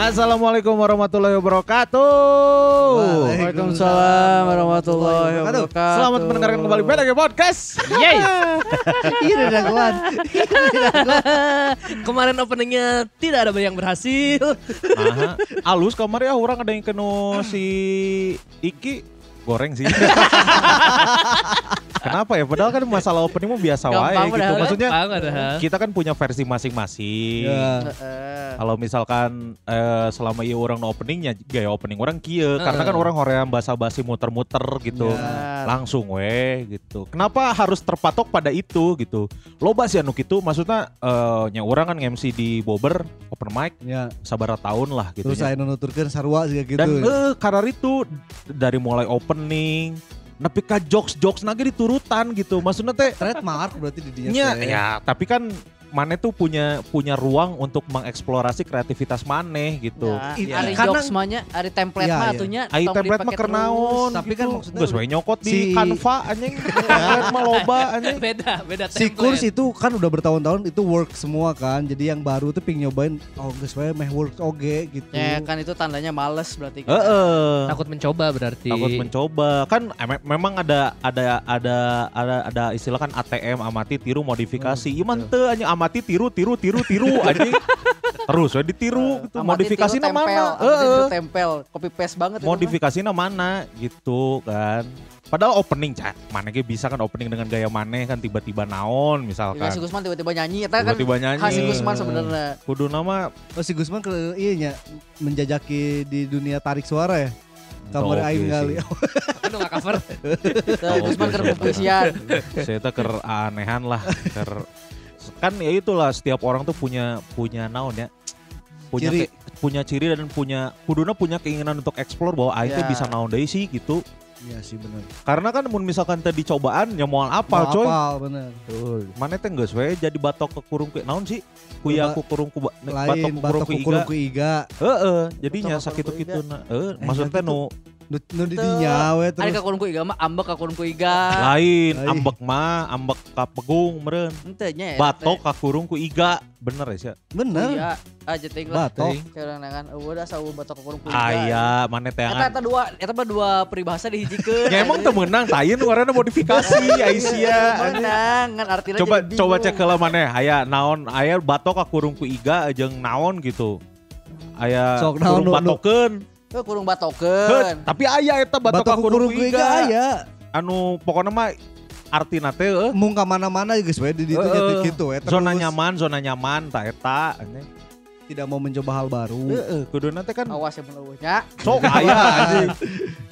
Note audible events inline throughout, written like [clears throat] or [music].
Assalamualaikum warahmatullahi wabarakatuh. Waalaikumsalam warahmatullahi wabarakatuh. Selamat mendengarkan kembali BDG Podcast. Yeay. [laughs] Iya udah daguan. [laughs] Kemarin openingnya tidak ada yang berhasil. Aha. Alus kemarin ya orang ada yang kena si Iki goreng sih. [laughs] Kenapa ya? Padahal kan masalah opening mah biasa wae gitu. padahal. Maksudnya padahal. kita kan punya versi masing-masing. Ya. Kalau misalkan eh, selama iya orang no openingnya gaya opening orang kia karena kan orang hoream basa-basi muter-muter gitu. Ya. Langsung weh gitu. Kenapa harus terpatok pada itu gitu? Loba sih anu gitu maksudnya eh nya orang kan MC di Bobber open mic Ya. sabara tahun lah gitu. Terus saya nuturkan sarua sih gitu. Dan eh karar itu dari mulai opening nepi ka jokes-jokes nage diturutan gitu. Maksudnya teh trademark berarti di dia. Nya, ya, tapi kan Mane tuh punya punya ruang untuk mengeksplorasi kreativitas Mane gitu. Ya. Ari Karena- mahnya, ari template Iya, mah iya. atunya template mah kernaon Tapi gitu. kan maksudnya Geus we nyokot di si- Canva [laughs] anjing. template mah loba anjing. Beda, beda Si template. kurs itu kan udah bertahun-tahun itu work semua kan. Jadi yang baru tuh ping nyobain oh geus we meh work oge gitu. Ya kan itu tandanya males berarti. kan. Heeh. Takut mencoba berarti. Takut mencoba. Kan eh, me- memang ada ada ada ada ada istilah kan ATM amati tiru modifikasi. Ieu mah teu anjing amati tiru tiru tiru tiru [laughs] anjing. Terus we ditiru gitu. Amati Modifikasinya tiru tempel, mana? amati tiru Heeh. tempel, copy paste banget modifikasinya mana gitu kan padahal opening cak mana ge bisa kan opening dengan gaya maneh kan tiba-tiba naon misalkan si Gusman tiba-tiba nyanyi, eta kan tiba-tiba nyanyi khas si Gusman sebenarnya. kudu nama Oh si Gusman ke iya nya menjajaki di dunia tarik suara ya. Kamar Oke aing kali. Aduh [laughs] gak cover. Gusman keur oke. puisian. saya tuh ker anehan lah ker kan ya itulah setiap orang tuh punya punya naon ya punya Ciri. ke- punya ciri dan punya kuduna punya keinginan untuk explore bahwa aing Ya. bisa naon deui sih gitu Iya sih benar. karena kan mun misalkan tadi cobaan ya moal apal Mau coy apal bener. Tuh, mana teh geus we jadi batok ke kurung ke naon sih? Kuya Ba- ku kurung ku batok ku kurung ku iga. Heeh, jadinya Batok ku sakit iga. na. Heeh, Eh, maksudnya nu Nu, nu di dinya we Ari terus. ka kurungku iga mah ambek ka kurungku iga. lain Ai. ambek mah ambek ka pegung meureun. Henteu nya. Batok ka kurung ku iga. Bener ya sih? Bener. Iya, aja ting lah. Batok. Cara nangan eueuh da sawu batok ka kurungku iga. Aya, mana teh Eta eta dua, eta mah dua peribahasa dihijikeun. Ya emang teu meunang tayun warna modifikasi Aisyah. Menang, kan artinya Coba coba cek heula maneh aya naon aya batok ka kurung ku iga jeung naon gitu. Aya kurung batokeun. Heuh, kurung Heuh, batokeun. Tapi aya eta batok ka Batok kurung kukurung ku ku iga iga. aya. anu pokoknya mah artina teh eh, Mung ka mana-mana geus we di ditu Heeh. nya gitu we. zona Terus nyaman zona nyaman tak eta. Tidak mau mencoba hal baru. heeh kuduna teh kan Awas ya mun eueuh nya. sok [laughs] aya anjing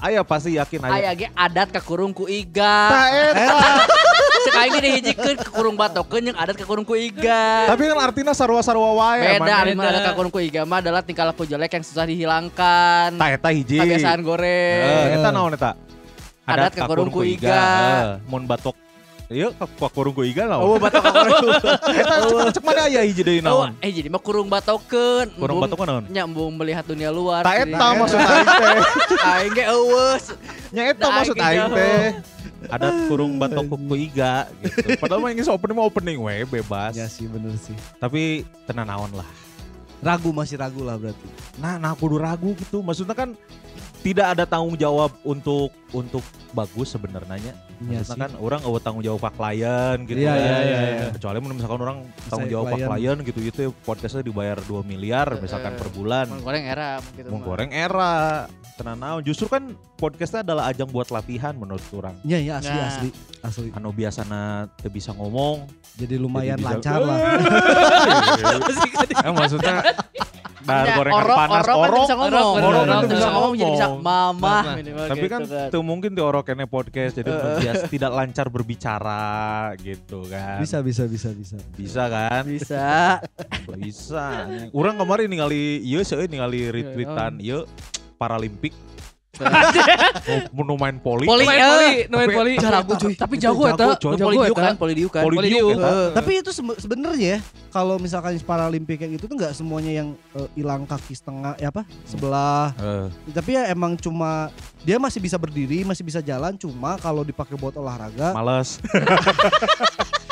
aya pasti yakin aya Aya ge adat ka kurung ku iga. Tah, eta. [laughs] Cek aing ge dihijikeun ke kurung batokeun jeung adat ka kurung ku iga. tapi kan artinya sarua-sarua wae Beda, mah adat ka kurung ku iga mah adalah tingkah laku jelek yang susah dihilangkan. tah eta hiji Kebiasaan goreng. Heeh, eta naon eta Adat ka kurung ku iga. mun batok Iya, ka kurung ku iga naon? Oh, batok kurung. Eta [laughs] cek- mana aya hiji deui Oh, naon? eh jadi mah kurung batokeun. Kurung batok naon? Nyambung melihat dunia luar. Tah Jadi- eta maksud aing teh. [laughs] Aing ge eueus. Nya eta maksud aing teh. Adat kurung batok ku iga gitu. Padahal mah ini opening mah opening we bebas. Ya sih bener sih. Tapi tenan naon lah. Ragu masih ragu lah berarti. Nah, nah kudu ragu gitu. Maksudnya kan tidak ada tanggung jawab untuk untuk bagus sebenarnya. Iya Maksudnya sih. kan orang nggak tanggung jawab ke klien gitu. Iya, kan. iya, iya, iya. Kecuali misalkan orang tanggung jawab klien. klien gitu itu podcastnya dibayar 2 miliar misalkan Eh, per bulan. Mun goreng era gitu Mau mah. goreng era. Tenan naon. Justru kan podcastnya adalah ajang buat latihan menurut orang. Iya iya asli Nah. asli asli. Anu biasana teu bisa ngomong. Jadi lumayan Jadi bisa- lancar lah. Eh, maksudnya Nah, Ya, gorengan orok, panas orok kan orok. bisa ngomong. orok, orok mamah Mamah. minimal Tapi gitu kan tuh mungkin di orok ini podcast jadi bias tidak lancar berbicara gitu kan. Bisa bisa bisa bisa. Bisa kan? bisa. Bisa. Orang kemarin ningali ieu seueur ningali retweetan ieu Paralimpik. Mau [laughs] mau main poli. Poli. Main eh. poli, no main Tapi- poli. Jago, cuy. Tapi Itu jago eta. Poli Jago diuk kan, eta. poli diuk kan. Poli diuk. Eh, tapi itu sebe- sebenarnya ya kalau misalkan Paralimpik kayak gitu tuh nggak semuanya yang eh, hilang kaki setengah ya apa sebelah Eh, tapi ya emang cuma dia masih bisa berdiri masih bisa jalan cuma kalau dipakai buat olahraga males. [laughs]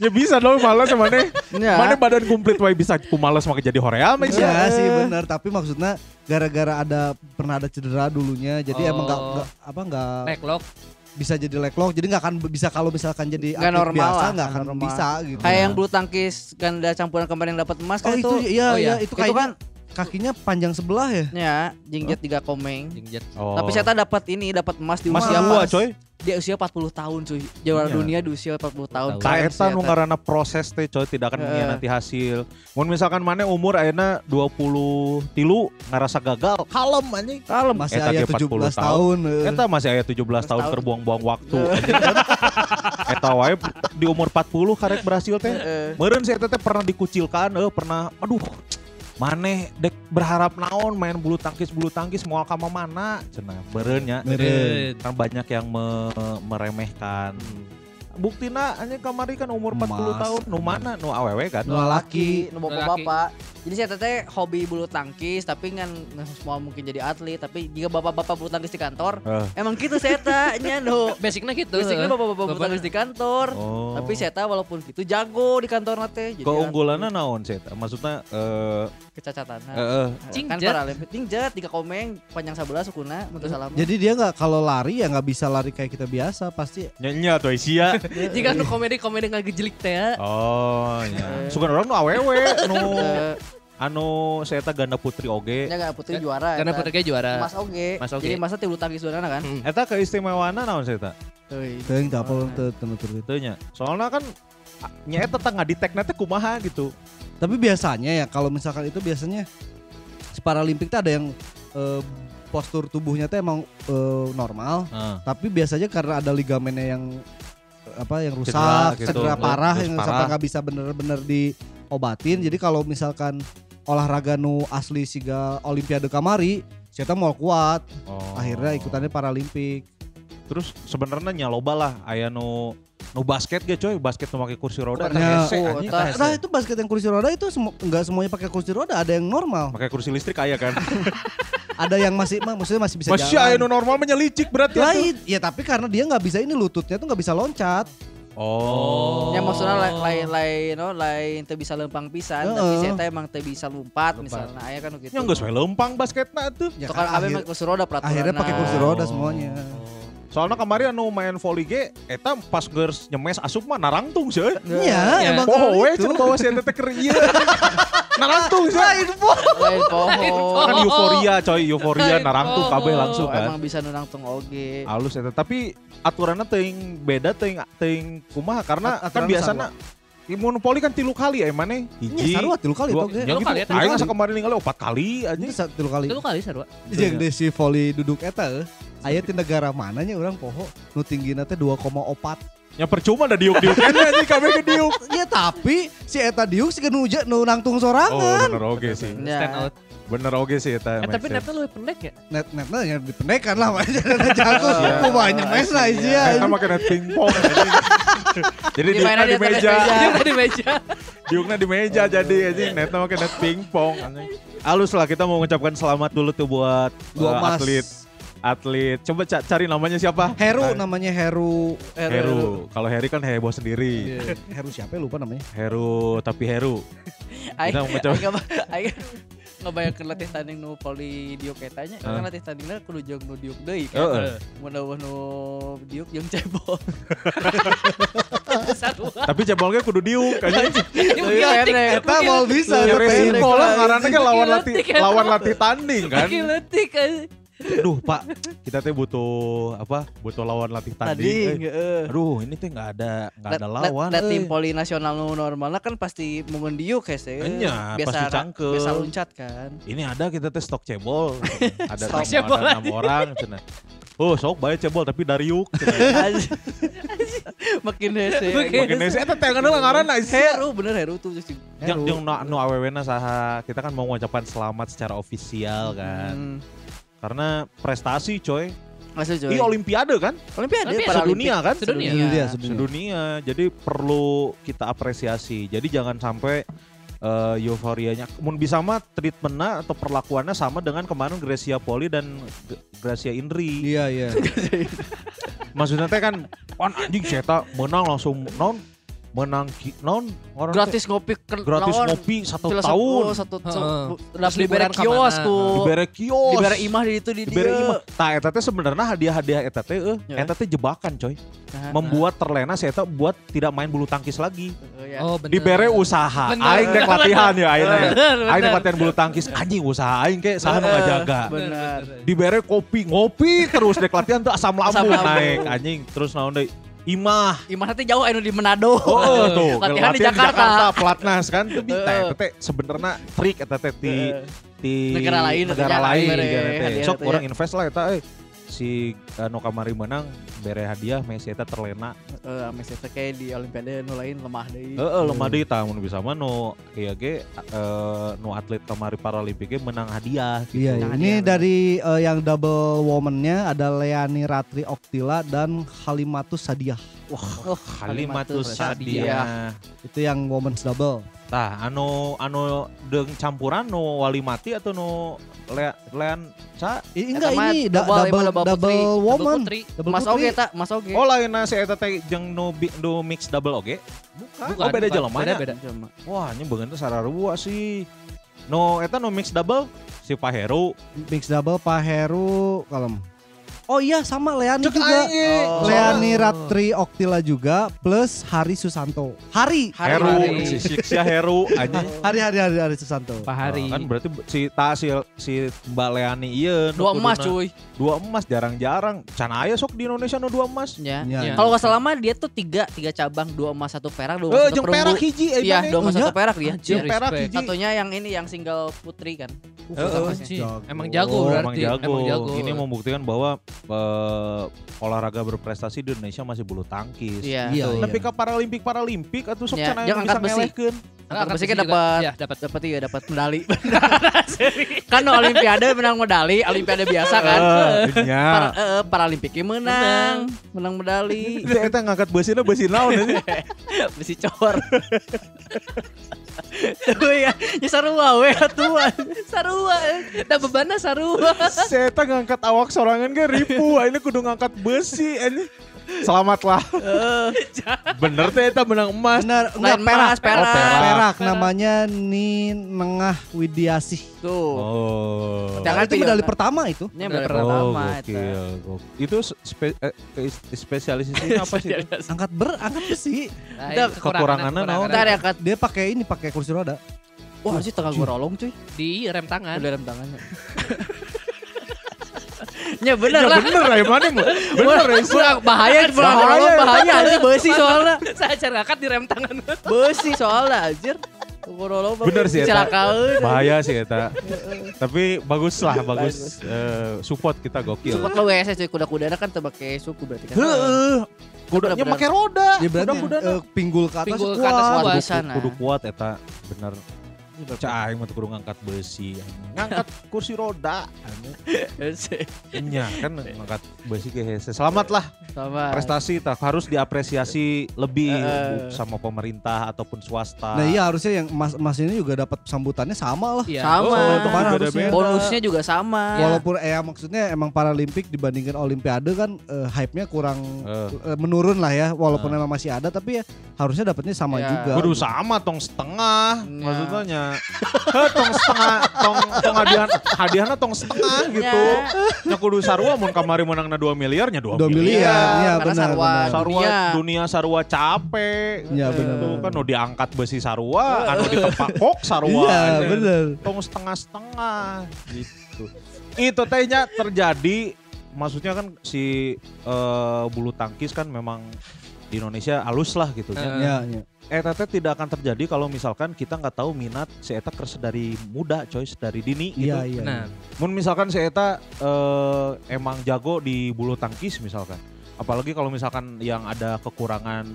Ya bisa dong males mana. Ya. Mana badan komplit wae bisa ku males make jadi hoream sih. Iya sih benar, tapi maksudnya gara-gara ada pernah ada cedera dulunya, jadi emang nggak Oh. nggak- apa nggak Backlog. bisa jadi leg jadi nggak akan bisa kalau misalkan jadi atlet normal biasa nggak akan normal. bisa gitu. Kayak yang bulu tangkis ganda campuran kemarin yang dapat emas oh kan itu iya Oh, iya iya. itu itu kayak kan kakinya panjang sebelah ya. ya jingjet tiga komeng. Jingjet. Oh. Tapi saya dapat ini dapat emas di Mas usia gua pas. coy. Dia usia 40 tahun cuy. Juara Iya. dunia di usia 40 tahun. Tahun. Kaetan eta. ngaranna proses teh coy tidak akan Heeh. nanti hasil. Mun misalkan mana umur ayeuna 20 tilu ngerasa gagal, kalem anjing. Kalem. Masih Eta aya ge 17 40 tahun. eh. Eta masih aya 17 tahun tahun. terbuang-buang waktu. kan. [laughs] Eta wae di umur 40 karek berhasil teh. Meureun saya teh pernah dikucilkan, eh pernah aduh maneh dek berharap naon main bulu tangkis bulu tangkis mau ka mana cenah beureun nya. Meureun. kan banyak yang me- meremehkan buktina anjing kamari kan umur 40 Emas. tahun. Nu mana? Nu awewe kan? Nu laki. nu bapak Laki. bapak jadi saya teteh hobi bulu tangkis tapi kan semua mungkin jadi atlet. Tapi jika bapak-bapak bulu tangkis di kantor Eh. emang gitu saya [laughs] nya no Basicnya gitu. basicnya bapak-bapak bulu tangkis di kantor. Oh. Tapi saya walaupun gitu jago di kantor nate jadi keunggulannya naon sih maksudnya eh kecacatan eh, eh, kan Cingjet. paralimpik cingjet tiga komeng panjang sebelah sukuna untuk salam Jadi dia nggak kalau lari ya nggak bisa lari kayak kita biasa pasti. nya tuh isia [laughs] Jika nu komedi-komedi nggak gejelik teh ya. oh nya sugan orang nu awewe [laughs] nu Eh, anu saya teh ganda putri oge nya nggak putri juara Karena eta. putri kayak juara. Mas Oge. Mas Oge. Jadi masa tilu tangkis dua kan? Hmm. eta keistimewaanna naon saya teh Euy. Teuing teu apal teu teu nya. Soalnya kan nya eta teh ngadetect teh kumaha gitu. Tapi biasanya ya kalau misalkan itu biasanya si Paralimpik tuh ada yang eh, postur tubuhnya tuh emang eh, normal, Heeh. tapi biasanya karena ada ligamennya yang eh, apa yang rusak, Cedera cedera, gitu. parah Terus yang parah. sampai nggak bisa bener-bener diobatin. Jadi kalau misalkan olahraga nu asli siga Olimpiade kamari, saya mau kuat. Oh. Akhirnya ikutannya Paralimpik. Terus sebenarnya nya loba lah aya nu nu basket ge coy, basket nu make kursi roda ya. hese Oh, anjing, teh hese. Nah itu basket yang kursi roda itu semu- nggak semuanya pakai kursi roda, ada yang normal, Pakai kursi listrik aya kan. [laughs] ada yang masih, ma- maksudnya masih bisa Masih aya nu jalan. normal menyelicik berarti i- ya tapi karena dia nggak bisa ini lututnya tuh nggak bisa loncat. Oh. Ya maksudnya lain lain lain no lain teu bisa lempang pisan tapi Heeh. saya teh emang teu bisa lompat misalnya aya kan gitu. Nya geus we lempang basketna tuh. Ya Tuh kan kan abe akhir- make kursi roda peraturan. akhirnya pakai kursi Oh. roda semuanya. Soalnya kemarin anu main volley ge eta pas geus nyemes asup mah narangtung seuy. Iya, Ya. emang Oh, kalau we cenah bawa si eta teh keur ieu. Narangtung seuy. Lain poho. Kan euforia coy, euforia Lain narangtung kabeh poho. langsung kan. Emang bisa nunangtung oge. halus eta tapi aturannya teuing beda teuing teuing kumaha karena At- kan biasanya imun poli kan tilu kali ya mana Iya, sarua tilu kali itu ya Tilu gitu kali ya, tilu aing kali. asa kemarin ningali opat kali aja tilu kali. Itu kali sarua. Jeung si volley duduk eta eh. Aya di negara mananya orang poho nu tinggina teh 2,4. ya percuma ada diuk diuk kan [laughs] aja kabeh ke diuk Ya tapi si eta diuk si nu nu nangtung oh sorangan. bener oge sih Ya. Stand out. bener oge sih eta Eh, tapi netnya lebih pendek ya? Net netnya yang dipendekan lah makanya [laughs] jago. Iya. Kumanya mes lah isi Eta ya. make net pingpong [laughs] jadi di di atas meja di meja. diukna di meja jadi anjing netna make net pingpong anjing. halus lah kita mau mengucapkan selamat dulu tuh buat Dua emas. atlet atlet coba ca- cari namanya siapa Heru Nah, namanya Heru. Heru. Kalau Heri kan heboh sendiri. Heru siapa ya lupa namanya. Heru tapi Heru. Kita mau aing nggak- ngebayangkeun latih tanding nu poli diuk eta nya. Ah. Kan latih tandingna kudu jeung nu diuk deui Heeh. kan. Mun eueuh nu diuk jeung cebol. Tapi cebolnya kudu diuk. Iya, enek. Eta mau bisa. Ya tapi lah karena kan lawan latih ya. lawan latih tanding kan. Kan. Aduh, Pak, kita teh butuh apa? Butuh lawan latih tanding. Tanding, eh. heeh. Aduh, ini teh nggak ada nggak ada Da- lawan. eh. tim poli nasional nu normalna kan pasti mungun diuk hese. Enya, biasa pasti cangkel. Biasa luncat kan. Ini ada kita teh stok cebol. [laughs] ada Stok cebol ada enam orang cenah. Oh, sok bae cebol tapi dari yuk. [laughs] Makin hese. Makin nese eta teh ngaranna ngaranna Heru bener Heru tuh sih. Yang yang nu, nu awewena saha kita kan mau mengucapkan selamat secara ofisial kan. Karena prestasi coy. Masuk Ini coy. olimpiade kan? Olimpiade Olimpiade. Paralimpik. Sedunia kan? Sedunia. Sedunia, sedunia. Sedunia. Jadi perlu kita apresiasi. Jadi jangan sampai eh, euforianya mun bisa mah treatmentnya atau perlakuannya sama dengan kemarin Gracia Poli dan Gracia Indri. Iya iya. [laughs] Maksudnya teh kan wan anjing saya menang langsung non menang ki- non orang Gratis ngopi ke gratis lawan ngopi satu tahun oh, satu Dapat dibere liburan kios ku. dibere kios Dibere imah di itu di dieu. imah tah eta teh sebenarnya hadiah-hadiah eta teh eh Ya. eta teh jebakan coy Nah, membuat terlena saya eta buat tidak main bulu tangkis lagi nah, ya. Oh bener. dibere usaha Bener. aing dek latihan ya aing teh. Bener, aing dek bener. latihan bulu tangkis anjing usaha aing ke saha nu ngajaga Benar. dibere kopi ngopi terus dek latihan tuh asam lambung. naik anjing terus naon deui imah Imah nanti jauh anu di Manado. Oh, tuh, [laughs] Latihan di Jakarta. pelatnas kan tuh bisa Heeh. eta teh sebenarnya trik eta teh di Eh, di Negara lain, negara negara lain negara teh. hadiah Sok teh orang ya. invest lah eta eh si uh, no kamari menang bere hadiah Messi eta terlena. Eh, ame saya teh kayak di Olimpiade nu lain lemah deui. Heeh lemah deui tah mun bisa mah no kieu ge eh, no atlet kamari paralimpik ge menang hadiah gitu. Iya, Nah, ini dari eh, yang double woman-nya ada Leani Ratri Oktila dan Halimatus Sadiah. Oh, Kalimatus Sadiah. Sadia. Itu yang women's double. Tah anu anu deung campuran nu wali mati atau nu le, lean sa I- enggak ini da- double, double, double double, putri. Double woman. putri. Double Mas putri. Oge tak, Mas Oge. Oh lain si eta teh jeung nu nu mix double oge. Bukan. Oh beda bukan. jelema Beda beda. Wah, ini beungeun teh sararua sih. No eta no mix double si Pak Heru. Mix double Pak Heru kalem. Oh iya sama Leani Cek juga. aing. Oh. Leani Ratri Oktila juga plus Hari Susanto. Hari. Hari. Heru Hari. si si, si Heru anjing. [laughs] Hari hari hari, hari Susanto. Pak Hari. Oh, kan berarti si ta si, si Mbak Leani iya nu Dua emas cuy. Dua emas jarang-jarang. Can aya sok di Indonesia no dua emas. Ya. Ya. Ya. Kalau nggak salah mah dia tuh tiga tiga cabang, dua emas satu perak, dua emas Eh satu perunggu. perak hiji eh Iya, dua emas Oh, satu ya? perak dia. Jeung perak hiji. Satunya yang ini yang single putri kan. Uh. Anjing. Jago. Emang jago Oh, berarti. emang jago. Emang jago. Ini membuktikan bahwa eh, olahraga berprestasi di Indonesia masih bulu tangkis. Iya. Iya, tuh. iya. Tapi ke paralimpik paralimpik atau sok Ya, cenah yang bisa besi. ngelehkeun. Angkat besi kan dapat Ya, dapat. dapat iya dapat medali. [laughs] kan no olimpiade menang medali, olimpiade biasa kan. Eh, nya. Para, eh, paralimpiknya menang, menang medali. Itu eta ngangkat besina besi naon ini? [laughs] Besi cor. [laughs] Ya, ya sarua we atuan. Sarua. Da bebanna sarua. Saya ngangkat awak sorangan ge ribu, ini kudu ngangkat besi ini. Selamatlah. Bener teh eta menang emas. Benar, enggak Lain perak. mas, perak. Oh, perak. Perak namanya Ni Nengah Widiasih. Tuh. Oh. Jangan itu medali pertama itu. Ini medali pertama Oh, gokil. Itu spe, eh, is- spesialisasinya apa sih? itu? Angkat ber, angkat besi. Nah, Itu itu kekurangannya naon? Ya kat. Dia pakai ini, pakai kursi roda. Wah, sih tengah gue rolong cuy. Di rem tangan. Udah rem tangannya. [laughs] Ya bener Ya lah. bener lah, mana mah? Bener ya. Kurang bahaya, kurang Bahaya. bahaya, bahaya anjir besi soalnya. Saya ngangkat di rem tangan. Besi soalnya anjir. Bener sih, Eta. Bahaya sih eta. Tapi bagus lah, bagus. Eh, support kita gokil. Support lo WSS cuy, kuda-kudana kan pakai suku berarti kan. Heeh. Kudanya pakai roda. Dia berarti Kuda-kuda eh, pinggul ke atas kuat. bisa nah. kudu kuat eta bener Cah aing mah kudu ngangkat besi ngangkat kursi roda [laughs] nya kan ngangkat besi ke hese selamat lah Sama. prestasi tak harus diapresiasi lebih sama pemerintah ataupun swasta Nah iya harusnya yang emas emas ini juga dapat sambutannya sama lah. Iya. Sama. Oh, itu harusnya? Bonusnya juga sama. Walaupun eh maksudnya emang Paralimpik dibandingkan Olimpiade kan eh, hype-nya kurang eh, menurun lah ya walaupun Eh. emang masih ada tapi ya harusnya dapatnya sama Ya. juga. kudu sama tong setengah Ya. maksudnya Heh, tong setengah tong tong hadiah hadiahnya tong setengah gitu nya kudu sarua mun kamari menangna 2 miliarnya 2 2 miliar, miliar ya karena benar sarwa benar. sarua dunia. dunia sarua capek Iya benar. Tuh benar. kan nu diangkat besi sarua, anu ditepak kok sarua. Iya aja. benar. Tong setengah-setengah gitu. Itu tehnya terjadi maksudnya kan si eh, bulu tangkis kan memang di Indonesia halus lah gitu kan. Eh. Ya, ya. Eta teh tidak akan terjadi kalau misalkan kita nggak tahu minat si Eta kerja dari muda coy, dari dini gitu. Iya iya. Nah, Mun misalkan si Eta eh, emang jago di bulu tangkis misalkan. Apalagi kalau misalkan yang ada kekurangan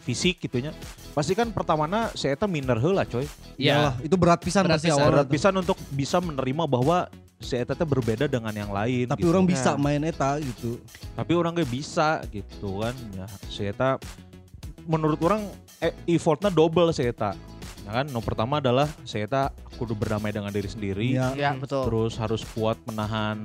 fisik gitunya. Pasti kan pertamana si Eta minder heula coy. Iyalah, Iya. itu berat pisan Berat pasti pisan. awalnya Berat pisan untuk bisa menerima bahwa si Eta teh berbeda dengan yang lain. Tapi gitu. orang bisa Ya. main eta gitu. Tapi orang gak bisa gitu kan. Ya, si Eta menurut orang eh, effortnya double si Eta. Ya kan, no pertama adalah si Eta kudu berdamai dengan diri sendiri. Ya. Ya betul. terus harus kuat menahan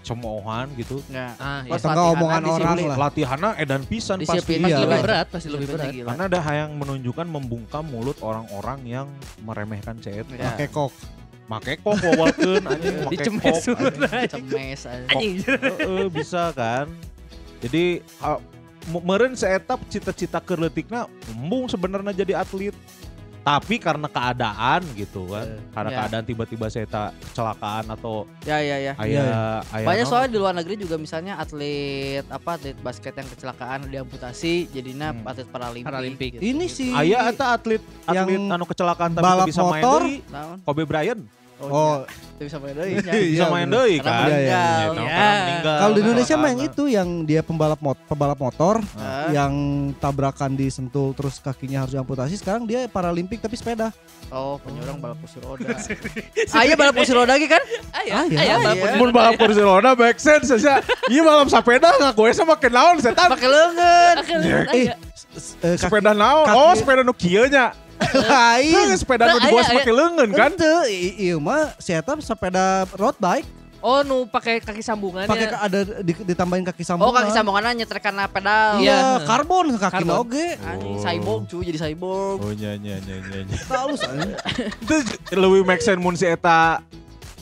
cemoohan gitu. Enggak. Ah, iya. Enggak latihan, omongan orang lah. Latihannya edan pisan pasti. Disiplin Iya. Pasti gila. lebih berat, pasti lebih berat. gila. Karena ada yang menunjukkan membungkam mulut orang-orang yang meremehkan CET. Ya. Pakai kok. Make kok wawalkeun anjing [laughs] make Dicemes kok. dulu. anjing. Heeh, bisa kan. Jadi ah, me- meureun seetap cita-cita kerletikna embung sebenarnya jadi atlet. Tapi karena keadaan gitu kan. Karena Ya. keadaan tiba-tiba saya tak kecelakaan atau Ya ya ya. aya Iya, aya Banyak naon, soalnya di luar negeri juga misalnya atlet apa atlet basket yang kecelakaan diamputasi jadinya Hmm. atlet paralimpik. Paralimpik. gitu. Ini sih aya eta atlet Yang atlet anu kecelakaan tapi balap bisa main motor. deui. Naon? Kobe Bryant Oh, Itu bisa main. [laughs] Iya, bisa main Karena kan. Iya, iya, meninggal. Gitu, Ya. kalau di Indonesia mah yang itu yang dia pembalap mot pembalap motor Hah? yang tabrakan disentul terus kakinya harus diamputasi sekarang dia paralimpik tapi sepeda. Oh, penyurang balap kursi roda. Aya [laughs] balap kursi roda lagi kan? Ayah, Ah, iya. ayah, Ah, balap iya. kursi Mun roda. balap kursi roda make sense saja. Iya balap sepeda ngaku esa make naon setan. Pakai Ya, Eh, eh, Sepeda naon? Oh, sepeda nu kieu nya. Lain. Kan sepeda nu Nah, dibawa make leungeun kan? I- iya mah saya sepeda road bike Oh, nu pakai kaki sambungannya. pakai ka- ada di- ditambahin kaki sambungan. Oh, kaki sambungannya nyetrek karena pedal. Iya, Iya. karbon kaki Karbon. oge. Anjing Oh. cyborg cuy jadi cyborg. Oh nya nya nya nya. Halus anjing. Itu lebih make sense mun si eta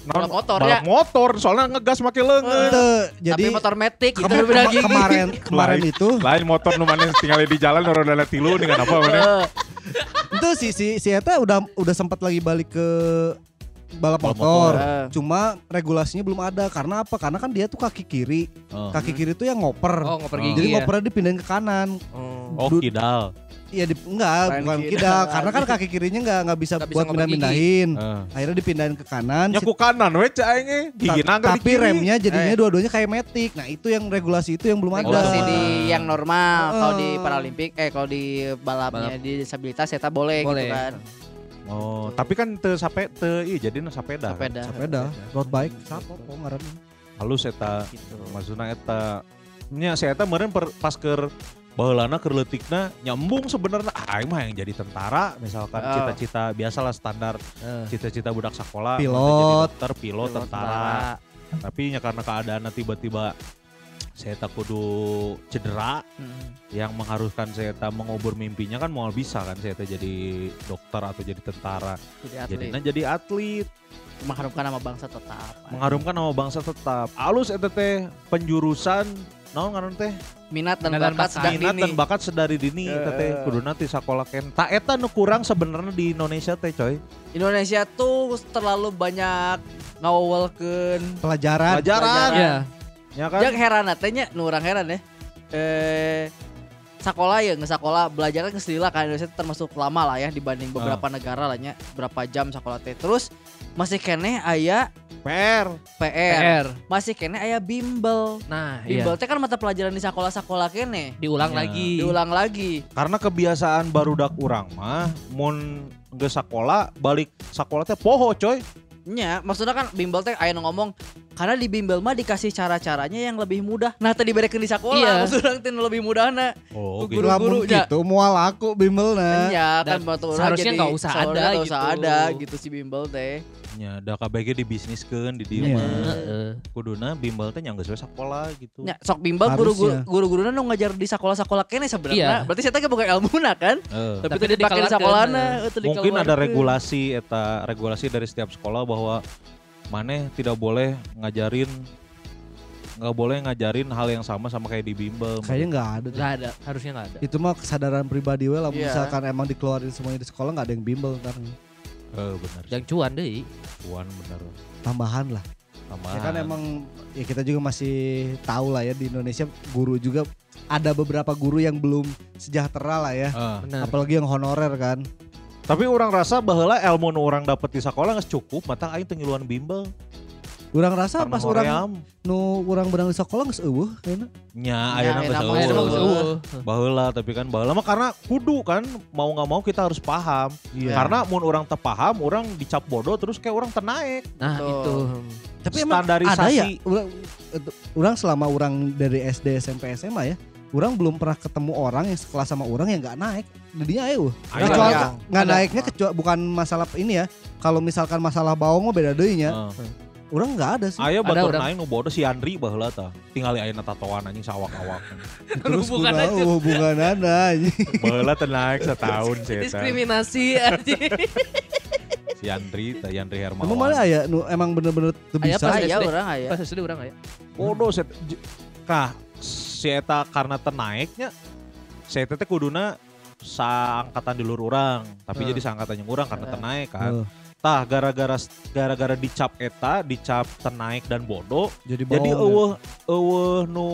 Balap motor, balap ya? motor soalnya ngegas make leungeun. Ente, Jadi jadi motor metik gitu beda gigi. kemarin kemarin Lain. itu Lain motor nu tinggal di jalan roda tilu dengan apa mana? Itu si si si Eta udah udah sempat lagi balik ke balap motor. Eh. Cuma regulasinya belum ada karena apa? Karena kan dia tuh kaki kiri. Oh. Kaki kiri tuh yang ngoper. Oh, ngoper Oh. gigi Jadi ya. ngopernya dipindahin ke kanan. Oh. Oh, kidal. Iya di, enggak, Lain bukan kidal. kidal. [laughs] Karena kan kaki kirinya enggak enggak bisa Nggak bisa buat pindah-pindahin. Heeh. Akhirnya dipindahin ke kanan. Si- ku kanan we cai ge. Gigi ta- tapi remnya jadinya Eh. dua-duanya kayak metik. Nah, itu yang regulasi itu yang belum ada. Regulasi di yang normal kalau di. Paralimpik eh kalau di balapnya Balap. di disabilitas saya boleh, Boleh. gitu kan. Oh, tapi kan teu sape teu ieu jadi sepeda. kan? Sepeda. sepeda, road bike, siapa kok ngaranna? Halus eta. Gitu. Maksudna eta nya si eta meureun pas keur baheulana keur leutikna nyambung sebenarnya ah aing mah yang jadi tentara misalkan Oh. cita-cita biasalah standar Eh. cita-cita budak sekolah Pilot. jadi dokter pilot, Pilot, tentara tapi nya karena keadaan tiba-tiba saya tak kudu cedera Hmm. yang mengharuskan saya tak mengubur mimpinya kan mau bisa kan saya tak jadi dokter atau jadi tentara Jadi atlet. jadinya jadi atlet mengharumkan nama bangsa tetap. mengharumkan nama bangsa tetap alus eta teh penjurusan naon ngaran teh? Minat dan Minat dan bakat sedang minat dini. dan bakat sedari dini eta teh Eh. kudu nanti sakola ken. Tak eta nu kurang sebenarnya di Indonesia teh coy. Indonesia tuh terlalu banyak ngawalkeun Pelajaran. pelajaran. Iya. ya kan? Yang heran tanya nu urang heran ya. Eh sekolah ya nggak sekolah belajar kan keselila kan Indonesia termasuk lama lah ya dibanding beberapa negara lah nya. Berapa jam sekolah teh. Terus masih kene aya PR PR, PR. masih kene aya bimbel Nah, iya. bimbel teh kan mata pelajaran di sekolah-sekolah kene Diulang Iya. lagi. diulang lagi karena kebiasaan barudak urang mah mun geus sakola balik sakola teh poho coy nya maksudnya kan bimbel teh aya nu ngomong karena di bimbel mah dikasih cara-caranya yang lebih mudah nah tadi berekeun di sekolah Iya. maksudnya teh lebih mudah na oh Guru- gitu Lamun guru-gurunya. gitu mual aku bimbel nah. Iya kan Dan batu seharusnya nggak usah ada nggak usah gitu. ada gitu si bimbel teh nya da KBG dibisniskeun di dieu mah kuduna bimbel teh nya geus we sakola gitu nya sok bimbel guru-guru Harusnya. guru-guruna nu ngajar di sekolah-sekolah kene sebenarnya Iya. berarti saya teh bukan ilmuna kan Eh. tapi, Tapi tadi dipakai di teu mungkin ada regulasi eta regulasi dari setiap sekolah bahwa maneh tidak boleh ngajarin nggak boleh ngajarin hal yang sama sama kayak di bimbel Kayaknya nggak ada. tuh. Nggak ada, harusnya nggak ada. Itu mah kesadaran pribadi we lah. Iya. Misalkan emang dikeluarin semuanya di sekolah nggak ada yang bimbel ntar. Eh benar Yang cuan deh. Puan benar Tambahan lah. tambahan Ya kan emang ya kita juga masih tahu lah ya di Indonesia guru juga ada beberapa guru yang belum sejahtera lah ya. Benar. Apalagi yang honorer kan. tapi orang rasa bahwa ilmu nu orang dapat di sekolah nggak cukup mata aing teu ngiluan bimbel Urang rasa pas orang nu urang benang di sekolah geus eueuh kayaknya. nya ayeuna ayeuna geus eueuh. baheula tapi kan baheula mah karena kudu kan mau nggak mau kita harus paham Iya. karena mun orang tepaham orang dicap bodoh terus kayak orang tenaik Nah, Betul. itu. Tapi emang ada Standarisasi. ya urang, urang selama urang dari SD SMP SMA ya. Urang belum pernah ketemu orang yang sekelas sama orang yang nggak naik. Jadinya ayo. Kecuali nggak naiknya kecuali bukan masalah ini ya. Kalau misalkan masalah bawang mah beda deui nya. Eh. Orang nggak ada sih. Aya Ada batur naik nu bodoh si Andri baheula tah. Tingali aya tatoan anjing sawak-awak. [laughs] Terus hubungan aja. hubungan anjing. baheula teh naik setahun si eta. Diskriminasi anjing. Si Andri teh Andri Hermawan. Emang mana aya nu emang bener-bener Aya bisa. pas Aya SD. orang aya. Pas SD orang aya. bodoh set kah si eta karena tenaiknya si eta teh kuduna saangkatan di luar orang tapi jadi saangkatan yang orang karena tenaik kan. Tah gara-gara gara-gara dicap eta dicap tenaik dan bodoh Jadi jadi bawang, ya. eueuh eueuh nu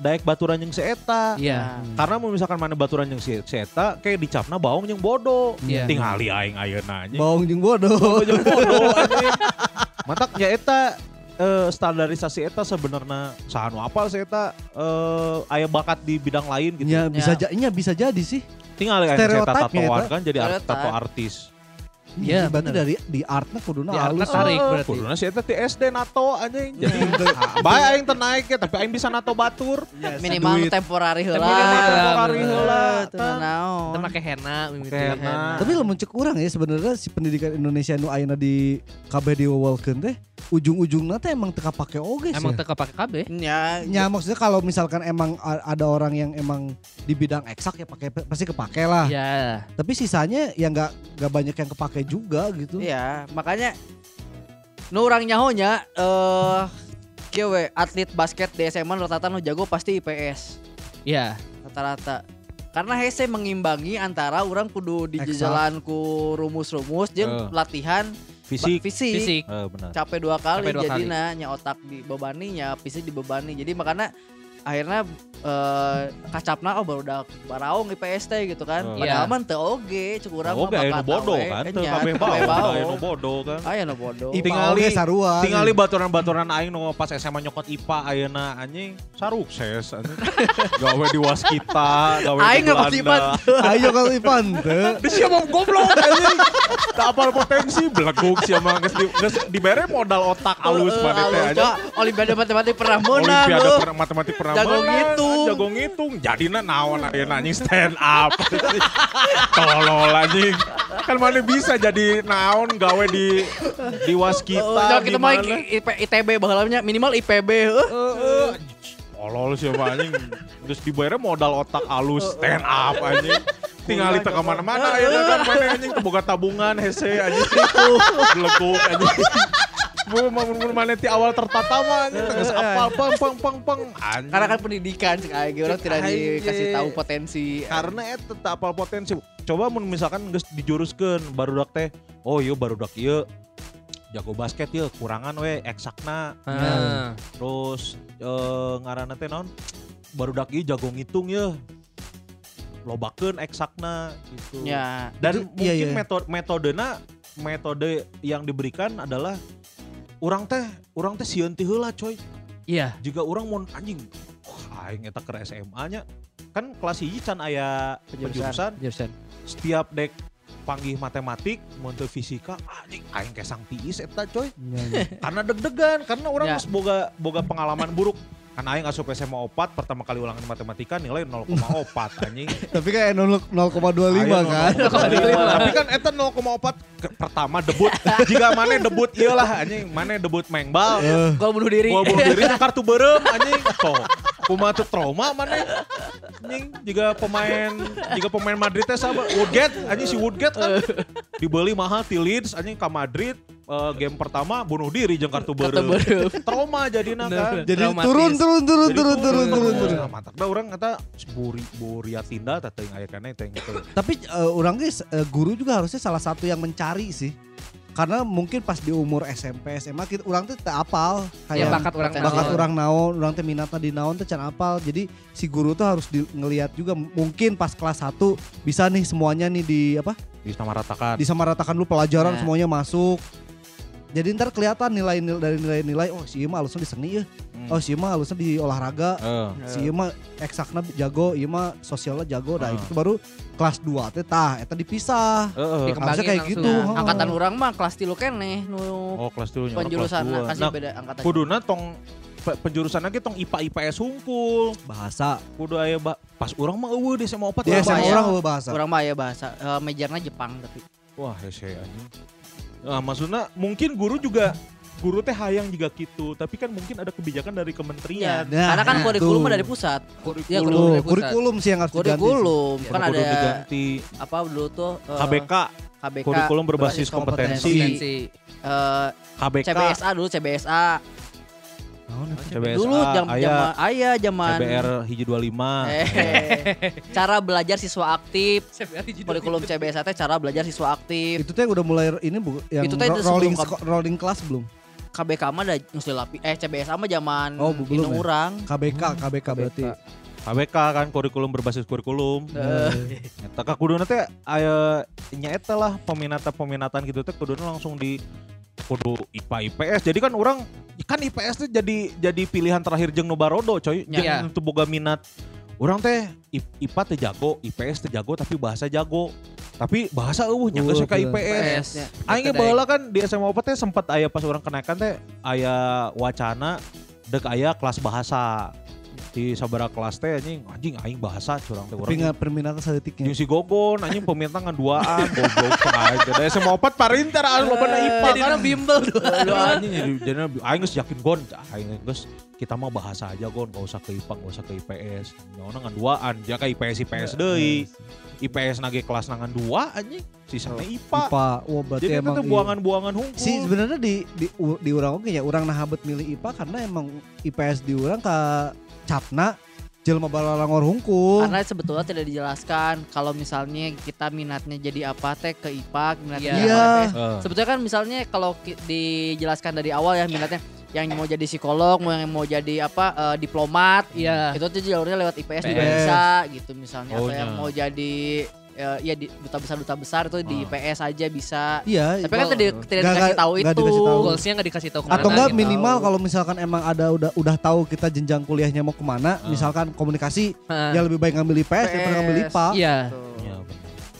daek baturan yang si eta Iya. karena mau misalkan mana baturan yang si, si eta kayak dicapna baung yang bodoh Iya. tingali aing ayeuna anjing Bawang jeung bodoh. [laughs] Bodoh jeung bodoh nya eta eh, standarisasi eta sebenarnya sahanu apal sih eta eh, aya bakat di bidang lain gitu. Ya bisa Ya. ja- nya bisa jadi sih. Tinggal Stereotipnya tatoan kan jadi art, tato artis. Iya, berarti bener. dari di artnya kuduna Di artnya halus. tarik Eh, berarti. Kuduna si eta ti SD nato anjing. [laughs] Jadi bae aing teu naik ya tapi aing bisa nato batur. Minimal duit. temporari heula. Minimal temporari heula. Teu naon. Kita pakai henna. Tapi lamun cek urang ya sebenarnya si pendidikan Indonesia nu ayeuna di KB diwawalkeun teh ujung-ujungna teh emang teka pake oge sih. Emang ya. teka pakai KB. Ya, Ya maksudnya kalau misalkan emang ada orang yang emang di bidang eksak ya pakai pasti kepake lah. Iya. Tapi sisanya ya nggak nggak banyak yang kepake juga gitu. Iya, makanya nu urang nyahonya eh kieu we atlet basket di SMA rata-rata nu jago pasti IPS Iya. rata-rata. Karena hese mengimbangi antara orang kudu di jalan ku rumus-rumus jeung Eh. latihan Fisik. ba- fisik. Fisik. Eh, benar. capek dua kali Capek dua jadi kali. nya otak dibebani nya fisik dibebani jadi makanya akhirnya eh kacapna oh baru udah baraong IPS teh gitu kan Oh. padahal Iya. mah teu oge cuk urang Oh, mah bakat bodoh kan. Teu Enya, kabeh bae bae. aya nu bodoh kan. aya nu bodoh IPA Tingali- sarua. Tingali baturan-baturan aing nu pas SMA nyokot IPA ayeuna anjing sarukses anjing. [laughs] gawe di waskita, gawe Aing di Belanda. Ayo kalau Ivan teh. Di siapa goblok anjing. Tak apa potensi beleguk siapa geus di geus dibere modal otak alus Eh, mana teh alus, aja. Cok. Olimpiade matematik pernah menang Olimpiade matematik pernah Jago ngitung. jago ngitung. Jadina naon ayeuna anjing stand up. [laughs] Tolol anjing. Kan mana bisa jadi naon gawe di di waskita. Oh, Cok, kita mah ITB baheulanya minimal IPB heuh. Heeh. Tolol siapa anjing. Terus dibayar modal otak alus stand up anjing. Tinggal di ke mana-mana ya kan mana anjing teboga tabungan hese anjing itu beleguk anjing. Mau mau mana ti awal tertata mah anjing tegas apal pang pang pang pang anjing. Karena kan pendidikan cek aja orang tidak dikasih tahu potensi. karena eta tak apal potensi. Coba mun misalkan geus dijuruskeun barudak teh. Oh iya barudak ieu jago basket ya kurangan we eksakna Ah. terus eh, ngaranna teh naon barudak ieu jago ngitung ya lobakeun eksakna gitu Ya, dan Itu- iya, mungkin iya. metode metodena metode yang diberikan adalah orang teh orang teh sieun ti heula coy. Iya. juga orang mau anjing wah aing eta ke SMA nya kan kelas hiji can aya penjurusan. Jurusan. setiap dek panggih matematik mun teu fisika anjing aing kesang tiis eta coy. Karena deg-degan karena orang Ya. boga boga pengalaman buruk kan aing asup SMA 4 pertama kali ulangan matematika nilai 0,4 anjing [laughs] Tapi kan 0,25 Ayo, kan. 0,25. Tapi kan eta 0,4 ke- pertama debut. [laughs] Jika mana debut iyalah anjing, mana debut mengbal. Eh, gol bunuh diri. Gol bunuh diri kartu beureum anjing. [laughs] Tuh. Kumaha teu trauma mana anjing jika pemain jika pemain Madrid teh sama Woodgate anjing si Woodgate kan dibeli mahal ti Leeds anjing ke Madrid eh, game pertama bunuh diri jeung kartu Kartu beureum. [laughs] beureum. Trauma jadina kan. Jadi Traumatis. turun turun turun Jadi turun turun turun turun. Nah, mantap da urang eta buri buria tinda teh teuing aya keneh teh gitu. Tapi eh, orang guys eh, guru juga harusnya salah satu yang mencari sih. Karena mungkin pas di umur SMP SMA kita orang tuh tak apal Ya kayak bakat orang bakat naon. orang naon, orang teh minatnya di naon teh can apal. Jadi si guru tuh harus di, ngelihat juga mungkin pas kelas 1 bisa nih semuanya nih di apa? Disamaratakan. disamaratakan dulu pelajaran Ya. semuanya masuk. Jadi ntar kelihatan nilai nilai dari nilai-nilai oh si Ima halusnya di seni ya. Hmm. Oh si Ima halusnya di olahraga. Eh. Si Ima eksakna jago, Ima sosialnya jago. Nah Ah. itu baru kelas 2 teh tah eta dipisah. Heeh. Dikembangin Harusnya kayak langsung. gitu. Nah, angkatan orang mah kelas tilu keneh nu Oh kelas dulu penjurusan kasih Nah beda angkatan. kuduna tong pe- penjurusan lagi tong IPA IPS hungkul. bahasa. Kudu aya ba- pas urang mah eueuh di SMA 4 Di urang SMA orang eueuh bahasa. Orang mah ya bahasa eh, mejarna Jepang tapi. Wah hese anjing. Nah maksudnya mungkin guru juga guru teh hayang juga gitu, tapi kan mungkin ada kebijakan dari Iya. kementerian. Nah, Karena kan itu. kurikulum dari pusat. Kurikulum. Iya, Tuh, dari pusat. kurikulum sih yang harus diganti. sih. Kurikulum Ya, kan ada diganti apa dulu tuh eh, KBK, KBK kurikulum berbasis kompetensi. Kompetensi. eh, KBK, CBSA dulu CBSA. Eta? CBSA, dulu jam aya zaman ayah zaman CBR hiji 25. Eh, [laughs] cara belajar siswa aktif. Kurikulum CBSA teh cara belajar siswa aktif. Itu teh udah mulai ini bu, yang Itu teh sebelum rolling rolling class belum? KBK mah ada ngeusil lapi. Eh CBSA mah zaman Oh, belum ya? urang. KBK, KBK berarti. KBK kan kurikulum berbasis kurikulum. Eh, Eta ka kuduna teh aya nyaeta lah peminatan-peminatan gitu teh kuduna langsung di kudu IPA IPS. Jadi kan orang kan IPS tuh jadi jadi pilihan terakhir jeung nu barodo coy. Ya. Jeung teu boga minat. Orang teh IPA teh jago, IPS teh jago tapi bahasa jago. Tapi bahasa eueuh nya geus ka. IPS. Aing ge baheula kan di SMA apa teh sempat aya pas orang kenaikan teh aya wacana dek aya kelas bahasa di sabara kelas teh anjing anjing aing bahasa curang teh urang nggak permintaan saeutiknya. Jeung si Gogon anjing peminta duaan [laughs] goblok aja. Da SMA opat parinter anu loba na IPA Jadi kan. bimbel tuh. Aduh anjing jadi jadi aing geus yakin gon aing geus kita mah bahasa aja gon gak usah ke IPA gak usah ke IPS. Nyaona ngan duaan ja ka IPS IPS deui. IPS nage kelas nangan dua anjing sisanya IPA. IPA. Berarti Jadi itu emang tuh iya. buangan-buangan hukum. Si sebenarnya di di di urang oge ya urang nahabet milih IPA karena emang IPS di urang ka capna jelema balalangor hungkul. Karena sebetulnya tidak dijelaskan kalau misalnya kita minatnya jadi apa teh ke IPA, minatnya Iya. Iya. apa PS. Eh, Sebetulnya kan misalnya kalau dijelaskan dari awal ya minatnya yang mau jadi psikolog, mau yang mau jadi apa eh, diplomat, Iya. itu tuh jalurnya lewat IPS juga IPS. bisa gitu misalnya Oh, atau yang iya. mau jadi eh, ya di duta besar duta besar itu di Ah. IPS aja bisa. Iya. Tapi kan tidak tidak Nggak- dikasih tahu nggak itu. dikasih tahu. Goalsnya nggak dikasih tahu ke mana atau enggak gitu. minimal kalau misalkan emang ada udah udah tahu kita jenjang kuliahnya mau ke mana, Ah. misalkan komunikasi, Heeh. ya lebih baik ngambil IPS daripada ngambil IPA. Iya. Tuh.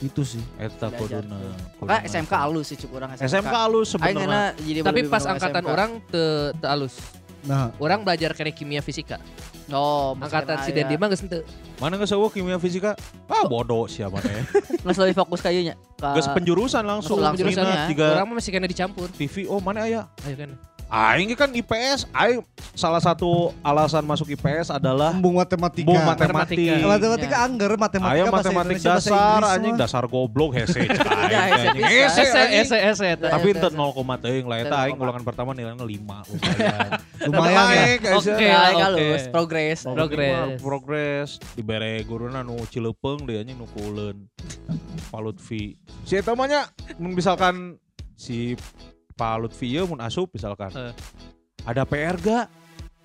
Itu sih. Eta kuduna. Maka SMK alus sih cukup orang SMK. SMK alus sebenarnya. Tapi pas angkatan SMK. orang te, te alus. Nah, Orang belajar kayak kimia fisika. Oh, Angkatan si Dendi mah geus henteu. Mana nggak sewa kimia fisika? Ah bodoh siapa nih? Nggak lebih fokus kayaknya. Ke Gas penjurusan langsung. Langsung minat penjurusannya. Tiga Orang mah masih kena dicampur. TV. Oh mana ayah? Ayo kan. Aing kan IPS. Aing salah satu alasan masuk IPS adalah embung matematika. Bu matematik. Matematika. matematika Ya. angger matematika Ayo matematik dasar anjing dasar goblok hese. Ya, Aing [laughs] hese. Hese Ese anjing. ese ese eta. Tapi ente ese. 0, teuing lah eta aing 0,4. golongan pertama nilainya 5 [laughs] lumayan. Ya. Nah, oke. halus, progres. Progres. Progres. Dibere guruna nu Cilepeung dia anjing nu kuleun. Pak Lutfi. Si eta mah nya misalkan si Pak Lutfi ieu mun asup misalkan. Eh. Ada PR gak?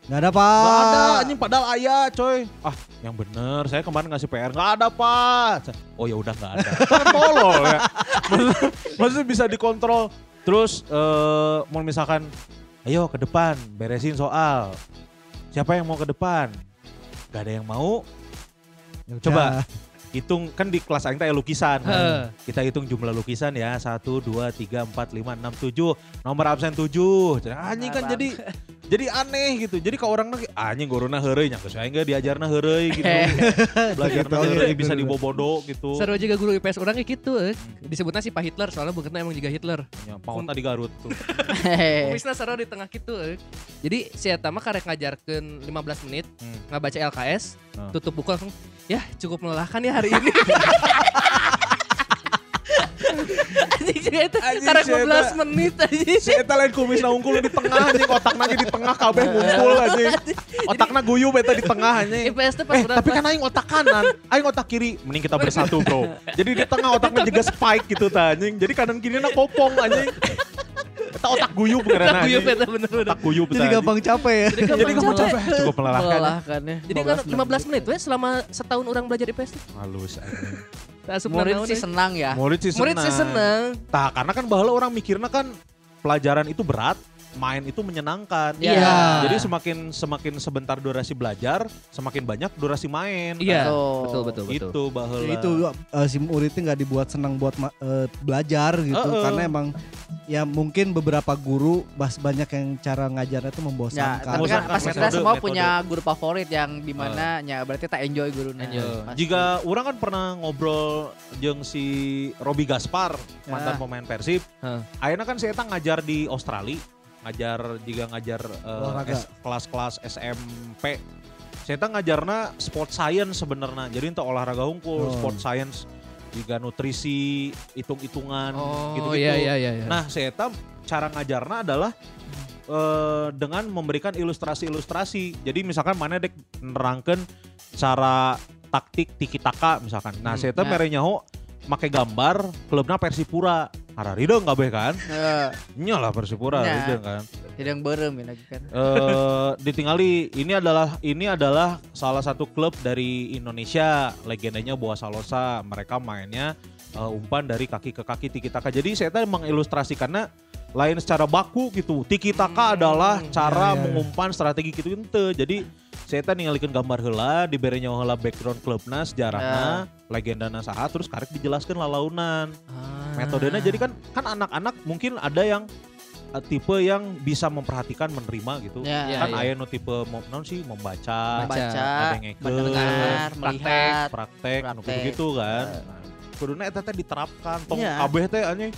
Nggak ada pak. Gak ada anjing padahal aya coy. Ah, yang bener saya kemarin ngasih PR gak ada Pak. Oh ya udah nggak ada. [laughs] Kan tolol ya. Maksudnya, maksudnya bisa dikontrol. Terus eh mau misalkan ayo ke depan beresin soal. Siapa yang mau ke depan? Gak ada yang mau. Ya Coba. Hitung kan di kelas aing teh lukisan. Heeh. Kita hitung jumlah lukisan ya. 1 2 3 4 5 6 7. Nomor absen 7. Anjing kan jadi jadi aneh gitu. Jadi ke orang lagi anjing guruna heureuy nya geus aing ge diajarna heureuy gitu. [laughs] Belajarna Gitu, heureuy bisa dibobodo gitu. Seru juga guru IPS orang kayak gitu. eh. Disebutnya si Pak Hitler soalnya bukannya emang juga Hitler. Ya, Pautna di Garut tuh. [laughs] Kumisna seru di tengah gitu. eh. Jadi si Eta mah karek ngajarkeun 15 menit Hmm. nggak baca LKS, Hmm. tutup buku langsung. Ya cukup melelahkan ya hari ini. Anjing Anjing, karek si Eta. 15 menit anjing. Si eta lain kumis na unggul di tengah anjing otakna ge di tengah kabeh ngumpul anjing. Otakna guyub eta di tengah anjing. IPS tuh pas Eh, tapi kan aing otak kanan, aing otak kiri. Mending kita bersatu, Bro. Jadi di tengah otaknya juga spike gitu ta anjing. Jadi kanan kirinya kopong anjing. Eta otak guyub Tak karena guyup anjing. eta bener-bener. Otak guyub Jadi gampang capek ya. Jadi gampang kamu capek. capek cukup melelahkan. Melelahkan ya. Jadi kan 15 menit weh selama setahun orang belajar IPS tuh. Halus. Asup Murid sih senang ya. Murid sih senang. Murid sih seneng. Tah, karena kan bahala orang mikirnya kan pelajaran itu berat, main itu menyenangkan. Iya. Jadi semakin semakin sebentar durasi belajar, semakin banyak durasi main. Iya. Betul. Betul betul betul. Itu bahala. Ya itu eh, si muridnya nggak dibuat senang buat eh, belajar gitu Heeh. karena emang ya mungkin beberapa guru bas banyak yang cara ngajarnya itu Ya, membosankan. tapi kan Membosankan, pasti kita semua metode. punya guru favorit yang di mana ya berarti tak enjoy gurunya. Enjoy. Pasti. jika orang kan pernah ngobrol jeung si Robi Gaspar, mantan Ya. pemain Persib. Heeh. Akhirnya kan saya ngajar di Australia. Ngajar juga ngajar. S- kelas-kelas SMP saya ngajarna sport science sebenarnya jadi itu olahraga Oh. unggul sport science juga nutrisi hitung-hitungan Oh gitu-gitu iya iya iya. iya. Nah, saya tahu cara ngajarnya adalah eh, dengan memberikan ilustrasi-ilustrasi. Jadi misalkan mana dek nerangkan cara taktik tiki taka misalkan. Nah, Hmm, saya tahu nah. mere nyaho make gambar klubnya Persipura. Hararido nggak be kan? Nyalah Persipura Nah. itu kan. Hidang berem ya lagi kan. Eh ditinggali ini adalah ini adalah salah satu klub dari Indonesia legendanya Boa Salosa mereka mainnya eh, umpan dari kaki ke kaki tiki taka jadi saya tadi mengilustrasikannya lain secara baku gitu tiki taka Hmm, adalah cara iya, iya. mengumpan strategi gitu ente jadi saya tadi ningalikeun gambar heula diberi heula background klubna sejarahna legendana saha terus karek dijelaskan lalaunan Ah. metodenya jadi kan kan anak-anak mungkin ada yang eh, tipe yang bisa memperhatikan menerima gitu Ya, Iya, kan iya. aya nu tipe mau non sih membaca Baca, baca, ada yang ngeke, mendengar, praktek, melihat. praktek Praktek. gitu kan nah, kuduna eta teh diterapkan tong Iya. kabeh teh anjing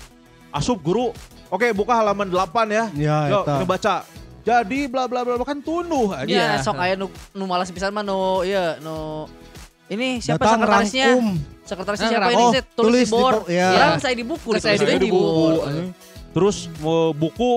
asup guru oke buka halaman 8 ya Ya, yuk eta. ini baca jadi bla bla bla kan tunduh aja Iya, Iya. sok aya nu nu malas pisan mah nu iya nu ini siapa Datang sekretarisnya? rangkum. Sekretarisnya Ah, siapa ngerang- ini? Oh, Set, tulis, tulis di board. di bo- ya. Orang saya di buku, saya di buku. terus mau buku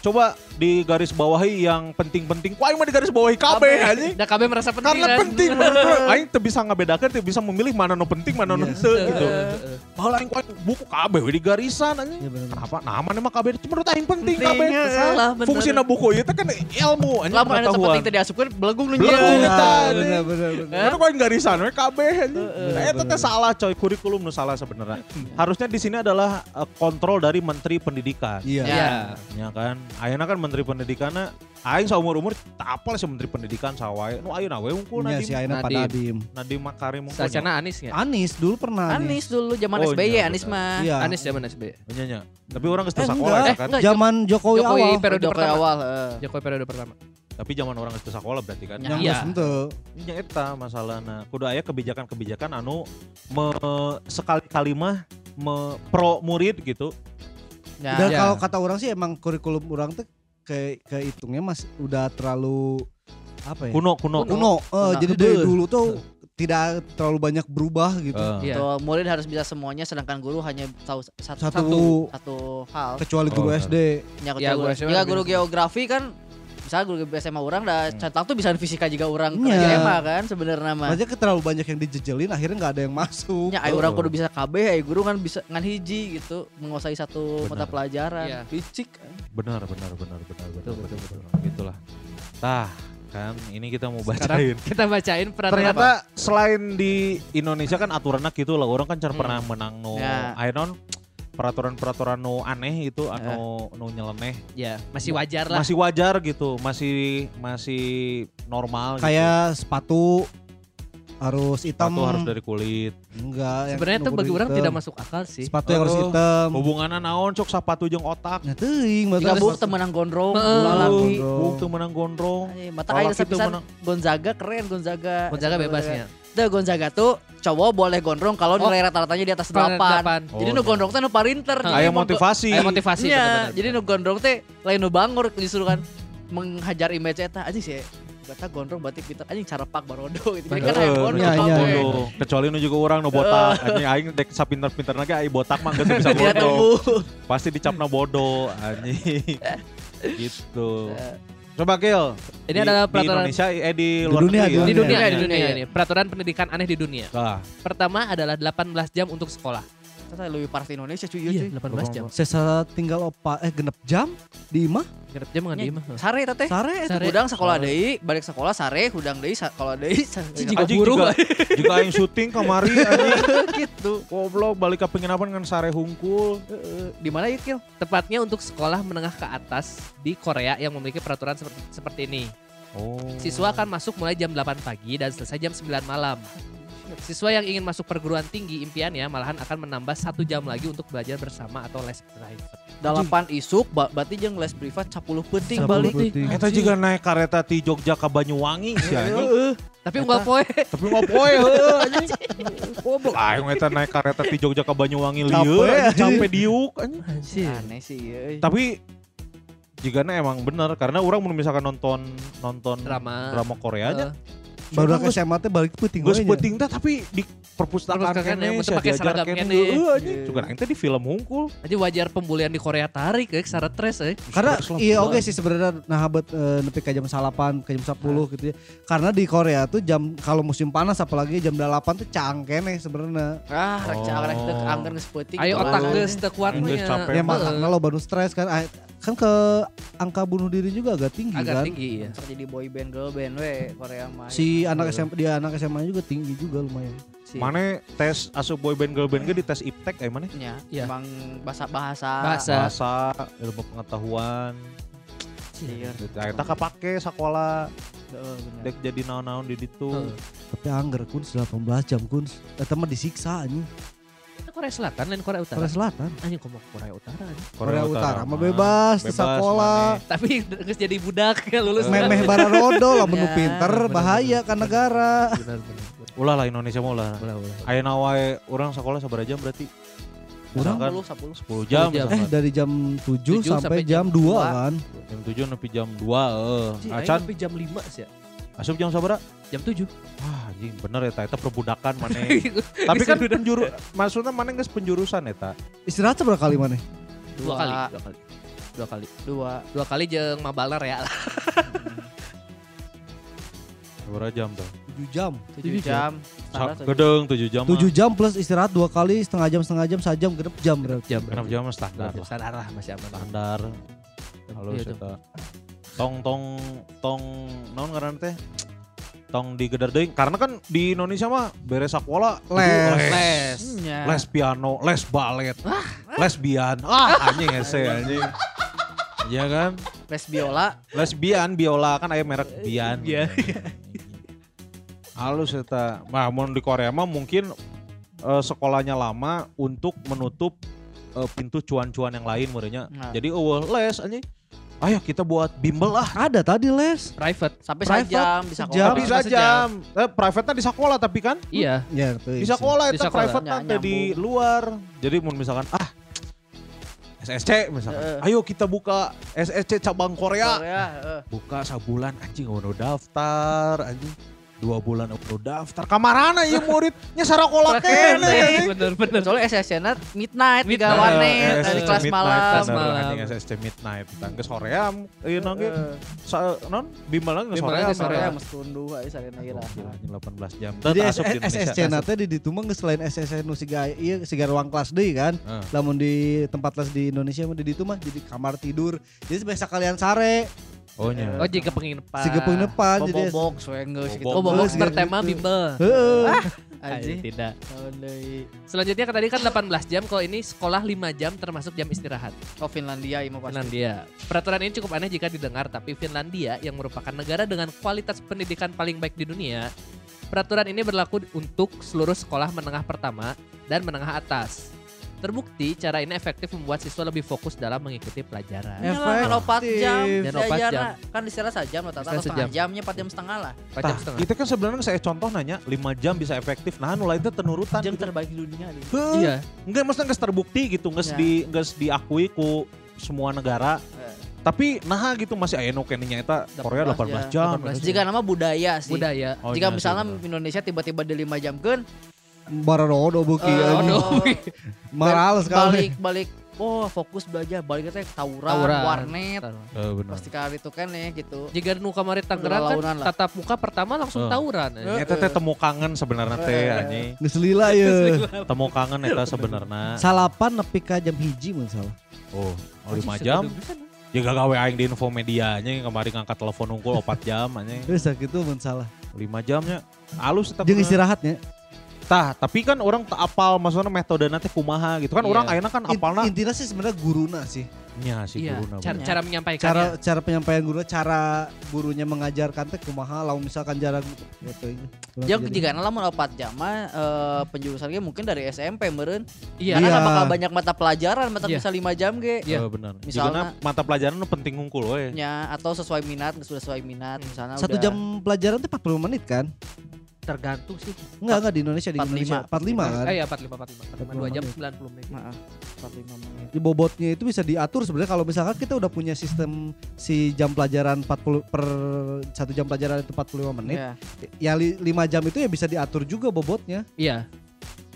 coba di garis bawahi yang penting-penting aing mah di garis bawahi kabeh anjing Dan KB merasa penting karena kan? penting [laughs] menurut gue. aing teu bisa ngabedakeun teu bisa memilih mana nu penting mana nu Iya. teu gitu Heeh. Bahala aing ku buku we di garisan anjing Iya bener. kenapa nah mana mah kabeh cuma menurut aing penting ya. Salah, bener. fungsina buku ieu teh kan ilmu anjing Lamun ada pengetahuan sepenting teh diasupkeun belegung nu Belegung. Eta, Iya, bener bener kau garisan we kabeh anjing. Nah, eta teh bener. salah coy, kurikulum nu salah sebenarnya. Harusnya di sini adalah eh, kontrol dari Menteri Pendidikan. Iya. Ya. Ya kan. Ayeuna kan Menteri Pendidikannya aing saumur-umur tak apal sih Menteri Pendidikan sawae. Nu ayeuna we unggul Iya Nadiem. si Aina Pak Nadiem. Nadiem. Nadiem Makarim unggul. Sacana Anis nggak? Anis dulu pernah Anis dulu zaman Oh, SBY iya, Anis mah. Iya. Anis zaman SBY. Nya nya. Tapi orang geus Eh, sekolah enggak. ya kan. Zaman Jokowi, Jokowi awal. periode Jokowi pertama. awal, heeh. Jokowi periode pertama. Tapi zaman orang geus sekolah berarti kan. Ya. Yang Iya. geus henteu. Nya eta masalahna. Kudu aya kebijakan-kebijakan anu me, sekali-kali mah me, pro murid gitu. Ya. Dan Ya. kalau kata orang sih emang kurikulum orang tuh ke kehitungnya mas udah terlalu apa ya? Kuno kuno. Kuno. Eh, Kuno. jadi dari dulu tuh tidak terlalu banyak berubah gitu. Eh. Iya. Tuh, murid harus bisa semuanya sedangkan guru hanya tahu satu Satu. satu, satu hal. Kecuali guru Oh, SD. Ya, Ya, guru, guru lebih guru bisa. geografi kan misalnya guru SMA orang dah Hmm. centang tuh bisa fisika juga orang ke Iya. SMA kan sebenarnya mah. Makanya kan terlalu banyak yang dijejelin akhirnya nggak ada yang masuk. Ya, ayo orang kudu bisa KB, ayo guru kan bisa ngan hiji gitu, menguasai satu Benar. mata pelajaran. Iya. Licik. Benar, benar, benar, benar, benar, Betul, betul, betul, Gitulah. Tah, kan ini kita mau Sekarang bacain. [laughs] kita bacain peraturan Ternyata apa? selain di Indonesia kan aturannya gitu lah. Orang kan cara Hmm. pernah menang no Ya. Ainon peraturan-peraturan nu aneh itu anu nu nyeleneh Ya, masih wajar lah. masih wajar gitu masih masih normal gitu. Kayak sepatu harus hitam. Sepatu harus dari kulit Enggak. yang Sebenarnya itu bagi orang tidak masuk akal sih. Sepatu yang harus Oh. hitam. hubungannya naon cok sepatu jeung otak Nah, teuing mata buk temenang gondrong, Heeh. ulah lagi. Gondrong. Tuh menang Mata air tuh sepisan. Gonzaga keren Gonzaga. Gonzaga bebasnya. Tuh Gonzaga tuh cowok boleh gondrong kalau Oh. nilai rata-ratanya di atas Kalau 8. delapan. Jadi Oh, nu iya. gondrong teh nu parinter. Aya go- motivasi Ada motivasi Iya, jadi nu gondrong teh lain nu bangor justru kan menghajar image eta anjing sih. Kata gondrong berarti pinter anjing cara pak barodo gitu. Jadi kan aya gondrong. Iya, iya, iya. kecuali nu juga orang nu botak anjing aing dek sapinter-pinter lagi aing botak mah geus bisa [laughs] tumbuh. pasti dicapna bodoh anjing [laughs] gitu Eh, coba Gil Ini di- adalah di peraturan Indonesia eh di Di luar dunia, negeri ya? di Dunia, di di dunia ini. Peraturan pendidikan aneh di dunia. Nah, Pertama adalah 18 jam untuk sekolah. Ternyata lebih parah di Indonesia cuy, iya, Iya, cuy. 18 jam. Sesa tinggal opa eh genep jam di imah Genep jam nggak Nya, di imah. Sare eta teh. sare eta. Udang sekolah deui, balik sekolah sare, hudang deui sekolah deui. Jika juga, [laughs] juga aing syuting kamari anjing [laughs] gitu. goblok balik ke penginapan kan sare hungkul Heeh. Di mana ya Kil? Tepatnya untuk sekolah menengah ke atas di Korea yang memiliki peraturan seperti, seperti ini. oh Siswa akan masuk mulai jam 8 pagi dan selesai jam 9 malam. Siswa yang ingin masuk perguruan tinggi impiannya malahan akan menambah satu jam lagi untuk belajar bersama atau les private. Dalapan isuk, ba berarti jeung les privat 10 penting 10 balik. penting. Eta juga naik kereta ti Jogja ke Banyuwangi sih anjing. Tapi unggal poe. Tapi mau poe heuh anjing. Goblok aing eta naik kereta ti Jogja ke Banyuwangi lieu Capek, diuk anjing. Anjir. Aneh sih, euy. Tapi Jika emang bener karena orang misalkan nonton nonton Drama. drama Koreanya Eh, Baru ke SMA teh balik we nya. penting teh tapi di perpustakaan kene ya, sia pakai seragam kene anjing. Juga aing teh di film hungkul. Jadi wajar pembulian di Korea tarik ya, secara stres ya. Karena Terus lah, iya oke sih sebenarnya nah habet eh, nepi ka jam 8 ke jam 10 gitu ya. Karena di Korea tuh jam kalau musim panas apalagi jam 8 tuh cang kene sebenarnya. Ah, rek Oh. cak rek teu geus peuting. Ayo otak geus teu kuat capek. Ya makanya lo baru stres kan Ah, kan ke angka bunuh diri juga agak tinggi agak kan. tinggi ya. Sok jadi boy band girl band we Korea mah. Si anak SMA dia anak SMA juga tinggi juga lumayan. Si- Mana tes asup boy band girl band ge di tes iptek kayak mana? nya Iya. emang bahasa bahasa Bahasa. Bahasa, ilmu pengetahuan. Iya. Eta kapake sekolah Heeh, bener. dek jadi naon-naon di ditu. Tapi anggar kun 18 jam kun. Eta mah disiksa anjing. Korea Selatan lain Korea Utara. Korea Selatan. Anjing ngomong Korea Utara anjing. Korea Utara mah bebas di sekolah. Tapi geus jadi budak ya lulus. Memeh bararodo lah [laughs] menu Ya, pinter bahaya kan negara. Benar benar. Ulah lah Indonesia mah ulah. Ulah ulah. Ayeuna wae urang sekolah sabaraha jam berarti? Urang Misalkan 10 10. 10 jam, jam. Eh dari jam 7, Tujuh sampai sampai jam jam 2 dua. kan. jam 7 nepi jam 2 heeh. Aing Acan sampai jam 5 sih ya. Asup jam sabaraha? Jam 7. Wah, anjing bener eta eta perbudakan mana. [laughs] Tapi kan penjuru maksudnya mana geus penjurusan eta. Istirahat seberapa kali mana? dua kali, dua kali. Dua kali. Dua. Dua kali jeung mabalar ya. [laughs] Sabaraha jam tuh? 7 jam. 7 jam. Tujuh. Gedeng 7 jam. 7 jam plus istirahat dua kali setengah jam setengah jam sejam genep jam berarti. Jam Kenapa jam standar lah. Standar lah masih aman. Standar. Halo Iya eta. Tong tong tong naon ngaran teh? Tong di gedar deui karena kan di Indonesia mah beres sekolah Les. Les. Nya. les piano, les balet, lesbian. Ah, anjing ese anjing. Iya kan? Les biola. Lesbian, biola kan aya merek Bian. Iya. Halus eta. Nah, mun di Korea mah mungkin eh, sekolahnya lama untuk menutup eh, pintu cuan-cuan yang lain menurutnya. Nah. Jadi eueuh les anjing. Ayo kita buat bimbel ah. Ada tadi les. Private. Sampai Private, sejam sejam. sekolah. Tapi Bisa sajam. Eh, private-nya di sekolah tapi kan Iya. Ya, di sekolah itu private nanti di luar. Jadi mun misalkan ah SSC misalkan. Heeh. Ayo kita buka SSC cabang Korea. Korea, heeh. Buka sebulan anjing udah daftar anjing. Dua bulan udah daftar. Kamarana ya muridnya sarakola kene. Bener bener. Soalnya SSC-na midnight, tiga Midnight. warnet, Eh, dari SSC kelas malam. Kelas malam. SSC midnight. Tangga soream. Ieu nangge Heeh. sa- non bimbel lagi Bimbel soream. lagi soream. Korea mesti tunduh aja sarena ieu lah. Gila, anjing 18 jam. Jadi di. SSC nate di ditu mah geus selain SSC nu siga ieu siga ruang kelas deui kan. Heeh. Lamun di tempat les di Indonesia mah di ditu mah jadi kamar tidur. Jadi biasa kalian sare, Oh nya. Oh jika penginapan. siga penginapan jadi Bobok, soeng geus gitu. Oh bobok Geus, bertema gitu. bimbel. Heeh. Anjing. Tidak. Tahun deui. Selanjutnya kan tadi kan 18 jam, kalau ini sekolah 5 jam termasuk jam istirahat. Oh Finlandia ini mah pasti. Finlandia. Peraturan ini cukup aneh jika didengar, tapi Finlandia yang merupakan negara dengan kualitas pendidikan paling baik di dunia, peraturan ini berlaku untuk seluruh sekolah menengah pertama dan menengah atas. Terbukti cara ini efektif membuat siswa lebih fokus dalam mengikuti pelajaran. Ya lah, kan opat jam. Dan opat Diajarna. jam. Kan istirahat sajam atau Istirahat setengah sejam. jamnya 4 jam setengah lah. Empat jam Tah, setengah. itu kan sebenarnya saya contoh nanya 5 jam bisa efektif. Nah, nu lain teh tenurutan. Jam gitu. terbaik di dunia nih. Heuh. Iya. Enggak, maksudnya nggak terbukti gitu, nggak Ya. di nggak diakui ku semua negara. Eh. Tapi nah gitu masih aya nu kenenya eta Korea 18 jam. 18 Jika nama budaya sih. Budaya. Oh, Jika iya misalnya. Indonesia tiba-tiba di 5 jam kan Bararodo beuki Eh, anjing. oh, Maral sekali. balik balik oh fokus belajar balik teh tawuran, Tawuran. warnet Eh, benar. pasti kali itu kan ya gitu Jika nu kamari Tangerang kan lah. tatap muka pertama langsung Eh. tawuran. Eh. Eta teh temu kangen sebenarnya teh Eh. anjing. Geus lila ye. Temu kangen eta [laughs] sebenarnya. Salapan nepi ka jam hiji mun salah. Oh, oh 5 jam. Ya gak gawe aing di info medianya yang kemarin ngangkat telepon unggul 4 jam anjing. Geus sakitu mun salah. 5 jamnya. Halus eta. Jeung istirahatnya. Tah, tapi kan orang tak apal maksudnya metode nanti kumaha gitu kan Iya. orang ayeuna kan In- apalna Intinya sih sebenarnya guruna sih. nya si Iya, guruna. cara, bener. cara menyampaikannya. Cara cara penyampaian guru, cara gurunya mengajarkan teh kumaha lamun misalkan jarak gitu. Jauh jika lamun 4 jam mah eh, penjurusan ge mungkin dari SMP meureun. Iya. Karena Iya. bakal banyak mata pelajaran, mata Iya. bisa 5 jam ge. Iya. Eh, benar. Misalnya- Misalnya mata pelajaran nu penting ngungkul we. nya atau sesuai minat sesuai minat misalnya Satu udah- jam pelajaran teh 40 menit kan? Tergantung sih. Enggak enggak di Indonesia di 45. Indonesia 45 kan. Eh ya 45 45 45 2 jam 90 menit. Maaf, 45 menit. Di bobotnya itu bisa diatur sebenarnya kalau misalkan kita udah punya sistem si jam pelajaran 40 per satu jam pelajaran itu 45 menit. Iya. Ya 5 jam itu ya bisa diatur juga bobotnya. Iya,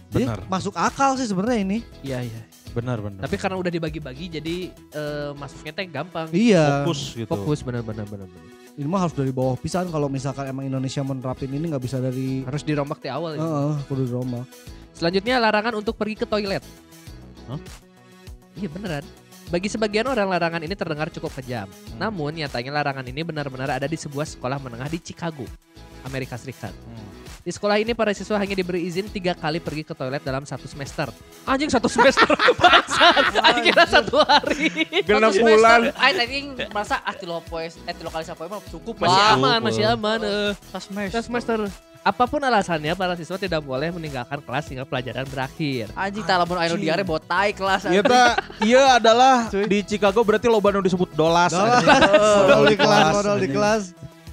Jadi Benar. masuk akal sih sebenarnya ini. iya iya. Benar benar. Tapi karena udah dibagi-bagi jadi eh, masuknya teh gampang. Iya. fokus gitu. Fokus benar benar benar. benar. Ini mah harus dari bawah pisan kalau misalkan emang Indonesia menerapin ini nggak bisa dari Harus dirombak di awal. ya. Heeh, kudu dirombak. Selanjutnya larangan untuk pergi ke toilet. Hah? Iya beneran. Bagi sebagian orang larangan ini terdengar cukup kejam. Hmm. Namun nyatanya larangan ini benar-benar ada di sebuah sekolah menengah di Chicago, Amerika Serikat. Hmm. Di sekolah ini para siswa hanya diberi izin tiga kali pergi ke toilet dalam satu semester. Anjing satu semester, [laughs] bangsat. Anjing kira satu hari. Genap Satu bulan. semester. Ay, tadi merasa ah tilo poes, eh tilo kali sapoe mah cukup Masih lah. aman, masih aman. eh. Tas mes. Satu semester. Apa pun alasannya, para siswa tidak boleh meninggalkan kelas hingga pelajaran berakhir. Anjing tak lamun anu diare botai kelas. Iya ta, iya adalah di Chicago berarti loba nu disebut dolas. [laughs] Dolas. Modal di kelas, modal di kelas.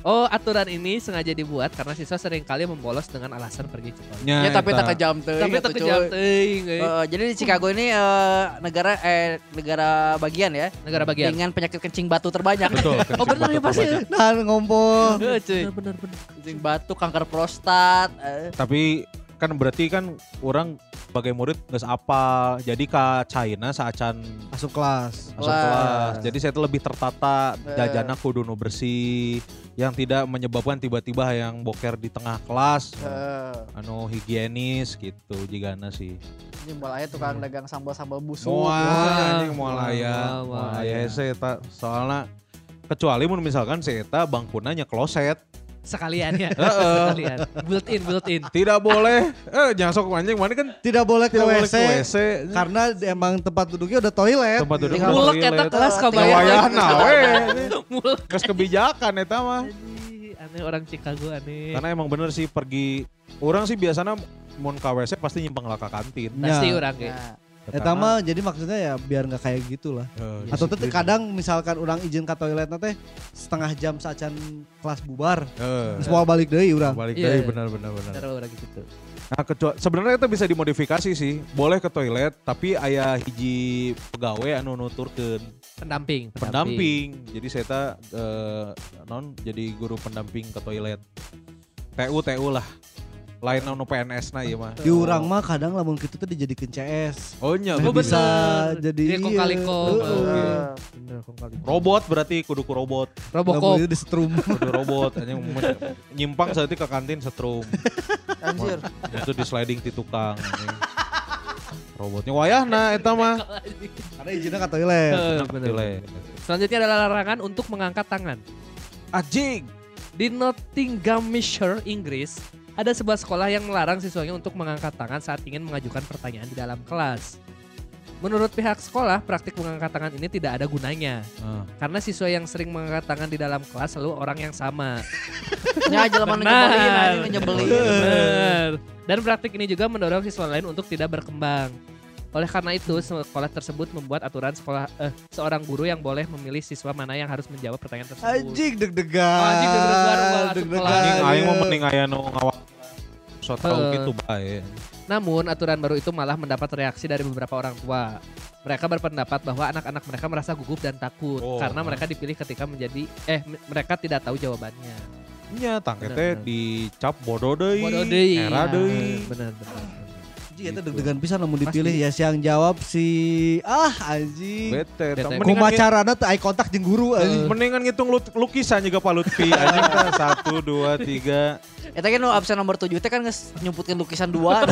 Oh, aturan ini sengaja dibuat karena siswa sering kali membolos dengan alasan pergi ke toilet. Ya tapi tak kejam teuing. Tapi atuh, terkejam cuy. teuing, eh. Eh, jadi di Chicago ini eh, negara eh negara bagian ya negara bagian. dengan penyakit kencing batu terbanyak. Betul. [laughs] Oh benar ya pasti. Nah, ngompol. Cuy. Benar benar benar. Kencing batu, kanker prostat. eh. Tapi kan berarti kan orang sebagai murid nggak apa jadi ke China saacan Masuk kelas. masuk Kelas. kelas. Jadi saya tuh lebih tertata, Eh. jajana kudu nu bersih, yang tidak menyebabkan tiba-tiba yang boker di tengah kelas, Eh, anu higienis gitu jigana sih. ini mulai tukang dagang sambal-sambal busuk. Wah. anjing moal aya, Moal, aya. aya soalna kecuali mun misalkan si eta bangkuna nya kloset. Sekalian ya. [laughs] Heeh. Sekalian. Built in, built in. Tidak boleh eh jangan sok anjing mana kan Tidak boleh ke tidak boleh WC, ke WC. karena emang tempat duduknya udah toilet. tempat duduk Tinggal Mulek eta kelas we. Mulek. Geus kebijakan eta mah. Aneh orang Chicago aneh. Karena emang bener sih pergi orang sih biasanya mun ke WC pasti nyimpang lah ke kantin. Pasti Ya. orang kayak. Eta mah jadi maksudnya ya biar nggak kayak gitu lah. Eh, Atau tuh kadang misalkan orang izin ke toilet nanti setengah jam sacan kelas bubar, Eh, semua balik deui urang. balik Iya. deui benar benar benar. Cara orang gitu. Nah, kecuali sebenarnya itu bisa dimodifikasi sih. Boleh ke toilet tapi aya hiji pegawai anu nuturkeun Pendamping. pendamping. Jadi saya ta eh, non jadi guru pendamping ke toilet. TU TU lah. Lain anu PNS na ieu mah. Di urang mah kadang lamun kitu tuh dijadikan CS. Oh nya Nah, Oh, bisa bener. jadi Dia iya. kali kong. Heeh. Oke. eh, Bener, kong kali. robot berarti kudu ku robot. Robocop. Lamun di setrum. Kudu robot anjing men- nyimpang saeutik ke kantin setrum. anjir. Itu di sliding ti tukang. Robotnya wayahna eta mah. Karena izinnya ke toilet. Toilet. Selanjutnya adalah larangan untuk mengangkat tangan. Anjing. Di Nottinghamshire, Inggris, ada sebuah sekolah yang melarang siswanya untuk mengangkat tangan saat ingin mengajukan pertanyaan di dalam kelas. Menurut pihak sekolah, praktik mengangkat tangan ini tidak ada gunanya. Ah. Karena siswa yang sering mengangkat tangan di dalam kelas selalu orang yang sama. Nya jelema nyebelin nyebelin. Benar. Dan praktik ini juga mendorong siswa lain untuk tidak berkembang. Oleh karena itu, sekolah tersebut membuat aturan sekolah eh, seorang guru yang boleh memilih siswa mana yang harus menjawab pertanyaan tersebut. Anjing deg-degan. Oh, anjing deg-degan. Anjing aing iya. mending aya nu ngawal. So tau Heeh. gitu bae. Namun, aturan baru itu malah mendapat reaksi dari beberapa orang tua. Mereka berpendapat bahwa anak-anak mereka merasa gugup dan takut Oh. karena mereka dipilih ketika menjadi eh mereka tidak tahu jawabannya. Nya tangke Bener, teh bener. dicap bodoh deui. Bodoh deui. Era deui. Benar, benar. Anjing Gitu. deg-degan pisan namun dipilih ya si yang jawab si ah anjing. Bete. Bete. Mendingan Kumaha ngi- carana teu eye contact jeung guru anjing. Mendingan ngitung lukisan juga Pak Lutfi. [laughs] Anjing teh satu, dua, tiga. Eta kan absen nomor 7 teh kan geus nyumputkeun lukisan dua.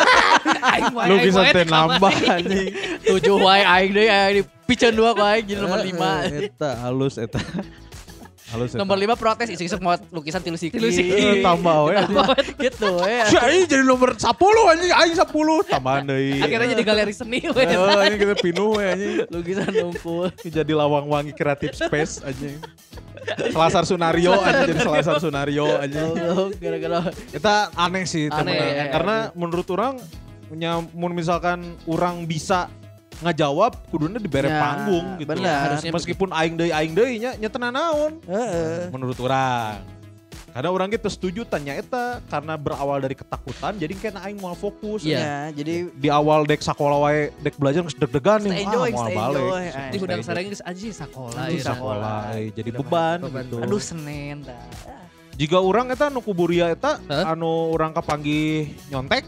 [laughs] Aing wae, Lukisan aing wae teh nambah anjing. 7 wae aing deui aing di piceun dua ku aing jadi nomor 5. Eta halus eta. Halus. Nomor 5 protes isuk-isuk mau lukisan tilu siki. Tilu siki. Eh, tambah we. [laughs] gitu we. Si aing jadi nomor 10 anjing, aing 10 tambahan deui. Akhirnya jadi galeri seni we. Oh, anjing kita pinuh we anjing. Lukisan numpul. Jadi lawang wangi kreatif space anjing. Selasar Sunario anjing jadi Selasar Sunario anjing. Allah, gara-gara Kita aneh sih Aneh, ya, Karena menurut orang punya mun misalkan orang bisa ngajawab kuduna dibere Ya, panggung gitu. benar. Harusnya Meskipun aing deui aing deui nya nya naon heeh. menurut orang. Karena orang gitu setuju tanya eta karena berawal dari ketakutan jadi kena aing mau fokus. Iya. Ya, jadi Di awal dek sekolah wae dek belajar geus deg-degan nih. Ah, mau stay balik. Di hudang stay sareng geus anjing sakolah enjoy. ya. sekolah eh, jadi Udah beban, beban. gitu. aduh Senin dah. Jika orang eta nu kuburia eta anu orang kepanggih nyontek.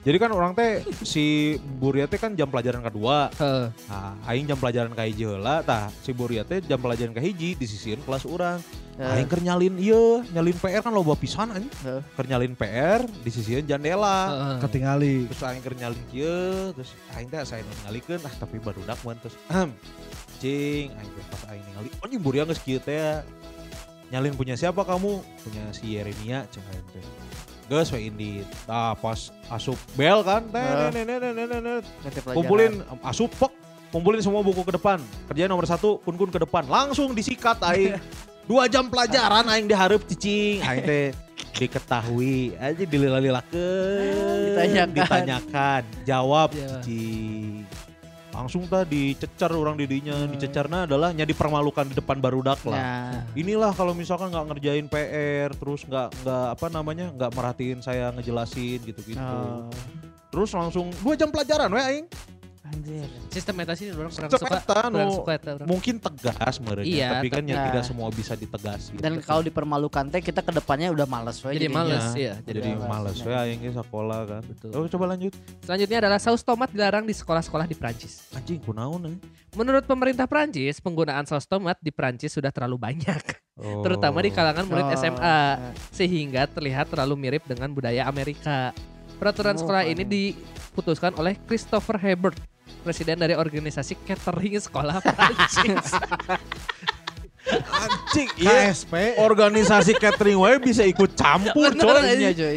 Jadi kan orang teh si Buria teh kan jam pelajaran kedua. Heeh. Nah, aing jam pelajaran ka hiji heula tah si Buria teh jam pelajaran ka hiji disisihin kelas urang. Ya. Aing keur nyalin ieu, nyalin PR kan loba pisan anjing. Heeh. Keur nyalin PR disisihin jandela. Heeh. Ketingali. Terus aing keur nyalin kieu, terus aing teh saya ngalikeun ah tapi barudak mun terus ahem. Cing, aing teh pas aing ningali anjing Buria geus kieu teh. Nyalin punya siapa kamu? Punya si Yeremia cek aing teh. Geus we indi. Tah pas asup bel kan kumpulin asup pok kumpulin semua buku ke depan. Kerjaan nomor satu kun kun ke depan. Langsung disikat aing. [laughs] Dua jam pelajaran aing diharap cicing. [laughs] Aing teh diketahui aja dilila-lilakeun. Ditanyakan. ditanyakan. Jawab Iya. cicing langsung tadi dicecar orang didinya dicecarnya adalah nya dipermalukan di depan barudak lah. Ya. inilah kalau misalkan nggak ngerjain PR terus nggak nggak apa namanya nggak merhatiin saya ngejelasin gitu gitu Oh, terus langsung dua jam pelajaran we aing anjir. Sistem eta sih orang kurang suka. Kurang suka eta orang. mungkin tegas merenya Iya, tapi kan ya nah. tidak semua bisa ditegasi Dan kalau dipermalukan teh kita ke depannya udah males we Jadi jadinya. males ya. jadi Jadi males ya yang sekolah kan Betul. oh, coba lanjut Selanjutnya adalah saus tomat dilarang di sekolah-sekolah di Prancis. anjing kunaon eh. Menurut pemerintah Prancis, penggunaan saus tomat di Prancis sudah terlalu banyak, oh. terutama di kalangan murid Oh, SMA, sehingga terlihat terlalu mirip dengan budaya Amerika. Peraturan Oh, sekolah ini diputuskan oleh Christopher Hebert, presiden dari organisasi catering sekolah [laughs] Prancis. anjing iya KSP. organisasi catering wae bisa ikut campur coy aja coy.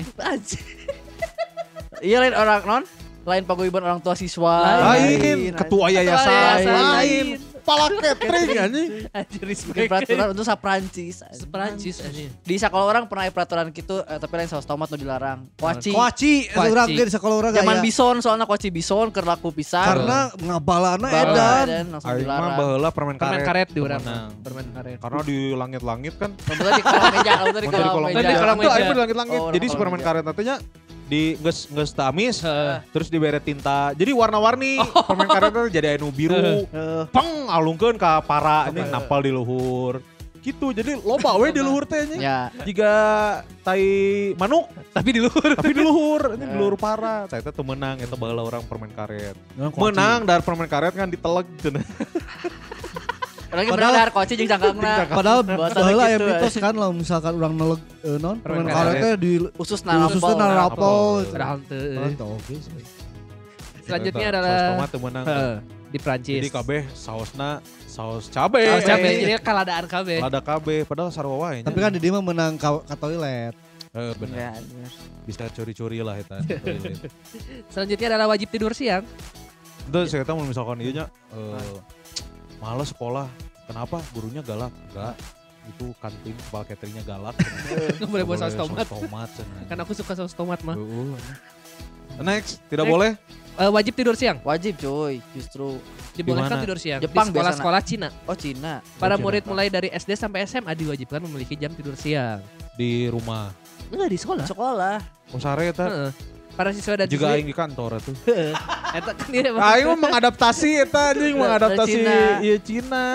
Iya lain orang non, lain paguyuban orang tua siswa. lain ketua yayasan yayasan. lain pala catering anjing Anjir Bikin respect. peraturan untuk sa Prancis. Prancis anjir. Di sekolah orang pernah ada peraturan gitu, eh, tapi lain saus tomat nu dilarang. Kuaci. Kuaci, Kuaci. orang di sekolah orang Zaman aya. bison soalnya kuaci bison keur laku pisan. Karena ngabalana Bala edan. dan langsung Aing mah dilarang. baheula permen karet Permen karet di temenang. Permen karet. karena di langit-langit kan Kebetulan di kolong meja, di tadi kolong kolong meja. Tadi kolong Itu meja. di langit-langit Oh, jadi permen karet nantinya di geus geus tamis Heeh. terus dibere tinta. Jadi warna-warni. Permen karet itu jadi anu biru. Eh, peng alungkeun ka para ini nampal di luhur. Gitu jadi loba we di luhur teh nya Ya, jika tai manuk. Tapi di luhur. tapi di luhur [laughs] ini di luhur para. Saya teh teu menang eta baheula orang permen karet. Menang dari permen karet kan diteleg cenah [laughs] orangnya Padahal- benar kuaci jeung cangkangna. Padahal Bahasa baheula aya mitos kan kalau misalkan orang neleg eh, non Permen karet. karetnya di Usus narapol. narapol. Padahal teu. Padahal oke sih. Selanjutnya adalah- saus tomat teu menang Heeh, di Prancis. jadi kabeh sausna saus cabe Saus cabe, Eh, jadi kaladaan kabeh. lada kabeh padahal sarua wae. Tapi kan di mah menang ka, toilet. Eh, benar Ya, bener. bisa curi-curi lah eta [laughs] toilet. Selanjutnya adalah wajib tidur siang. Itu saya tahu misalkan iya nya eh, males sekolah. Kenapa? Gurunya galak. Enggak. Itu kantin kepala cateringnya galak. [laughs] Nggak boleh bawa saus tomat. tomat. Kan aku suka saus tomat mah. Next, tidak Next. boleh. Eh, wajib tidur siang. Wajib cuy, justru. Dibolehkan Di mana? tidur siang. Jepang di sekolah-sekolah Cina. Oh Cina. Para Cina. murid mulai dari SD sampai SMA diwajibkan memiliki jam tidur siang. Di rumah. Enggak di sekolah. Sekolah. Oh sare eta. Heeh. Para siswa dan Juga aing di kantor itu. [laughs] Eta kan dia [laughs] Aing mah mengadaptasi eta anjing mengadaptasi Cina. iya Cina.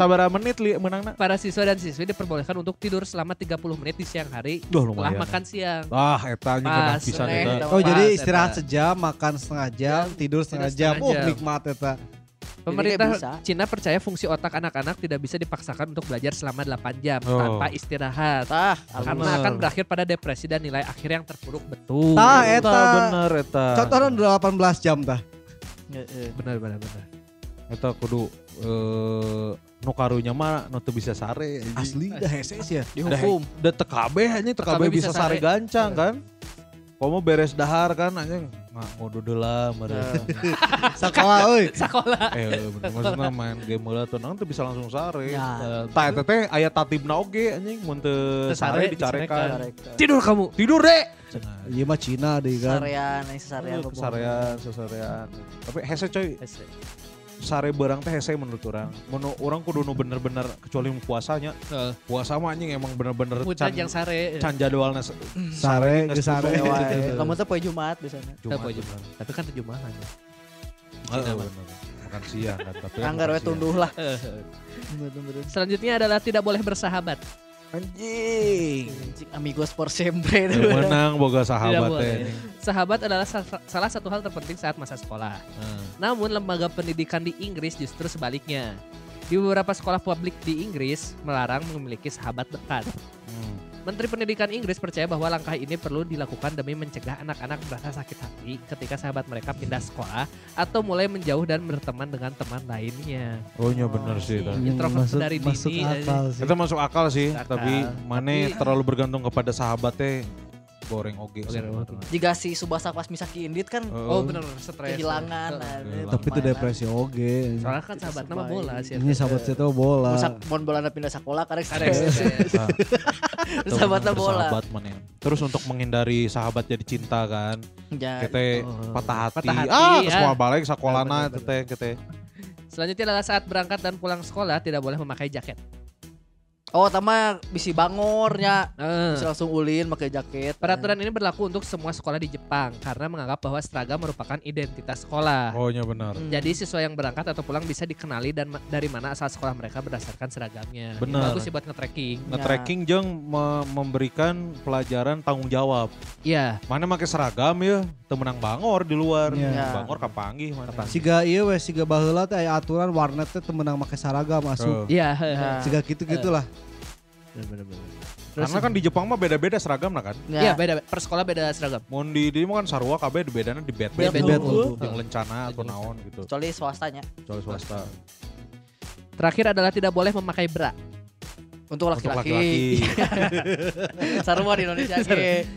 Sabaraha menit li menangna. para siswa dan siswi diperbolehkan untuk tidur selama 30 menit di siang hari Duh setelah makan siang. Ah, eta anjing Pas, pisan Neng, eta. kita Oh jadi istirahat sejam, makan setengah jam, tidur setengah jam. Oh nikmat eta. Pemerintah bisa. Cina percaya fungsi otak anak-anak tidak bisa dipaksakan untuk belajar selama 8 jam Oh. tanpa istirahat. Tah, Karena Bener. akan berakhir pada depresi dan nilai akhir yang terpuruk betul. Tah Eta eta. bener eta. Contohnya udah 18 jam tah. Heeh. Benar benar benar. Eta kudu eh nu karunya mah nu teu bisa sare. anjing. Asli dah hese sih ya. dihukum. Da anjing teu kabeh bisa sare gancang kan. Komo beres dahar kan anjing. Nggak mau lah meureun. [laughs] Sekolah euy. Sekolah. Eh bener maksudna main game heula tuh teu bisa langsung sare. Ya. Tah eta teh aya tatibna oge anjing mun teu sare dicarekan. Tidur kamu. Tidur deh. Cenah. Iya mah Cina deh kan. Sarean, sarean. Aduh, Kesarean, sesarean. Tapi hese coy. Sare barang teh hese menurut orang. Mun orang kudu nu bener-bener kecuali puasanya. Heeh. Puasa mah anjing emang bener-bener can, yang sare. can jadwalna se- Sare ke sare. tutup wae. gitu. Kamu tuh poe Jumat biasanya. Jumat, aja, bener. Tapi kan. Heeh, bener. Makan siang kan tapi kan Anggar we tunduh lah. Selanjutnya adalah tidak boleh bersahabat. Anjing. Anjing, Amigos por siempre Yang menang boga sahabat teh. Sahabat adalah sa- salah satu hal terpenting saat masa sekolah. Heeh. Namun lembaga pendidikan di Inggris justru sebaliknya. Di beberapa sekolah publik di Inggris melarang memiliki sahabat dekat. Hmm. Menteri Pendidikan Inggris percaya bahwa langkah ini perlu dilakukan demi mencegah anak-anak merasa sakit hati ketika sahabat mereka pindah sekolah atau mulai menjauh dan berteman dengan teman lainnya. Oh iya bener sih. Oh, tah. Hmm. Introvert masuk, dari masuk dini, akal sih. Kita masuk akal sih, Masuk akal. tapi mana terlalu bergantung kepada sahabatnya goreng sebenarnya. oge. Jika si Subasa pas misaki Indit kan Oh bener stres. kehilangan. Nah, Kehilangan. Tapi itu depresi oge. Soalnya kan sahabat nama bola sih. Ini sahabat saya tuh bola. Musak mon bola pindah sekolah karek Karek stres. Sahabatnya bola. Sahabat mana. Terus untuk menghindari sahabat jadi cinta kan, Ya, kita Oh. patah hati. Patah hati, ah, ke ya. sekolah balik sekolahna teh kita. Selanjutnya adalah saat berangkat dan pulang sekolah tidak boleh memakai jaket. Oh, tama bisi bangornya. Eh. Bisa langsung ulin pakai jaket. Peraturan ini berlaku untuk semua sekolah di Jepang karena menganggap bahwa seragam merupakan identitas sekolah. Oh iya benar. Hmm. Jadi siswa yang berangkat atau pulang bisa dikenali dan ma- dari mana asal sekolah mereka berdasarkan seragamnya. Ini Bener. Bagus sih buat nge-tracking. Nge-tracking jeung me- memberikan pelajaran tanggung jawab. Iya. Mana make seragam ya, temenang bangor di luar. Iya. Bangor kapanggih mana. Siga iya siga baheula teh aya aturan warnet teh temenang make seragam asup. Eh, Iya. Ya. Siga gitu-gitulah. Bener-bener. Karena kan di Jepang mah beda-beda seragam lah kan. Iya beda. Per sekolah beda seragam. Mun di di mah kan sarua kabeh di bedana di bed Bed yang lencana atau naon gitu. Kecuali swastanya. Kecuali swasta. Terakhir adalah tidak boleh memakai bra. Untuk laki-laki. [laughs] Sarua di Indonesia.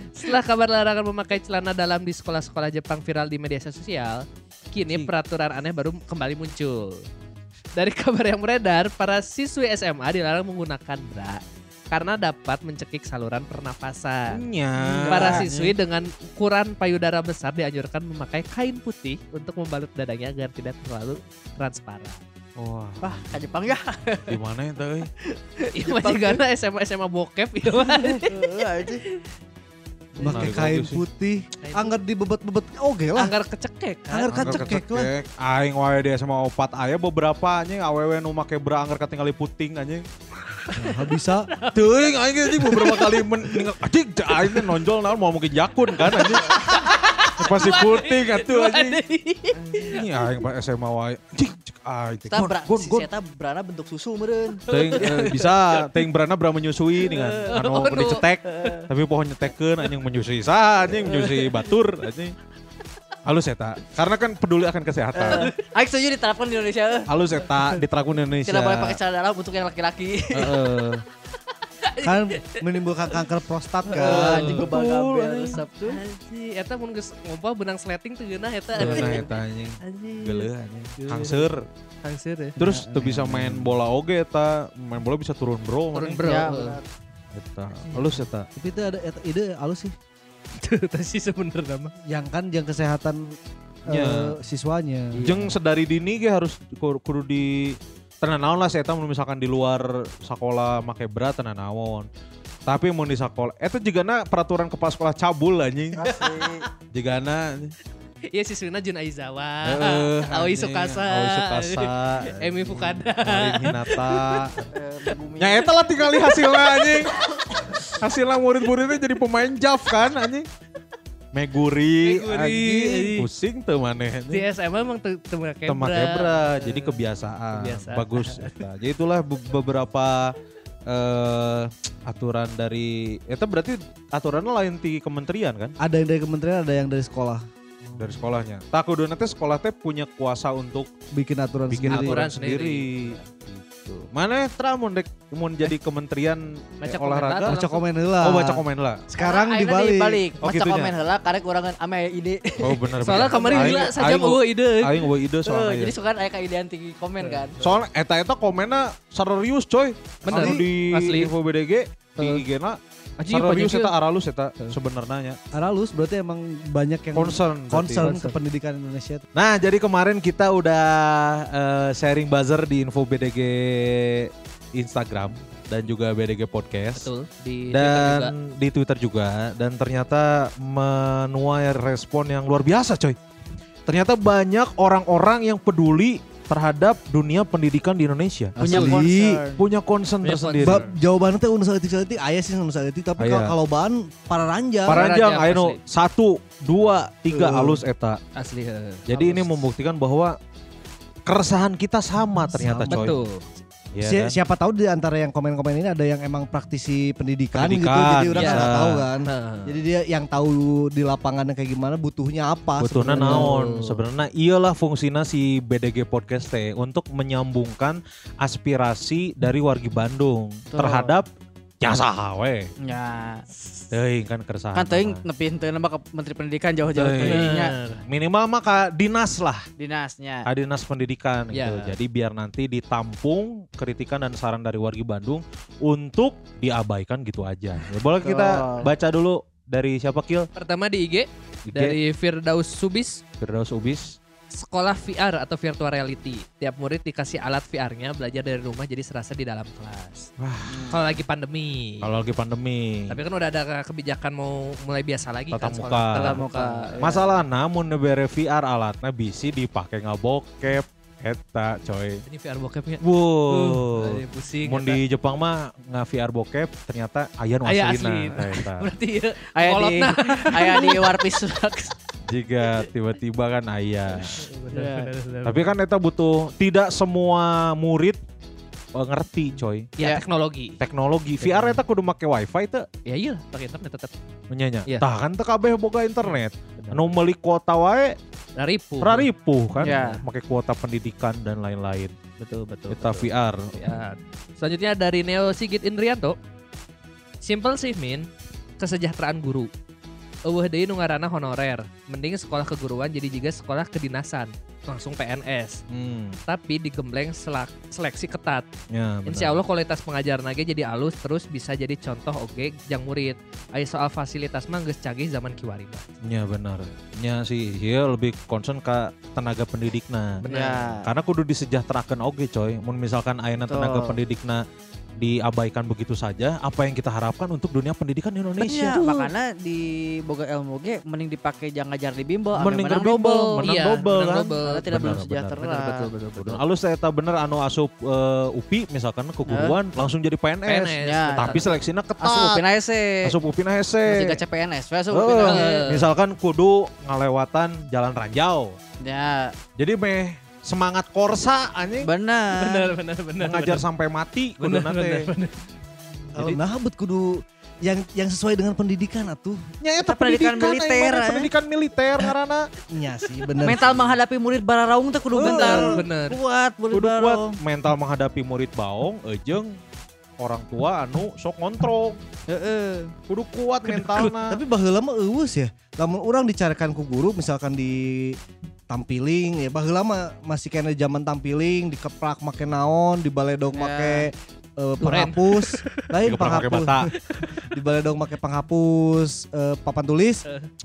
Setelah kabar larangan memakai celana dalam di sekolah-sekolah Jepang viral di media sosial, kini peraturan aneh baru kembali muncul. Dari kabar yang beredar, para siswi SMA dilarang menggunakan bra karena dapat mencekik saluran pernafasan. Nya. Para siswi dengan ukuran payudara besar dianjurkan memakai kain putih untuk membalut dadanya agar tidak terlalu transparan. Wah, Wah, ka Jepang ya. di mana itu euy? Iya majigana SMA SMA bokep ya. Menarik kain putih, anggar dibebet-bebet oge lah. Anggar kecekek kan. Anggar kecekek lah. Aing wae di SMA opat aya beberapa anjing awewe nu make bra anggar katingali puting anjing. [laughs] Nah, bisa. Teuing aing anjing beberapa kali men anjing aing nonjol naon mau mungkin jakun kan anjing. [laughs] Pasti puting atuh anjing. Ini aing pas SMA wae. Anjing cek aing. Kita bra, si. Seta berana bentuk susu meren. Teuing eh, bisa teuing brana bra menyusui dengan anu Oh, no. dicetek. Tapi pohon nyetekeun anjing menyusui sah anjing menyusui batur anjing. Halus eta. Karena kan peduli akan kesehatan. Aing setuju diterapkan di Indonesia. eh. Halus eta diterapkan di Indonesia. Tidak boleh pakai celana dalam untuk yang laki-laki. Heeh. Kan menimbulkan kanker prostat kan. Anjing gaber resep tuh. Anjing, eta mun geus ngompa benang sleting teu geunah eta. Nah, eta anjing. Anjing. Geuleuh anjing. Hangseur. Hangseur ya. Terus tuh bisa main bola oge eta. Main bola bisa turun bro. Turun maneh. bro. Ya. Eta. Halus eta. Tapi itu ada eta ide halus sih. Itu sih sebenarnya mah. Yang kan yang kesehatan Ya. eh, siswanya. Jeung sedari dini ge harus ku- kudu di tenan naon lah saya misalkan di luar sekolah make bra tenan naon. Tapi mau di sekolah, eta jigana peraturan kepala sekolah cabul anjing. Asli. Jigana Iya siswina Jun Aizawa. Heeh, Aoi. Sukasa. Aoi Sukasa. Emi Fukada. Marin Hinata. Eh. Ya eta lah tinggal hasilnya anjing. Hasilnya murid-muridnya jadi pemain Jav kan anjing. Meguri, Meguri. Pusing tuh maneh. Di SMA emang Temak bra. kebra, jadi kebiasaan. Kebiasaan. Bagus. eta. [laughs] Jadi itulah be- beberapa eh aturan dari eta berarti aturannya lain di kementerian kan Ada yang dari kementerian, ada yang dari sekolah. dari sekolahnya. Tak kudu nanti sekolah teh punya kuasa untuk Bikin aturan bikin sendiri. aturan Aturan sendiri. Gitu. Mana Tra mau dek mau jadi kementerian Baca eh, olahraga? Baca komen heula. Oh baca komen lah. Sekarang Aina dibalik. dibalik. Oh, Maca gitunya. komen heula karek urangan ame ide. Oh benar. Soalnya kemarin gila saja mau ide. Aing eueuh ide Eh, soalnya. jadi ya. suka aya kaidean tinggi komen kan. Soalnya eta eta komennya serius coy. Bener. Anu di Asli. info BDG di Eh. IG-na Serius eta ya. aralus eta sebenarnya Aralus berarti emang banyak yang concern. concern ke pendidikan Indonesia. Nah, jadi kemarin kita udah eh, sharing buzzer di info BDG Instagram dan juga BDG Podcast. Betul. Di Twitter juga. dan di Twitter juga dan ternyata menuai respon yang luar biasa coy. Ternyata banyak orang-orang yang peduli terhadap dunia pendidikan di Indonesia. Punya Asli. concern. Punya concern Punya tersendiri. Ba jawabannya teh unsur etik ayah sih unsur etik tapi kalau kalau bahan para ranjang. Paranjang, Paranjang, ayo nu, asli. satu, dua, tiga Eh. halus eta. Asli. eh, Jadi ini halus. membuktikan bahwa keresahan kita sama ternyata coy. Betul. Iya Si- kan? Siapa tahu di antara yang komen-komen ini ada yang emang praktisi pendidikan, gitu, Pendidikan, jadi orang bisa. nggak tahu kan. Nah, Jadi dia yang tahu di lapangannya kayak gimana, butuhnya apa. Sebenarnya. naon sebenarnya iyalah fungsinya si BDG Podcast teh untuk menyambungkan aspirasi dari wargi Bandung Betul. terhadap jasa we. Ya. Teuing kan keresahan. Kan teuing mah. nepi henteu nama ke Menteri Pendidikan jauh-jauh Teuing. Minimal mah ka dinas lah, dinasnya. ka dinas pendidikan Ya. gitu. Jadi biar nanti ditampung kritikan dan saran dari wargi Bandung untuk diabaikan gitu aja. Ya, boleh kita baca dulu dari siapa Kil? Pertama di IG IG, dari Firdaus Subis, Firdaus Ubis. Sekolah VR atau virtual reality. Tiap murid dikasih alat VR-nya belajar dari rumah jadi serasa di dalam kelas. Wah. Kalau lagi pandemi. Kalau lagi pandemi. Tapi kan udah ada kebijakan mau mulai biasa lagi Tatap kan muka. sekolah. Tatap muka. Masalah namun nebere VR alatnya bisa dipakai ngabokep eta coy. Ini VR bokepnya. Wow. Uh, pusing. Mun eta. di Jepang mah nggak VR bokep ternyata aya nu Aya aslina asli. eta. [laughs] Berarti ya, Aya di kolotna. [laughs] aya di Warpis Jika tiba-tiba kan aya. Bener, Ya. bener, bener. Tapi kan eta butuh tidak semua murid eh, ngerti coy. ya, Ya. teknologi. Teknologi VR eta kudu make wifi teh Ya iya, pakai internet tetap. menyanya. Iya. Tah kan teu kabeh boga internet. Anu meuli kuota wae Raripu. raripuh kan. Ya. Make kuota pendidikan dan lain-lain. Betul, betul. Eta betul. VR. Ya. Selanjutnya dari Neo Sigit Indrianto. Simple sih Min, kesejahteraan guru. Eueuh deui nu ngaranna honorer. Mending sekolah keguruan jadi juga sekolah kedinasan, langsung PNS. Hmm. Tapi digembleng selak- seleksi ketat. Ya. Insya Allah kualitas pengajar nage jadi alus terus bisa jadi contoh oge jang murid. Aya soal fasilitas mah geus canggih zaman kiwari mah. Ya benar. Ya sih, dia lebih concern ke tenaga pendidikna. Benar. Ya. Karena kudu disejahterakan oke coy. Mun misalkan ayeuna Betul. tenaga pendidikna diabaikan begitu saja, apa yang kita harapkan untuk dunia pendidikan di Indonesia? Iya, makanya di boga ilmu ge mending dipakai jangan ngajar di bimbel, Mending menang ke bimbel, double. menang Iya, double menang kan. double. Karena tidak Benar, belum benar. sejahtera. Betul betul betul betul. Alus saya tak bener anu asup eh, UPI misalkan keguruan langsung jadi PNS. PNS. Ya. Tapi seleksinya ketat. Asup upin sih. Asup UPI na Masih hese. gak CPNS, we asup Eh, upin aja. misalkan kudu ngalewatan jalan ranjau. Ya, Jadi meh semangat korsa anjing benar. Benar benar benar. mengajar sampai mati kudu benar nate. benar benar. Kalau nah bet kudu yang yang sesuai dengan pendidikan atuh. Nya eta Eta pendidikan pendidikan militer, eh. pendidikan militer ngaranna. Iya sih bener. Mental menghadapi murid bararaung teh kudu Benar bener. benar. Kuat murid Kudu kuat mental menghadapi murid baong ejeng orang tua anu sok ngontrol. Heeh. Kudu kuat mentalna. Tapi baheula mah eueus ya. Lamun orang dicarikan ku guru misalkan di tampiling ya baheula mah masih kena zaman tampiling dikeplak make naon, dibaledog Ya. make eh, Duren. penghapus, [laughs] lain Juga pakai penghapus. bata. [laughs] Dibaledog make penghapus eh, papan tulis,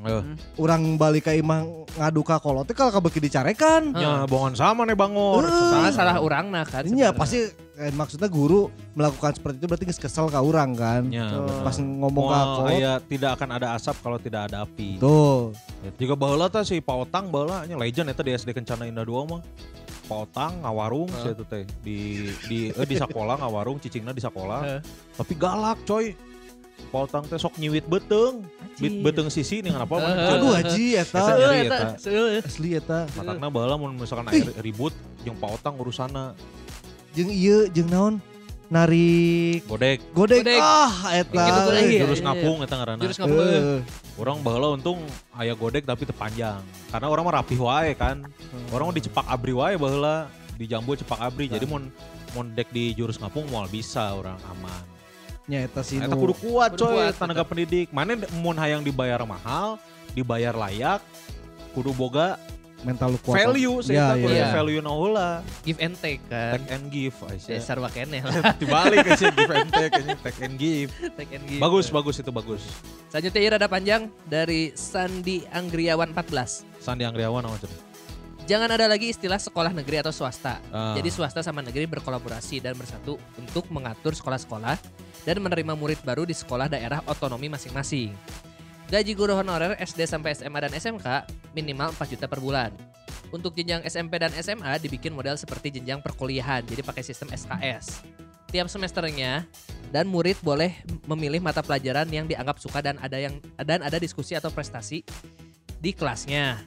Eh, orang balik ka imah ngadu ka kolot teh kalau kabeuki dicarekan. nya bongon sama nih bangor. Eh. Salah salah orang nah kan. Iya pasti eh, maksudnya guru melakukan seperti itu berarti kesel ka orang kan. Tuh. benar. Pas ngomong Moal kolot. aya tidak akan ada asap kalau tidak ada api. Tuh. Ya, Juga baheula teh si Pak Otang baheula nya legend eta di SD Kencana Indah 2 mah. Pak Otang ngawarung sih itu teh di di eh, di sekolah ngawarung cicingna di sekolah. Heeh. Tapi galak coy. Pak Otang teh sok nyiwit beteng. Bit beteng sisi nih kenapa. Heeh. Aduh haji eta. Nyeri eta. seueuh. Asli eta. Matakna baheula mun misalkan air ribut jeung Pak Otang urusana Jeung ieu jeung naon? Narik godek godek. Godek. Ah eta. Gitu iya, jurus iya. ngapung eta ngaranna. Jurus ngapung. Eh, Orang baheula untung aya godek tapi tepanjang. Karena orang mah rapih wae kan. Orang mah dicepak abri wae baheula, di jambu cepak abri. Jadi mun mun dek di jurus ngapung moal bisa orang aman. nya eta sih. Eta kudu kuat Kudu coy kuat, tenaga pendidik. Mana mun hayang dibayar mahal, dibayar layak, kudu boga mental lu kuat. value sih Iya, iya. kuliah Iya. value na heula Give and take kan. take and give Aisyah. Dasar wakene lah. [laughs] dibalik aja give and take take and give [laughs] Take and give. bagus bagus itu bagus Selanjutnya ini rada panjang dari Sandi Anggriawan 14. Sandi Anggriawan apa tuh Jangan ada lagi istilah sekolah negeri atau swasta. Ah. Jadi swasta sama negeri berkolaborasi dan bersatu untuk mengatur sekolah-sekolah dan menerima murid baru di sekolah daerah otonomi masing-masing. Gaji guru honorer SD sampai SMA dan SMK minimal 4 juta per bulan. Untuk jenjang SMP dan SMA dibikin model seperti jenjang perkuliahan, jadi pakai sistem SKS. Tiap semesternya dan murid boleh memilih mata pelajaran yang dianggap suka dan ada yang dan ada diskusi atau prestasi di kelasnya.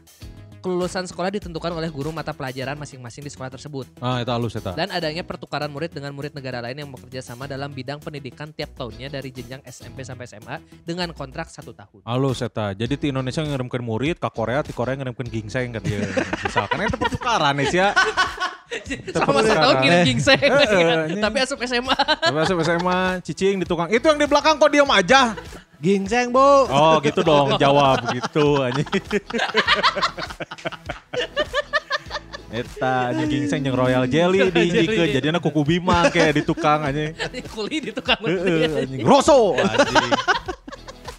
Kelulusan sekolah ditentukan oleh guru mata pelajaran masing-masing di sekolah tersebut. Ah itu halus eta dan adanya pertukaran murid dengan murid negara lain yang bekerja sama dalam bidang pendidikan tiap tahunnya dari jenjang SMP sampai SMA dengan kontrak satu tahun. halus eta jadi di Indonesia ngirimkan murid ke Korea di Korea ngirimkan gingseng ke dia misalkan itu pertukaran ya. [laughs] Sama satu tahun kirim gingseng, Eh, tapi asup SMA. Tapi masuk SMA cicing di tukang. Itu yang di belakang kok diam aja Ginseng, Bu. oh gitu dong jawab gitu anjing Eta anjing gingseng jeung royal jelly di ke jadinya kuku bima kayak di tukang anjing. [laughs] Kuli di tukang anjing. Rosso anjing.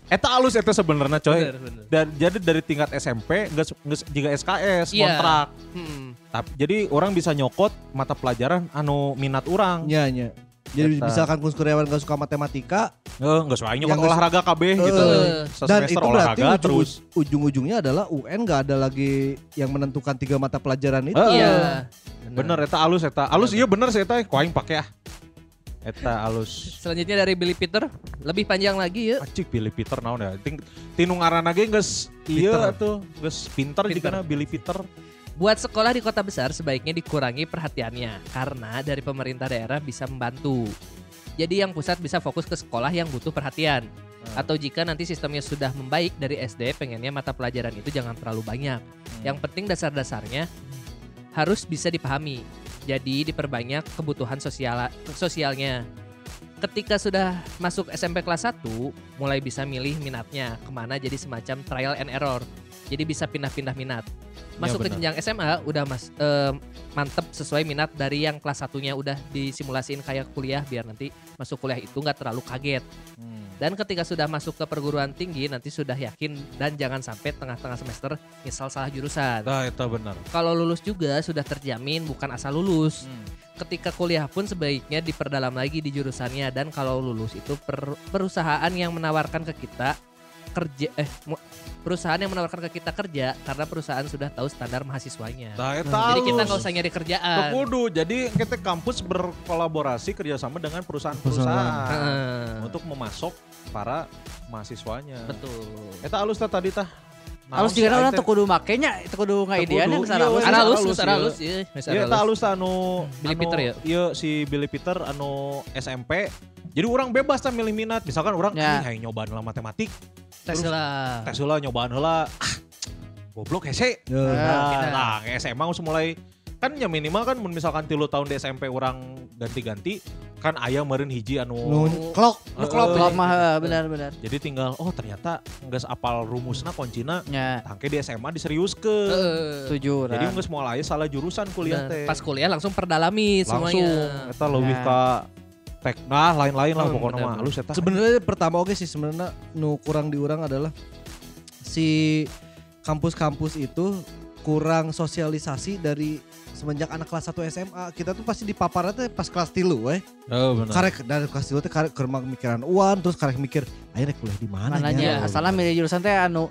Eta alus eta sebenarnya coy. Bener, bener. Dan jadi dari tingkat SMP nggak juga SKS Iya. kontrak. Hmm. Tapi jadi orang bisa nyokot mata pelajaran anu minat orang. Nya, nya. Jadi Eta. misalkan Kus Kuryawan gak suka matematika Eh, nggak suka nyokot Yang olahraga KB gitu. Eh, dan itu berarti olahraga ujung, terus. ujung-ujungnya adalah UN gak ada lagi yang menentukan tiga mata pelajaran itu. Eh, Iya. Bener eta alus eta. Alus iya bener sih eta. Kuaing pakai ah. Eta alus. Selanjutnya dari Billy Peter, lebih panjang lagi ya. Acik Billy Peter naon ya. Ting tinu ngaranna ge geus ieu Peter. atuh, geus pinter Pinter. jigana Billy Peter. Buat sekolah di kota besar sebaiknya dikurangi perhatiannya karena dari pemerintah daerah bisa membantu. Jadi yang pusat bisa fokus ke sekolah yang butuh perhatian. Atau jika nanti sistemnya sudah membaik dari SD, pengennya mata pelajaran itu jangan terlalu banyak. Yang penting dasar-dasarnya harus bisa dipahami. Jadi diperbanyak kebutuhan sosial sosialnya. Ketika sudah masuk SMP kelas 1, mulai bisa milih minatnya ke mana jadi semacam trial and error. Jadi bisa pindah-pindah minat. Masuk ke benar. jenjang SMA udah mas eh, mantep sesuai minat dari yang kelas satunya udah disimulasiin kayak kuliah biar nanti masuk kuliah itu nggak terlalu kaget. Hmm. Dan ketika sudah masuk ke perguruan tinggi nanti sudah yakin dan jangan sampai tengah-tengah semester misal salah jurusan. Nah, eta bener. Kalau lulus juga sudah terjamin bukan asal lulus. Hmm. Ketika kuliah pun sebaiknya diperdalam lagi di jurusannya dan kalau lulus itu per- perusahaan yang menawarkan ke kita kerja eh perusahaan yang menawarkan ke kita kerja karena perusahaan sudah tahu standar mahasiswanya. Nah, eta Jadi kita nggak usah nyari kerjaan. Kudu. Jadi kita kampus berkolaborasi kerjasama dengan perusahaan-perusahaan Heeh. untuk memasok para mahasiswanya. Betul. Eta alus tadi tah. Halus juga orang tuh kudu makenya, itu kudu nggak Teu idean kudu, yang iya, halus, halus, terus ara iya. halus, iya. Iya, halus. eta alus tah anu Billy anu- Peter ya? Iya si Billy Peter anu SMP. Jadi orang bebas tah milih minat. Misalkan orang Ya. ya. nyobaan lah matematik, Tes lah. tes heula nyobaan heula. Ah, goblok hese. Ya. Nah, nah, SMA harus mulai kan ya minimal kan mun misalkan tilu tahun di SMP orang ganti-ganti kan ayah meureun hiji anu Nu klok. Klop eh, mah benar-benar. jadi tinggal oh ternyata nggak apal rumusna kuncina Ya, tangke di SMA diserius ke Heeh. setuju. jadi nggak semua aya salah jurusan kuliah teh Pas kuliah langsung perdalami langsung semuanya. eta lebih Nah. ka tek nah lain-lain lah Hmm, pokoknya mah halus eta Sebenarnya pertama oke sih sebenarnya nu kurang diurang adalah si kampus-kampus itu kurang sosialisasi dari semenjak anak kelas 1 SMA kita tuh pasti dipaparnya tuh pas kelas tilu weh. Oh benar. Karek dari kelas tilu teh karek keur mikiran uan terus karek mikir rek kuliah di mana Mananya nya?" asalnya milih jurusan teh anu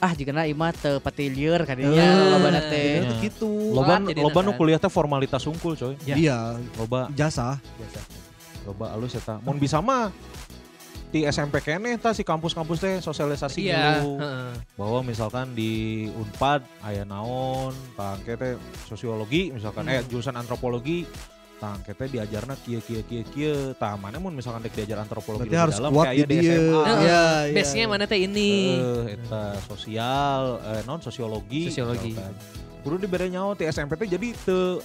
ah jika imah teu pati lieur Eh, kadinya lobana bener teh. tuh gitu. Loba loba nu kuliah teh formalitas sungkul coy. Ya. iya. Loba. Jasa. Loba halus eta. Mun bisa mah di SMP kene tah si kampus-kampus teh sosialisasi Iya. dulu heeh. bahwa misalkan di Unpad aya naon tangke teh sosiologi misalkan eh jurusan antropologi tangke teh diajarna kieu kieu kieu kieu tah mana mun misalkan dek diajar antropologi berarti lebih harus dalam, kuat kayak di dia SMA Heeh. iya iya. Base-nya mana teh ini? Eh, eta sosial eh non sosiologi Sosiologi. misalkan. kudu dibere nyawa ti SMP teh jadi teu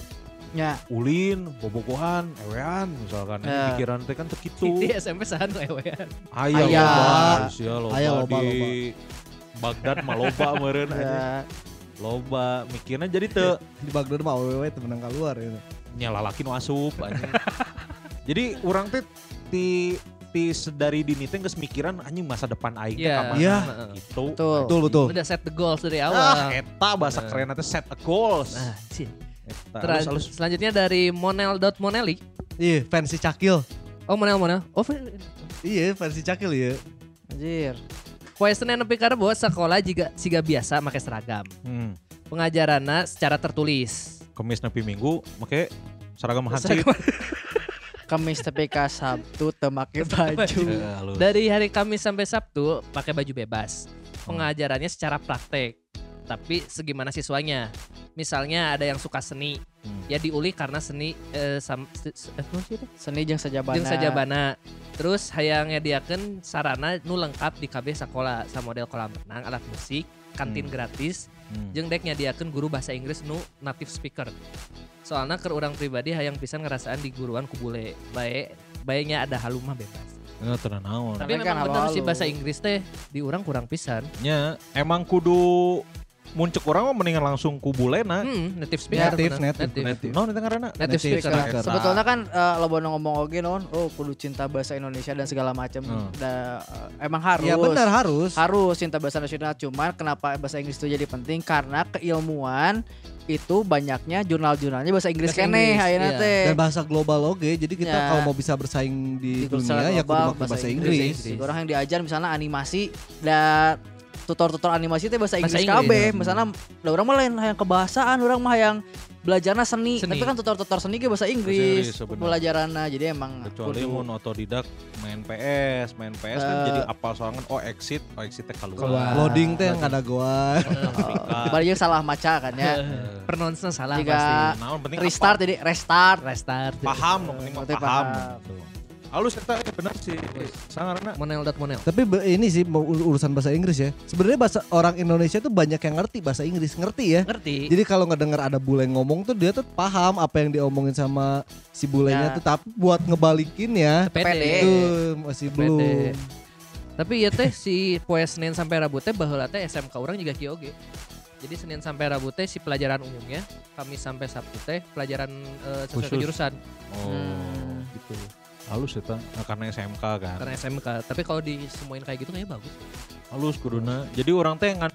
Ya, ulin bobogohan ewean misalkan Ya. pikiran teh kan teu kitu Di SMP sahanu ewean. aya Aya. loba sia loba Aya loba, di Baghdad mah loba meureun aja ya. loba mikirnya jadi teu Di Bagdad mah awewe teu menang keluar ya. nyalalakin asup anjing. jadi orang teh ti ti sedari dini teh geus mikiran anjing masa depan aing teh Iya. ka mana Iya. gitu. Betul. Betul betul. Udah set the goals dari Ah, awal. eta bahasa Nah. keren teh set a goals. Nah, sih. Eta, Ter- halus. Selanjutnya dari Monel.moneli. Iya, versi Cakil. Oh, Monel Monel. Oh, Iya, versi Cakil ya. Anjir. Poe Senin nepi Rebo sekolah juga siga biasa make seragam. Hmm. Pengajaranna secara tertulis. Kemis nepi minggu make seragam. Seragam- [laughs] Kamis TPK Sabtu teu make baju. Halus. Dari hari Kamis sampai Sabtu pakai baju bebas. Pengajarannya secara praktek. Tapi segimana siswanya. Misalnya ada yang suka seni, Hmm. ya diuli karena seni eh, sam, se- se- eh, sih? Seni jeung sajabana. Jeung sajabana. Terus hayang nyediakeun sarana nu lengkap di KB sekolah sa model kolam renang, alat musik, kantin Hmm. gratis, Hmm. jeung dek nyadiakeun guru bahasa Inggris nu native speaker. Soalnya ke orang pribadi hayang pisan ngerasaan di guruan ku bule. Bae baiknya ada halumah bebas. Eh, tenan naon. Tapi kan memang benar halu-halu. si bahasa Inggris teh di orang kurang pisan. Nya emang kudu muncul orang mah mendingan langsung ku bulena. Hmm, native speaker. Native, bener. native, Native. Naon eta ngaranna? Native Native speaker. speaker. Sebetulnya kan eh, lo bono ngomong oge non, oh kudu cinta bahasa Indonesia dan segala macam. Hmm. Da- eh, emang harus. Iya benar harus. Harus cinta bahasa nasional cuman kenapa bahasa Inggris itu jadi penting karena keilmuan itu banyaknya jurnal-jurnalnya bahasa Inggris Bahasa Inggris, ayeuna iya. teh. Dan bahasa global oke. Jadi kita Ya. kalau mau bisa bersaing di, Di global, dunia ya kudu global, pakai bahasa Inggris. Inggris. Orang yang diajar misalnya animasi dan tutor-tutor animasi teh bahasa Inggris Inggris, KB. ya. Misalnya da orang mah lain yang kebahasaan, orang mah yang belajarnya seni. Seni. Tapi kan tutor-tutor seni ge bahasa Inggris, pelajarannya. Jadi emang Kecuali mun otodidak main PS, main PS kan Eh. jadi apal sorangan oh exit, oh exit teh keluar. Keluar. Loading teh nggak ada goa. Oh, [laughs] bari jeung salah maca kan ya. Eh, Pronounce salah Jika pasti. Penting Restart apa? jadi restart. Restart. paham, yang penting paham. paham. Halus eta eh, bener sih. Sangarna Monel dot monel. Tapi ini sih urusan bahasa Inggris ya. Sebenarnya bahasa orang Indonesia tuh banyak yang ngerti bahasa Inggris, ngerti ya. Ngerti? Jadi kalau nggak dengar ada bule ngomong tuh dia tuh paham apa yang diomongin sama si bulenya Ya. tuh. Tapi buat ngebalikin ya Pede. Itu masih Pede. belum. Tapi ya teh si poe Senin sampai Rabu teh baheula teh SMK orang juga kieu oge. Jadi Senin sampai Rabu teh si pelajaran umumnya, Kamis sampai Sabtu teh pelajaran eh, sesuai Khusus. jurusan Oh, Hmm. gitu. Halus eta nah, karena SMK kan. karena SMK. Tapi kalau disemuin kayak gitu kayaknya bagus. Halus kuduna. Jadi orang teh ngan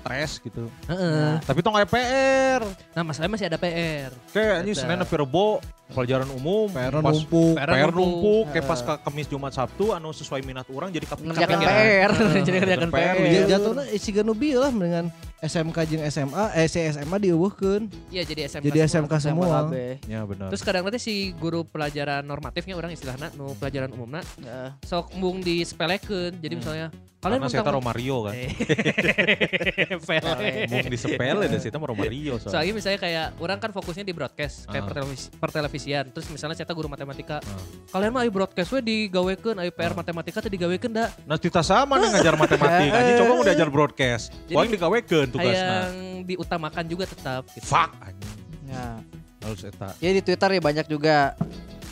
stres gitu. Heeh. Tapi tong aya PR. Nah, masalahnya masih ada PR. Kayak Eta. Senin nepi Rebo pelajaran umum. PR numpuk. PR numpuk. kayak pas ke Kamis Jumat Sabtu anu sesuai minat orang jadi kepikiran. Ngerjakan. PR, [laughs] jadi ngerjakan PR. PR. Ya jatuhnya isi ganubi lah dengan SMK jeung SMA, eh si SMA dieuweuhkeun. Iya, jadi SMK. Jadi. SMK semua. Ya benar. Terus kadang nanti si guru pelajaran normatifnya orang istilahnya nu pelajaran umumna Ya. sok mung disepelekeun. Jadi Hmm. misalnya kalian Karena saya Romario kan. Eh, [laughs] Pele. Mau disepele deh sih Romario soalnya. Misalnya kayak orang kan fokusnya di broadcast kayak Ah. pertelevis- pertelevisian. Terus misalnya saya guru matematika. Ah. Kalian mah ayo broadcast we digawekeun, ayo PR matematika teh digawekeun da. Nah kita sama nih ngajar matematika. Anjing coba mau diajar broadcast. Poin digawekeun tugasnya. Hayang diutamakan juga tetap gitu. Fuck anjing. Ya. Harus eta. Ya di Twitter ya banyak juga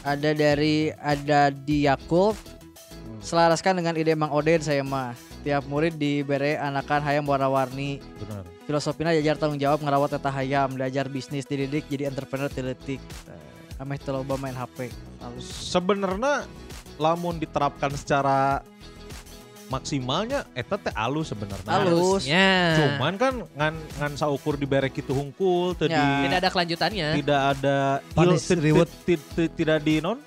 ada dari ada di Yakult selaraskan dengan ide Mang Oden saya mah tiap murid diberi anakan hayam warna-warni Benar. filosofinya diajar tanggung jawab ngerawat eta hayam diajar bisnis dididik jadi entrepreneur tiletik ameh loba main HP Sebenarnya lamun diterapkan secara maksimalnya eta teh alus sebenarnya. Alus. Harusnya. Cuman kan ngan ngan saukur dibere kitu hungkul teu Ya. tidak ada kelanjutannya. tidak ada tidak di non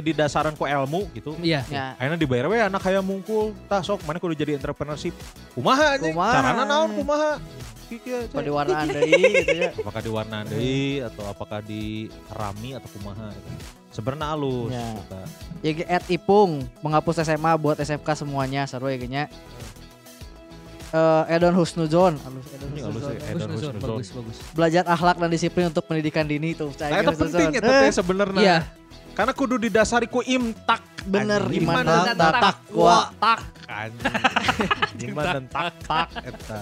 tidak dasaran ku ilmu gitu. Iya. ya Akhirnya dibayar we anak kayak mungkul tah sok mana kudu jadi entrepreneurship kumaha anjing Kumaha. carana naon kumaha Kiki aja. pada warnaan deui gitu ya [laughs] apakah diwarna deui atau apakah di rami atau kumaha gitu. sebenarnya halus Ya. eta. ya ge- at Ipung menghapus SMA buat SMK semuanya seru ya genya Eh, Edon Husnuzon Halus, Edon Husnuzon. ya, bagus, Husnuzon. bagus, bagus. belajar akhlak dan disiplin untuk pendidikan dini tuh Nah, itu penting ya sebenarnya Iya. Karena kudu didasari ku imtak bener iman dan dan takwa tak anjing. [laughs] Iman dan tak tak eta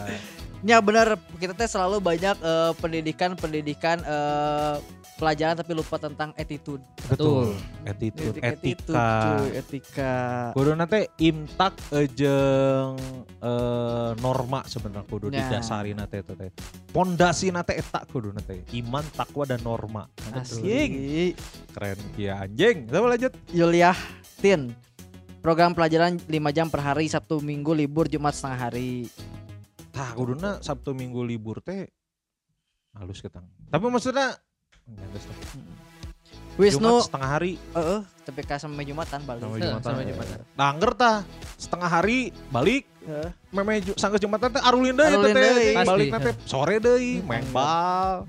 Ya benar, kita teh selalu banyak eh, pendidikan-pendidikan eh, pelajaran tapi lupa tentang attitude. Betul. Attitude, Attitude, etika. cuy, etika. Kudu nate imtak jeung eh, norma sebenarnya kudu Ya. didasari nate itu teh. Pondasi nate eta kudu nate. Iman, takwa dan norma. Asli. keren ya anjing. Coba lanjut. Yuliah Tin. Program pelajaran 5 jam per hari, Sabtu Minggu libur, Jumat setengah hari. Tah kuduna Sabtu Minggu libur teh halus ketang. Tapi maksudnya nggak tahu. Wisnu, Jumat setengah hari heeh, tapi ka sampai Jumatan balik. sama Eh, Jumatan. sama Jumatan. Nah, angger tah setengah hari balik Heeh. meme ju- sanggeus Jumatan teh arulin deui teh teh. Balik nanti sore deui main bal.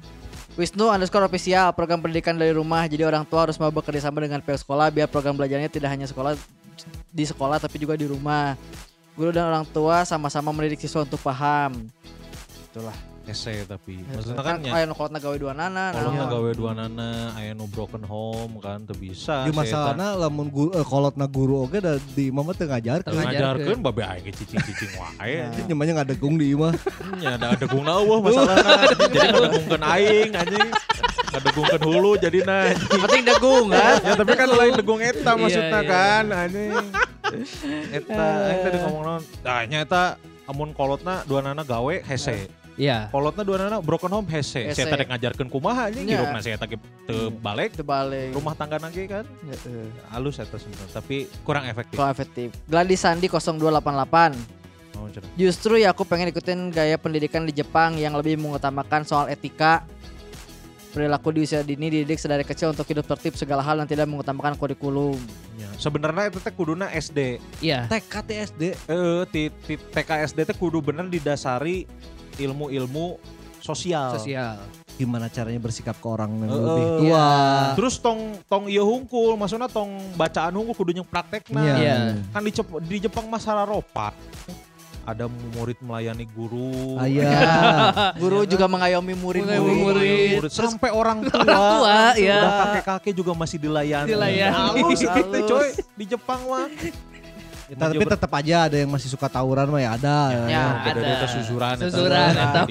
Wisnu underscore official program pendidikan dari rumah jadi orang tua harus mau bekerja sama dengan pihak sekolah biar program belajarnya tidak hanya sekolah di sekolah tapi juga di rumah guru dan orang tua sama-sama mendidik siswa untuk paham. Itulah Ese tapi maksudnya kan kan nya aya kolotna gawe dua nana kalau naon. gawe dua nana aya nu broken home kan teu bisa. Di masalahna lamun guru eh, kolotna guru oge da di imah mah teu ngajarkeun. Teu ngajarkeun. ngajarkeun babe aing cicing-cicing wae. Nah. Nyemanya ngadegung di imah. Nya ada ada gungna eueuh masalahna. Jadi ngadegungkeun aing anjing. Ngadegungkeun hulu jadina. Yang penting dagung kan ya tapi kan lain degung eta Iya, maksudnya iya. kan anjing. Eta aing tadi ngomong naon? Tah nya eta amun kolotna dua nana gawe hese. Iya. Kolotna dua nana broken home hese. Saya tadi ngajarkeun kumaha anjing Nya. hirupna saya tadi teu balik terbalik rumah tangga lagi kan Heeh. halus eta sebenarnya tapi kurang efektif. Kurang efektif Gladys Sandi 0288 Mau cenah. Justru ya aku pengen ikutin gaya pendidikan di Jepang yang lebih mengutamakan soal etika perilaku di usia dini dididik sedari kecil untuk hidup tertib segala hal yang tidak mengutamakan kurikulum. Ya, Sebenarnya itu teh kuduna SD. Iya. TK TSD Eh ti, ti, TK SD teh kudu bener didasari ilmu-ilmu sosial. Sosial. gimana caranya bersikap ke orang yang Heeh. lebih Iya. tua. Terus tong tong ieu hungkul, maksudnya tong bacaan hungkul kudu yang praktekna. Iya. Kan di, Jep- di Jepang masalah ropa. Ada murid melayani guru. Aya. [laughs] Guru juga mengayomi murid-murid. Mengayomi murid. Sampai orang tua. tua, ya. Udah kakek-kakek juga masih dilayani. Dilayani. Halus Halus. coy di Jepang mah. Tapi tetap aja ada yang masih suka tawuran mah ya ada. Ya, ada ada. eta susuran eta. Susuran, mah.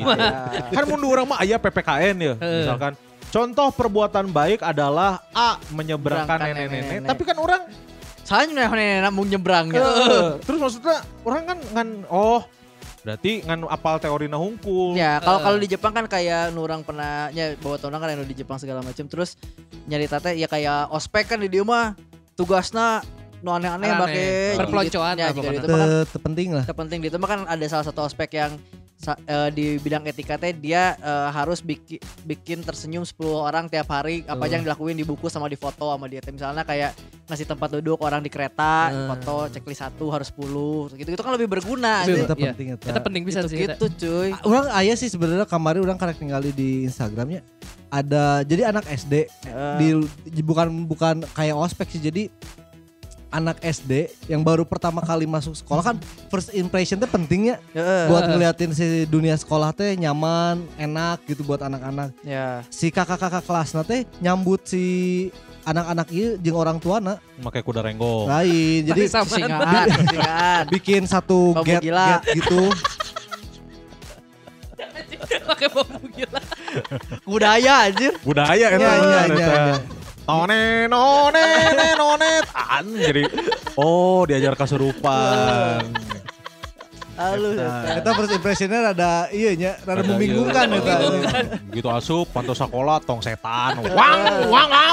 [laughs] kan mun di urang mah aya PPKN ya misalkan contoh perbuatan baik adalah A menyeberangkan Berangkan nenek-nenek nenek-nenek. tapi kan orang Soalnya nih nenek mau nyebrangnya. Heeh. terus maksudnya orang kan ngan oh berarti ngan apal teori na hungkul Ya, kalau kalau di Jepang kan kayak nurang pernah ya bawa tahun kan yang di Jepang segala macam terus nyari tete ya kayak ospek kan di dia mah tugasna nu aneh-aneh Aneh. pakai Perpeloncoan ya, lah jika pokoknya. itu mah kan Te- Terpenting lah. terpenting di itu mah kan ada salah satu ospek yang sa- eh, di bidang etika teh dia eh, harus bikin bikin tersenyum 10 orang tiap hari apa aja yang dilakuin di buku sama di foto sama dia misalnya kayak ngasih tempat duduk orang di kereta Eh. foto checklist satu harus 10 gitu gitu kan lebih berguna Lebih anjing. Itu Iya. penting eta. Kita penting bisa gitu, sih. gitu cuy Orang ayah sih sebenarnya kemarin orang karek tinggali di Instagramnya ada jadi anak SD Eh, di di- bukan bukan kayak ospek sih jadi anak SD yang baru pertama kali masuk sekolah kan first impression teh pentingnya eh, buat ngeliatin si dunia sekolah teh nyaman enak gitu buat anak-anak. Ya. Si kakak-kakak kelasna teh nyambut si anak-anak ieu jeung orang tuana. Pakai kuda renggong lain jadi singaan singaan bikin satu get, gila. get gitu. [laughs] Pakai bambu gila. budaya anjir budaya Iya, iya, eta. iya, iya. Tone none ne none an jadi oh diajar kesurupan Halo Eta. kita first impressionnya rada iya nya rada Rada membingungkan iya. eta gitu asup panto sekolah tong setan wang wang wang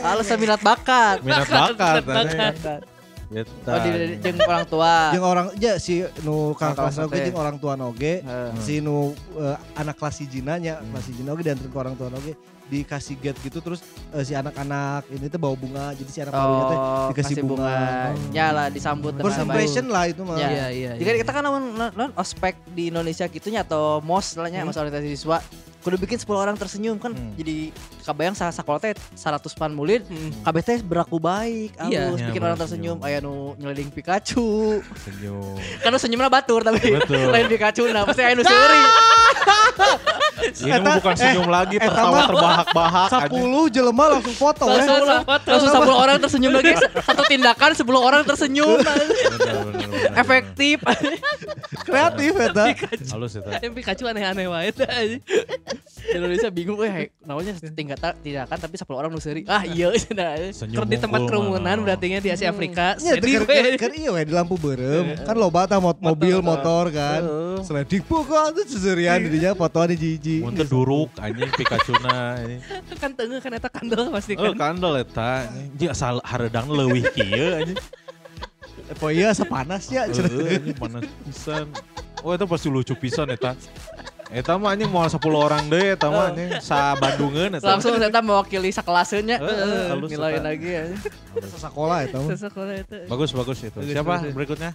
Halo seminat bakat minat bakat Bakat. tadi. Eta. Oh di di- jeung orang tua jeung orang ya si nu kakak kelas oge teh. jeung orang tua oge Eh, si nu eh, anak kelas hijina nya Hmm. kelas hijina oge diantar ke orang tua oge dikasih get gitu terus eh, si anak-anak ini tuh bawa bunga jadi si anak barunya teh Oh, dikasih kasih bunga. bunga. Ya lah disambut dengan first baik. impression lah itu mah Ya. Iya, iya. Jika kita kan namun non ospek di Indonesia gitunya atau mos lah nya Hmm. masa orientasi siswa kudu bikin 10 orang tersenyum kan Hmm. jadi kabayang sa sekolah teh 100 pan murid kabeh teh beraku baik Iya. halus Ya, bikin orang bener, tersenyum senyum. aya nu nyeleding Pikachu senyum [laughs] kan nu senyumna batur tapi [laughs] lain Pikachu nah pasti aya nu [laughs] seuri ini mah bukan senyum lagi eta tertawa terbahak-bahak. 10 jelema langsung foto langsung ya. langsung 10 orang tersenyum lagi satu tindakan 10 orang tersenyum Bener, bener, bener. Efektif. [laughs] Kreatif eta. Halus eta. Yang Pikachu aneh-aneh wae. Indonesia bingung eh namanya tingkat tindakan tapi 10 orang nu seuri. Ah iya cenah. Di tempat kerumunan berarti nya di Asia Afrika. Ya, keur- we. keur- keur iya we di lampu berem. Kan loba tah mot- mobil, motor kan. Heeh. Seledik pukul tuh seserian didinya fotoan di jiji. Mun teu duruk anjing Pikachu-na anjing. kan tengah kan eta kandel pasti Oh, kan. kandel eta. Ji asal hareudang leuwih kieu anjing. Oh iya sepanas ya. Heeh, anjing panas pisan. Oh, eta pasti lucu pisan eta. Eta mah anjing moal 10 orang deui eta mah anjing sa Bandungeun eta. Langsung ternyata mewakili sakelaseunnya. Heeh, Heeh, halus Nilai eta. lagi ya. Sekolah itu. Sesekolah itu. Bagus bagus itu. Bagus, Siapa bagus. berikutnya?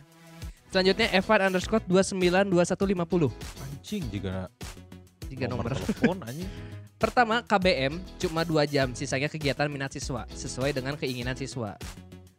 Selanjutnya Evan underscore 292150. Anjing juga Tiga nomor. telepon anjing. [laughs] Pertama KBM cuma dua jam, sisanya kegiatan minat siswa sesuai dengan keinginan siswa.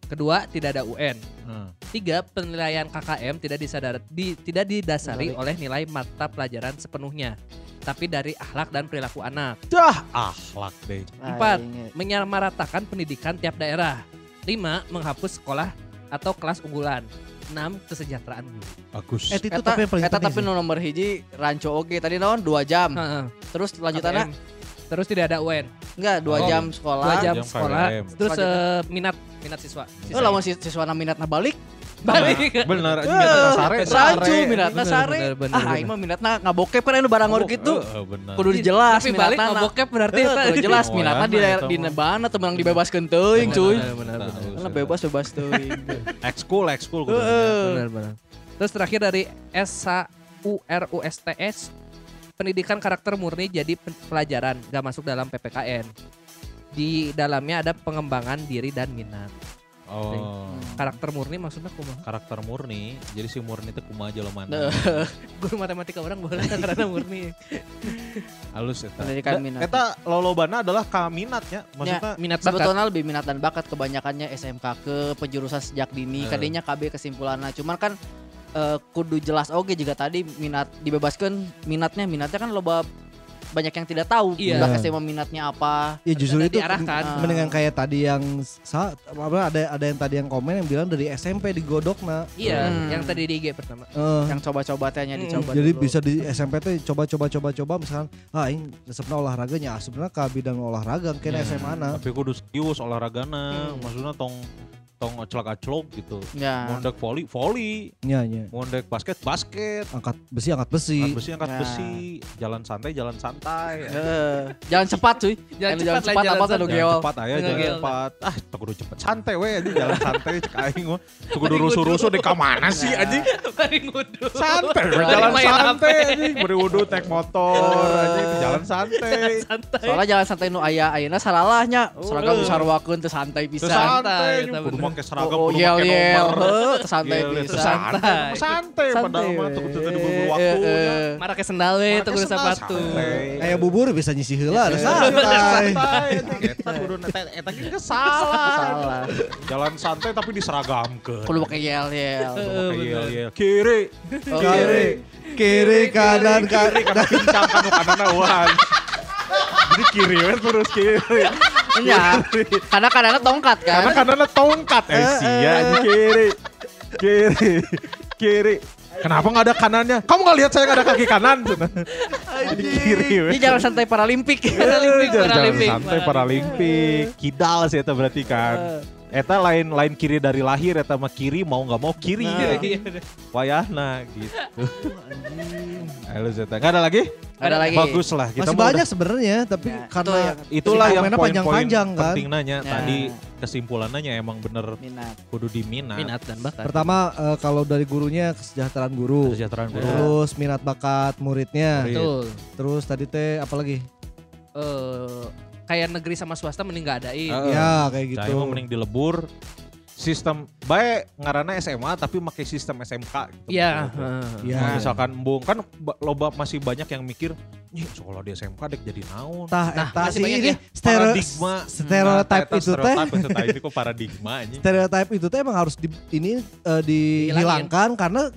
Kedua tidak ada UN. Heeh. Tiga penilaian KKM tidak disadar, di- tidak didasari oleh nilai mata pelajaran sepenuhnya, tapi dari akhlak dan perilaku anak. Dah akhlak deh. Empat, Aing, menyamaratakan pendidikan tiap daerah. Lima, menghapus sekolah atau kelas unggulan. Enam, kesejahteraan guru. Bagus. Attitude Eta, tapi yang paling eta penting tapi nomor hiji ranco oge tadi naon 2 jam. Heeh. Terus lanjutannya. Terus tidak ada UN. enggak 2 Oh. jam sekolah. Dua jam jam sekolah. Terus eh, minat minat siswa. Oh lamun si siswana minatna balik [laughs] balik. Bener anjing Eh, minatna sare. rancu minatna Bener, sare. bener, bener, Ah bener. aing mah minatna ngabokep kan anu barang Oh, gitu. eh, eh, bener. Kudu jelas [laughs] Tapi balik minatna. ngabokep berarti Eh, eta. kudu jelas minatna ya, di nah, di nebana temen dibebaskeun teuing cuy. Bener, bener, Nah, bener. Bebas bebas teuing. [laughs] Ekskul, ekskul. Benar, benar. Terus terakhir dari SHURUSTS pendidikan karakter murni jadi pelajaran gak masuk dalam PPKN. Di dalamnya ada pengembangan diri dan minat. Oh. Karakter murni maksudnya kumaha? Karakter murni, jadi si murni itu kumaha jelema Nah. [laughs] Guru matematika orang boleh [laughs] karena murni. halus eta. Pendidikan minat. Eta lolobana adalah ka minatnya, maksudnya Minat bakat. Sebetulnya lebih minat dan bakat kebanyakannya SMK ke penjurusan sejak dini. Eh. Kadinya KB kesimpulannya. Cuman kan eh, kudu jelas oke juga tadi minat dibebaskan minatnya minatnya kan loba banyak yang tidak tahu Iya. budak SMA minatnya apa. Ya justru itu diarahkan. mendingan kayak tadi yang apa ada ada yang tadi yang komen yang bilang dari SMP digodok nah. Iya, Hmm. yang tadi di IG pertama. Eh, Yang coba-coba tehnya Mm, dicoba jadi dulu. bisa di SMP teh coba coba coba coba misalkan ah ini sebenarnya olahraganya ah, sebenarnya ke bidang olahraga kena Ya, SMA na. Tapi kudu serius olahragana, Hmm. maksudnya tong tong aclok-aclok gitu. Ya. Mondek voli, voli. Nya nya. Mondek basket, basket. Angkat besi angkat besi. Angkat besi, angkat Ya. besi. Jalan santai, jalan santai. Eh, jalan cepat cuy. Jalan Anu cepat lah, cepat jalan apa tuh Jalan geol. cepat aya, Jalan jalan cepat. Ah, tak kudu cepet santai we anjing jalan santai cek aing mah. Tuh kudu rusuh-rusuh di kamana sih Nah. anjing? Bari ngudu. Santai Bari jalan santai anjing. Beri wudhu naik motor anjing di jalan santai. Santai. Soalnya jalan santai nu aya ayeuna saralahnya. Seragam disarwakeun teu santai pisan. santai, Santai, bener. make seragam, Oh, kudu yel make yel, nomor. teu [laughs] santai Yel, yel, teu pisan. santai, emang santai padahal mah tuh Eh, waktunya. eh, eh. Marah ke sendal we kudu sendal sepatu. santai. Kayak bubur bisa nyisi heula Eh. santai. santai eta kudu eta eta ge salah Salah. jalan santai tapi diseragamkeun Kudu pakai yel yel. Pakai yel-yel. kiri Oh, Kiri kiri kanan kiri kanan. pincang kanu kanana ulah jadi kiri we terus kiri Iya. Karena kadang tongkat kan. karena kanana tongkat eh sia di kiri kiri kiri Kenapa nggak ada kanannya? Kamu nggak lihat saya nggak ada kaki kanan? Di kiri. Ini jalan santai paralimpik. Paralimpik, Jalan Paralimpik. santai paralimpik. Kidal sih eta berarti kan. Eta lain lain kiri dari lahir eta mah kiri mau nggak mau kiri Nah. ya. Wayahna gitu. Ayo Zeta. Gak ada lagi? Ada lagi. Bagus lah kita Masih banyak udah- sebenarnya tapi Ya, karena itu Itulah yang panjang-panjang kan. penting nanya Ya. tadi kesimpulannya emang bener Minat. kudu diminat. Minat dan bakat. pertama eh, kalau dari gurunya kesejahteraan guru. Kesejahteraan guru. Terus minat bakat muridnya. Murid. Betul. Terus tadi teh apa lagi? Eh kayak negeri sama swasta mending gak adain. Heeh. Ya kayak gitu. Saya mah mending dilebur sistem baik ngarana SMA tapi pakai sistem SMK gitu. Iya. Gitu. Iya. Nah, misalkan embung kan ba- loba masih banyak yang mikir, "Ih, sekolah di SMK dek jadi naon?" Tah Nah, eta masih sih banyak ini ya stereo, paradigma stereotype Nah, itu teh ini kok paradigma anjing. stereotype itu teh emang harus di, ini eh, dihilangkan karena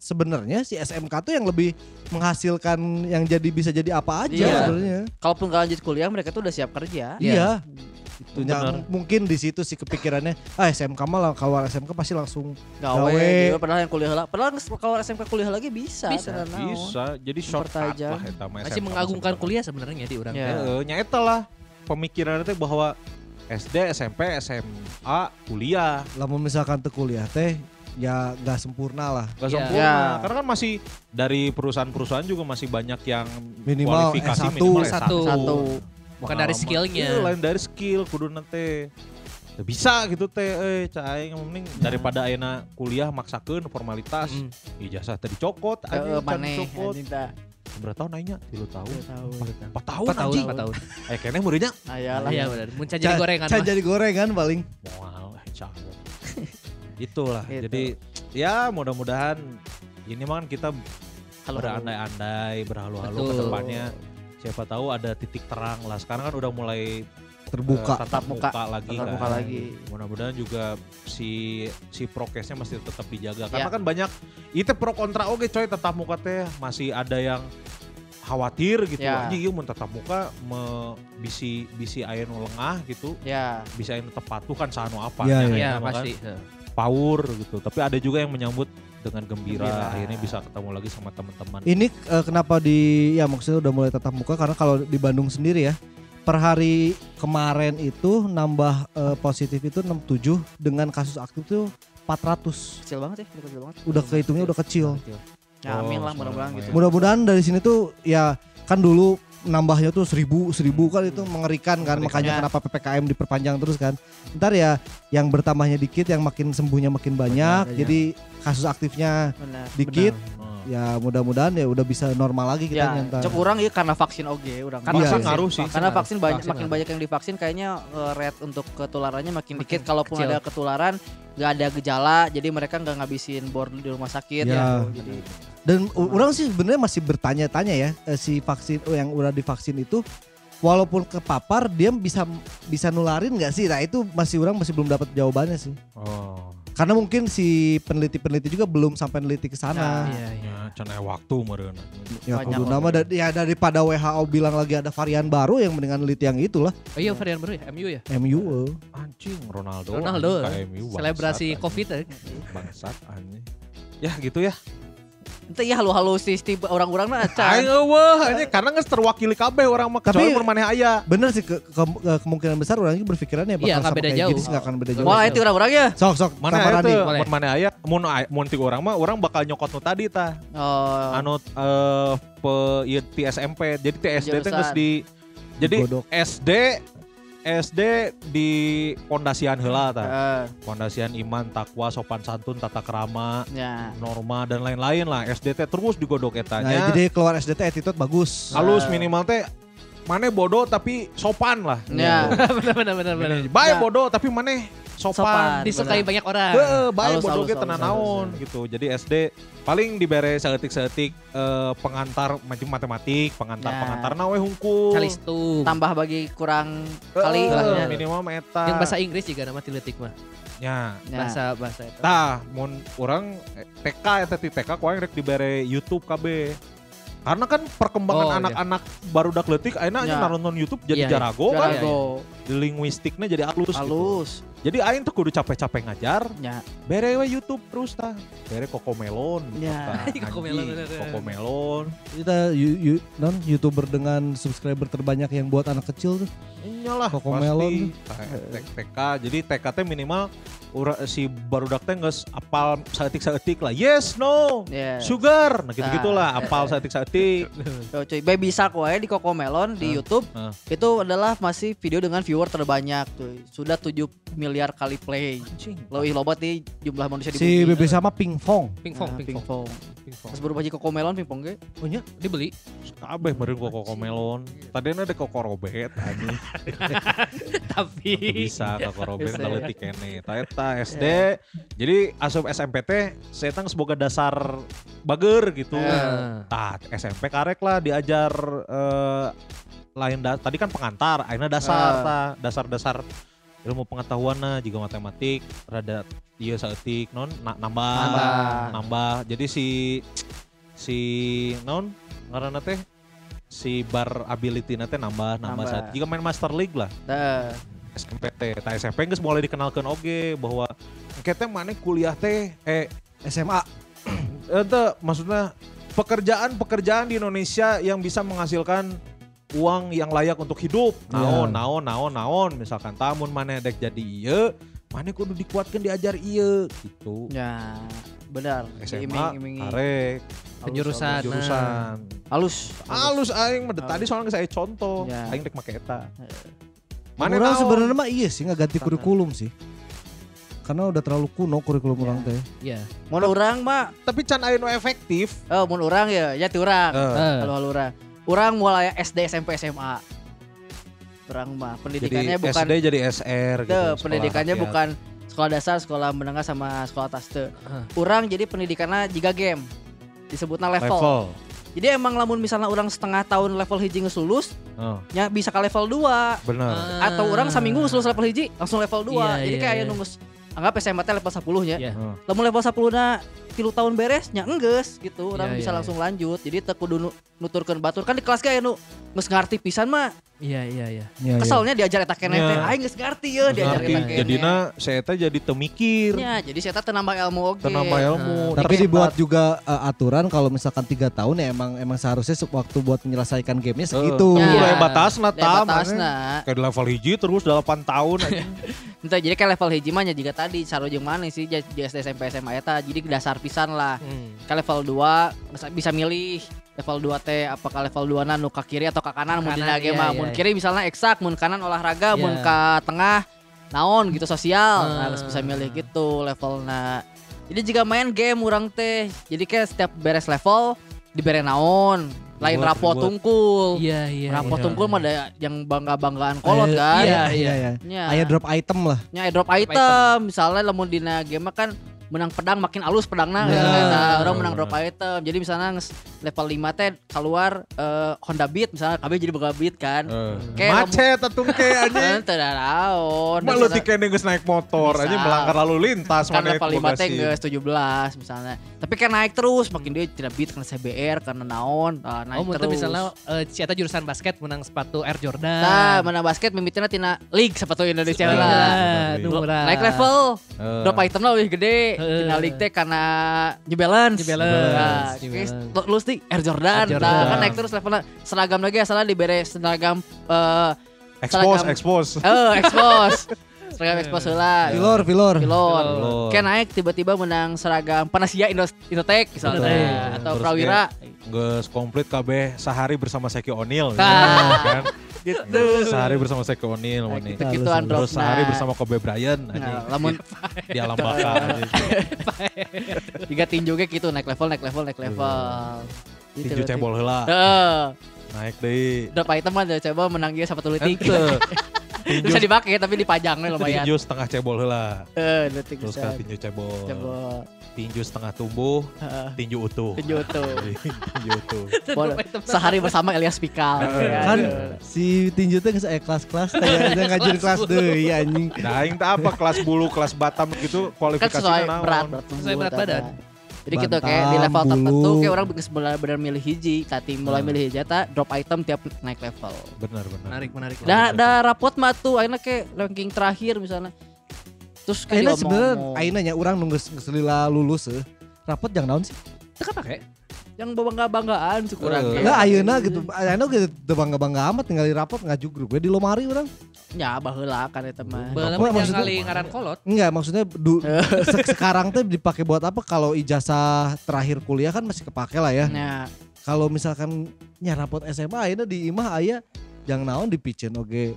sebenarnya si SMK tuh yang lebih menghasilkan yang jadi bisa jadi apa aja Iya. sebenarnya. Kalaupun gak lanjut kuliah mereka tuh udah siap kerja. Iya. Itu nya- Bener. mungkin di situ sih kepikirannya, ah SMK mah kalau SMK pasti langsung gawe, Gawe. gitu. padahal yang kuliah lah padahal kalau SMK kuliah lagi bisa Bisa, naon. Bisa, jadi shortcut Mempertajam. lah eta mah Masih mengagungkan kuliah sebenarnya di orang. Ya. teh. Heeh, nya eta lah pemikiran itu bahwa SD, SMP, SMA, kuliah lamun misalkan teu kuliah teh ya nggak sempurna lah. Gak Iya. sempurna. Ya. Karena kan masih dari perusahaan-perusahaan juga masih banyak yang Minimal kualifikasi S1. minimal S1. S1. satu Bukan dari skillnya. Iya, lain dari skill kudu nanti. Teu bisa gitu teh eh cai yang penting daripada ayeuna kuliah maksakeun formalitas Mm. ijazah tadi cokot aja maneh cokot berapa tahun aingnya 3 tahun Tilu tahun. 4 tahun Empat tahun, anjing empat tahun. eh keneh muridnya Ayalah. Iya benar. Muncul jadi gorengan. Can jadi gorengan paling. Wow, Allah. [laughs] Itulah. Gitu. Jadi ya mudah-mudahan ini mah kan kita Kalau berandai-andai, berhalu-halu ke depannya. Siapa tahu ada titik terang lah. Sekarang kan udah mulai Terbuka. tatap Tatap muka. muka, lagi tatap kan. muka lagi. Mudah-mudahan juga si si prokesnya masih tetap dijaga. Karena Ya. kan banyak itu pro kontra oke coy tatap muka teh masih ada yang khawatir gitu. Ya. Anjing ieu mun tatap muka me, bisi bisi aya nu lengah gitu, Ya, bisa tetep patuh kan sanu apa Ya, Iya eta mah kan. Power gitu. Tapi ada juga yang menyambut dengan gembira, Gembira. akhirnya bisa ketemu lagi sama teman-teman. Ini eh, kenapa di ya maksudnya udah mulai tatap muka karena kalau di Bandung sendiri ya per hari kemarin itu nambah eh, positif itu 67 dengan kasus aktif itu 400. kecil banget ya, udah kecil banget. Udah kehitungnya udah kecil. Ya, amin Oh, lah mudah-mudahan gitu. Mudah-mudahan dari sini tuh ya kan dulu nambahnya tuh seribu seribu kan itu mengerikan kan Mengerikan. makanya Ya. kenapa ppkm diperpanjang terus kan ntar ya yang bertambahnya dikit yang makin sembuhnya makin banyak Banyak, jadi kasus aktifnya Benar. dikit Oh. Ya mudah-mudahan ya udah bisa normal lagi kita Ya, nyantai cek orang ya karena vaksin oge, orang Kan Iya, vaksin iya. ngaruh sih. Karena vaksin banyak Vaksin makin ngaruh. banyak yang divaksin kayaknya eh, rate untuk ketularannya makin, Makin dikit. Kalaupun kecil. ada ketularan nggak ada gejala, jadi mereka nggak ngabisin bor di rumah sakit Ya. ya. Jadi dan u- orang sih sebenarnya masih bertanya-tanya ya eh, si vaksin oh, yang udah divaksin itu walaupun kepapar dia bisa bisa nularin nggak sih nah itu masih orang masih belum dapat jawabannya sih Oh. Karena mungkin si peneliti-peneliti juga belum sampai neliti ke Nah, sana Iya, iya. Ya, can aya waktu meureun. Ya kudu nama da- ya daripada WHO bilang lagi ada varian baru yang mendingan neliti yang itulah Oh iya varian baru ya, MU ya. MU. eh. Anjing Ronaldo. Ronaldo. anjing, KMU, bangsat, Selebrasi anjing. Covid ya. Bangsat anjing. Ya gitu ya. Itu ya halu-halu si Steve orang-orang mah Aing acan. eueuh anjing karena geus terwakili kabeh orang mah Tapi- kecuali mun maneh aya. Bener sih ke- ke- ke- kemungkinan besar orang juga berpikirannya bakal Iya, nggak sama beda kayak jauh. gini sih nggak akan beda jauh. Wah itu orang-orang ya. Sok sok Mana. Mun maneh aya mun mun ti urang mah urang bakal nyokot nu tadi tah. Oh, anu eh pe ieu ti SMP jadi ti SD teh geus di jadi Digodok. SD SD di pondasian heula tah eh, pondasian iman takwa sopan santun tata krama ya. norma dan lain-lain lah SD teh terus digodok Nah, etanya jadi keluar SDT attitude bagus. halus Eh. minimal teh mana bodoh tapi sopan lah Ya. [laughs] benar benar benar benar. baik Ya. bodoh tapi mana Sopan. sopan, Disukai banyak orang. Heeh, baik bodoh ge tenan naon gitu. Jadi SD paling dibere seetik-seetik eh, pengantar macam matematik, pengantar-pengantar nawe hungkul. Calistung. Tambah bagi kurang kali lah ya. minimal meta. Yang bahasa Inggris juga nama tiletik mah. Ya. Ya. Bahasa bahasa itu. Tah, mun orang eh, TK eta ti TK kuaing rek dibere YouTube KB. Karena kan perkembangan Oh, iya. anak-anak baru dak leutik ayeuna Ya. nonton YouTube jadi Iya, iya. jarago kan. Jarago, Di linguistiknya jadi halus, gitu. halus. Jadi aing tuh kudu capek-capek ngajar, Ya. bere we YouTube terus tah. Bere Kokomelon. Ya. Kokomelon. [laughs] Kokomelon. Kita yu- yu- non youtuber dengan subscriber terbanyak yang buat anak kecil tuh. Iyalah Kokomelon. TK. Jadi TK teh minimal ura, si barudak teh geus apal saeutik-saeutik lah. Yes, no. Ya. Sugar. Nah gitu-gitu lah, Ah. apal saeutik-saeutik. [laughs] Yo, cuy, Baby Shark wae di Cocomelon di Hah? YouTube Hah. itu adalah masih video dengan viewer terbanyak tuh. Sudah 7 miliar kali play. Anjing. Lebih lobat nih jumlah manusia di Si bumi. BB sama Pingfong. Pingpong, Nah, pingpong. pingpong. Pingpong. Pas baru baji Cocomelon pingpong ge. Oh nya, Dibeli. Kabeh meureun kok Kokomelon. Tadinya ada kokorobet anjing. [laughs] Tapi bisa kokorobet Bisa, da ya. leutik keneh. Ta eta SD. Jadi asup SMP teh saya tang semoga dasar bager gitu. Eh. Tah SMP karek lah diajar eh, lain da- tadi kan pengantar, akhirnya dasar tah, dasar-dasar ilmu pengetahuan nah juga matematik rada iya saeutik non na- nambah, Nambah. nambah. Jadi si si non ngaranna teh si bar ability teh nambah nambah Nambah. saat jika main Master League lah Tah. SMP teh. Tah SMP geus mulai dikenalkan oge bahwa teh maneh kuliah teh eh SMA [clears throat] ente maksudnya pekerjaan-pekerjaan di Indonesia yang bisa menghasilkan uang yang layak untuk hidup. Naon, Iya. naon, naon, naon. Misalkan tamun mana dek jadi ieu, mana kudu dikuatkan diajar ieu gitu. Ya, benar. SMA, Diiming-imingi. karek, Penjurusan. jurusan. Halus. Halus aing mah tadi soalnya saya contoh, Ya. aing dek make eta. Mana orang naon? sebenarnya mah iya sih nggak ganti kurikulum sih. Karena udah terlalu kuno kurikulum Ya. orang teh. Iya. Mun orang mah, tapi can aya nu efektif. oh mun orang ya, ya ti urang. Eh, Eh, halo urang. Urang mulai SD SMP SMA. Urang mah jadi pendidikannya bukan SD jadi SR gitu. Sekolah pendidikannya rakyat. bukan sekolah dasar, sekolah menengah sama sekolah atas teu. Hah. Urang jadi pendidikannya juga game. Disebutnya level. level. Jadi emang lamun misalnya orang setengah tahun level hiji geus lulus, Oh, nya bisa ke level 2 bener. atau orang seminggu geus lulus level hiji langsung level 2. Iya, jadi iya, kayak iya. anu geus anggap SMA teh level 10 nya. Iya. Oh. Lamun level 10 na tilu tahun beres nya enggeus gitu. Orang Iya, bisa iya, langsung lanjut. Jadi teu kudu nu- nuturkeun batur. Kan di kelas kayak nu geus ngarti pisan mah. Iya, iya, iya. Iya, iya. Keselnya diajar eta keneh teh. Aing geus ngarti ye diajar eta keneh. jadina saya teh jadi temikir, Ya, jadi saya teh nambah ilmu oge. nambah ilmu. Tapi Terus dibuat juga uh, aturan kalau misalkan tiga tahun ya emang emang seharusnya se- waktu buat menyelesaikan gamenya segitu. Uh, Ya. ya. batasna Dari ta batasna. Kayak di level hiji terus 8 tahun aja. [laughs] Entah jadi kayak level hiji mah nya juga tadi saru jeung mana sih jadi di SD SMP SMA eta jadi dasar pisan lah. Hmm. Ka level 2 bisa, bisa milih level 2 teh apakah level 2 na nu ka kiri atau ka kanan mun dina iya, mah iya, mun iya. kiri misalnya eksak mun kanan olahraga mun Iya. ka tengah naon gitu sosial nah Ah. geus bisa milih gitu levelna jadi jika main game urang teh jadi kayak setiap beres level dibere naon lain Reward, rapot reward. tungkul Iya, iya. rapot iya. tungkul mah ada yang bangga-banggaan kolot Aya- kan Iya, iya, iya. Nya. Aya drop item lah. nya drop item misalnya lamun dina game kan menang pedang makin alus pedangna Ya. nah, orang menang drop item jadi misalnya level 5 teh keluar eh, Honda Beat misalnya KB jadi boga Beat kan Eh, Kayak Macet atuh ke [laughs] anjing. Teu da naon. Mah lu tikene geus naik motor aja melanggar lalu lintas kan level 5 boga teh geus 17 misalnya. Tapi kan naik terus makin dia tidak beat karena CBR karena naon nah, naik Oh, terus. misalnya eh, si eta jurusan basket menang sepatu Air Jordan. Nah, mana basket mimitinya tina league sepatu Indonesia Iya. lah. Nah, murah. Naik level, Eh, drop item lah lebih gede. League teh karena New Balance. New Balance, Nah, New lu- Air Jordan. Air Nah, Jordan. kan naik terus levelnya. Seragam lagi asalnya diberi seragam eh expose, seragam- expose. eh expose. [laughs] seragam expose lah. Filor, filor. Pilot. Pilot. Kayak naik tiba-tiba menang seragam Panasia Indo Indotech misalnya Indotech. atau Terus Prawira Geus komplit KB sehari bersama Seki O'Neal Nah. kan. Gitu. Sehari bersama Seki O'Neal Nah, nih. gitu-gituan Terus sehari nah. bersama Kobe Bryant Nah, lamun [laughs] di alam baka anjing. [laughs] tiga tinju ge gitu naik level naik level naik level. Gitu Tinju cebol. Heeh. Naik deui. Drop item mah coba menang dia satu letik. [laughs] Bisa dipakai tapi dipajangnya lumayan. tinju setengah cebol heula. Eh, letik Terus kan tinju cebol. Coba Tinju setengah tumbuh, Heeh. tinju utuh. tinju tuh. [laughs] tinju utuh. [laughs] Sehari bersama Elias Pikal. Heeh. Kan Aduh. si tinju teh geus aya kelas-kelas teh [laughs] ya ngajarin kelas deui anjing. Nah, aing apa kelas bulu, kelas batam gitu kan kualifikasinya sesuai naon? berat berat Sesuai berat badan. Jadi gitu kayak di Bantam, level tertentu kayak orang bener, bener milih hiji, kati mulai Hmm. milih hiji drop item tiap naik level. Benar, benar. Menarik, menarik. Dah dah rapot mah tuh akhirnya kayak ranking terakhir misalnya. Terus kayak Ayeuna sebenarnya ayeuna nya urang nunggu selila lulus eh. Rapot jangan naon sih. Teu pakai. Yang bangga-banggaan sih kurang. Eh. kayak. Enggak ayeuna gitu. Ayeuna gitu teu bangga-bangga amat tinggal di rapot ngaju grup we di lomari urang. Ya baheula kan eta mah. Baheula Apa mah maksudnya? kali ngaran kolot. Enggak, maksudnya du- [laughs] se- sekarang tuh dipakai buat apa kalau ijazah terakhir kuliah kan masih kepake lah ya. Nah, Kalau misalkan nya rapot SMA ayeuna di imah aya yang naon dipicen oge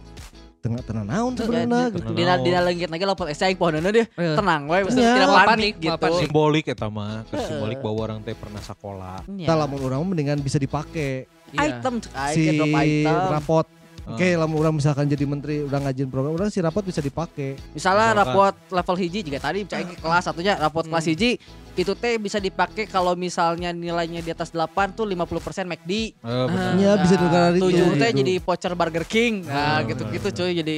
tengah tengah naon sebenarnya gitu. Tenang. dina dina leungit lagi lopot esai pohonana deh. Eh. Tenang we, maksudnya Iya. tidak panik gitu. panik. Simbolik eta mah, simbolik bahwa orang teh pernah sekolah. Iya. Tah lamun urang mah mendingan bisa dipakai Iya. Item aing si kayak drop item. rapot. Ah. Oke, lamun urang misalkan jadi menteri udah ngajin program, urang si rapot bisa dipakai. Misalnya rapot level hiji juga tadi cai ke kelas satunya rapot kelas hiji itu teh bisa dipakai kalau misalnya nilainya di atas 8 tuh 50% McD. Eh, benar. Iya, bisa juga dari itu, Tujuh teh gitu. jadi voucher Burger King. Nah, Hmm, gitu-gitu benar, cuy jadi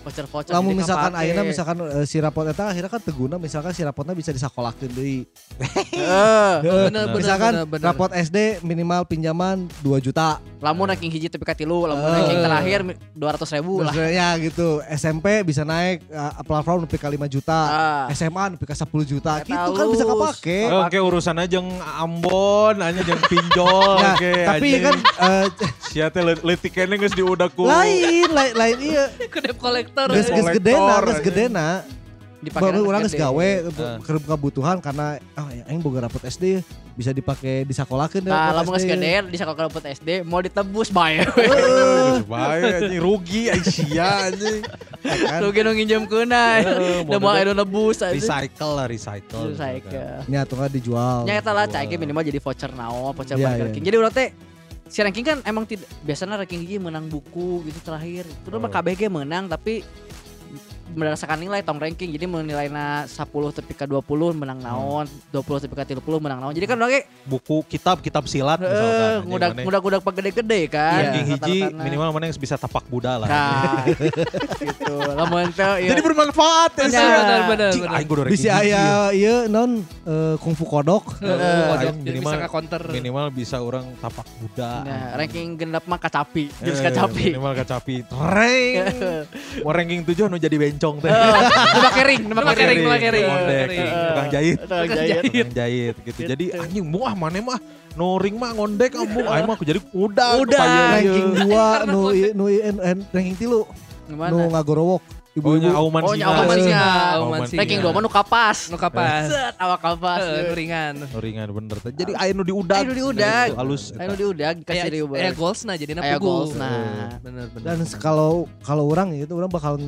voucher-voucher Lamun jadi misalkan ayeuna misalkan eh, si rapot eta akhirnya kan teguna misalkan si rapotnya bisa disakolakeun deui. Heeh. Bener, bener, misalkan bener, bener. rapot SD minimal pinjaman 2 juta. lamun ranking hiji tapi katilu lamun Eh. ranking terakhir dua ratus ribu lah ya gitu. SMP bisa naik uh, platform nepi ka 5 juta. Ah. SMA nepi ka 10 juta. Eta Gitu kan bisa kapake. Oke urusan aja yang Ambon, aja yang pinjol, Nah, oke. tapi anjing. kan eh, Sia teh leutik kene geus diudak ku. lain lain lain iya. Ke debt collector. Geus geus kolektor, gedena, geus anjing. gedena. dipakai Baru orang geus gawe Ah. keur kebutuhan karena ah ya aing boga rapot SD bisa dipakai disakolakeun deh Nah, rapot lamun geus gede di sekolah dapat SD mau ditebus [laughs] bae. Bae anjing rugi ai sia anjing. Kan? Rugi nu nginjem kuna. Da mau [laughs] anu nebus aja. Recycle lah recycle. Recycle. Nya tuh kan dijual. Nya eta lah cai minimal jadi voucher naon, voucher Iya, Burger iya. King. Jadi urang teh si ranking kan emang tidak biasanya ranking hiji menang buku gitu terakhir. Terus Oh. KBG menang tapi berdasarkan nilai tong ranking jadi mau nilainya 10 tapi ke 20 menang naon 20 tapi ke 30 menang naon jadi kan orangnya Buku kitab kitab silat misalkan. ngudak mana ngudak-ngudak pagede-gede kan Ranking hiji rata-ratana. minimal mana yang bisa tapak Buddha lah. nah [laughs] gitu lamun teh iya. Jadi bermanfaat ya. Benar, benar, benar. Bisa ya. aya ieu non eh, kungfu kodok. Jadi minimal- bisa counter. Minimal bisa orang tapak Buddha. Nah, ranking genap mah kacapi jurus Eh, kacapi Minimal kacapi. Reng. [laughs] Mau ranking 7 nu jadi bencong teh. [laughs] nu make ring nu make Pakai ring, ring pakai ring, Ngondek, pakai ring. tukang jahit. Tukang jahit. Tukang jahit gitu. Jadi anjing mu ah mana mah no ring mah ngondek kamu. Aing mah aku jadi udah. Udah. Ranking 2 nu nu ranking 3 Gimana? nu ngagorowok ibu-ibu. auman Oh, nya singa. auman singa. Auman singa. ranking 2 mah nu kapas Nu kapas. Set, awak kapas ringan. Ringan bener teh. Jadi aya nu diudag. Aya nu diudag. Halus. Ayo diudag dikasih Kayak ribu kayak goals nah jadi Aya goals nah. Bener bener. Dan kalau kalau orang itu orang bakal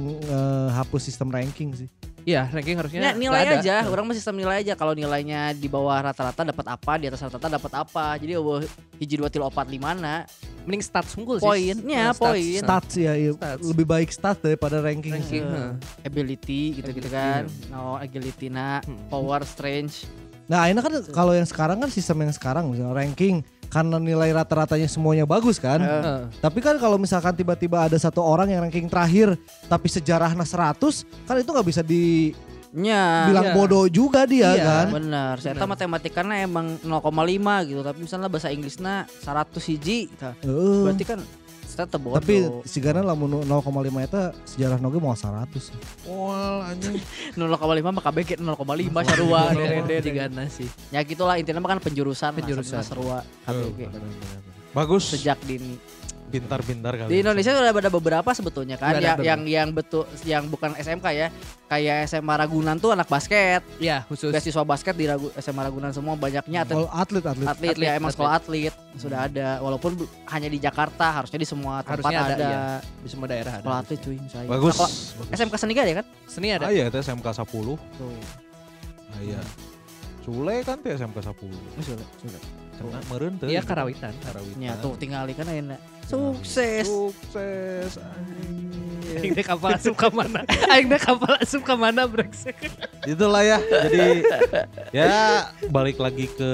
hapus sistem ranking sih. Iya ranking harusnya Ya, nilai ada. aja, orang mah sistem nilai aja. Kalau nilainya di bawah rata-rata dapat apa, di atas rata-rata dapat apa. Jadi eueuh hiji dua tilu opat lima na Mending stats unggul sih. Poinnya, Stats. poin. Stats ya, iya. Stats. lebih baik stats daripada ranking. Ranking. heeh. ability gitu-gitu kan. No, agility na, Hmm. power, strength. Nah, ini kan kalau yang sekarang kan sistem yang sekarang misalnya ranking karena nilai rata-ratanya semuanya bagus kan. Heeh. Tapi kan kalau misalkan tiba-tiba ada satu orang yang ranking terakhir tapi sejarahnya 100 kan itu nggak bisa dibilang nya. iya. bodoh juga dia Iya. kan. Bener, saya Bener. matematikanya emang 0,5 gitu, tapi misalnya bahasa Inggrisnya 100 hiji, gitu. Heeh. berarti kan tetap bodoh. tapi sigana lamun 0,5 itu sejarah noge mau 100. Wal anjing. [laughs] 0,5 mah KBG 0,5 sarua dede Tigana sih. Ya gitulah intinya mah kan penjurusan, Penjurusan. sarua KBG Bagus. sejak dini. Pintar-pintar kali. Di Indonesia sudah ada beberapa sebetulnya kan Udah ada yang, yang yang betul yang bukan SMK ya. Kayak SMA Ragunan tuh anak basket. Iya khusus. Beasiswa basket di Ragu- SMA Ragunan semua banyaknya atlet Kalau atlet atlet. atlet, Atlet, ya emang atlet. sekolah atlet sudah ada walaupun hanya di Jakarta harusnya di semua tempat Harusnya ada, ada, iya. Di semua daerah ada. sekolah atlet cuy misalnya. Bagus. Sekolah- bagus. SMK seni gak ya kan? Seni ada. Ah iya itu SMK 10. Tuh. Ah iya. Sule kan tuh SMK 10. Sudah, sudah. Cenah meureun teu. Iya karawitan. Karawitan. Ya tuh tinggal kan enak. Sukses. Sukses. Aing dek kapal asup ke mana? [laughs] Aing dek kapal asup ke mana brengsek. Itulah ya. Jadi ya balik lagi ke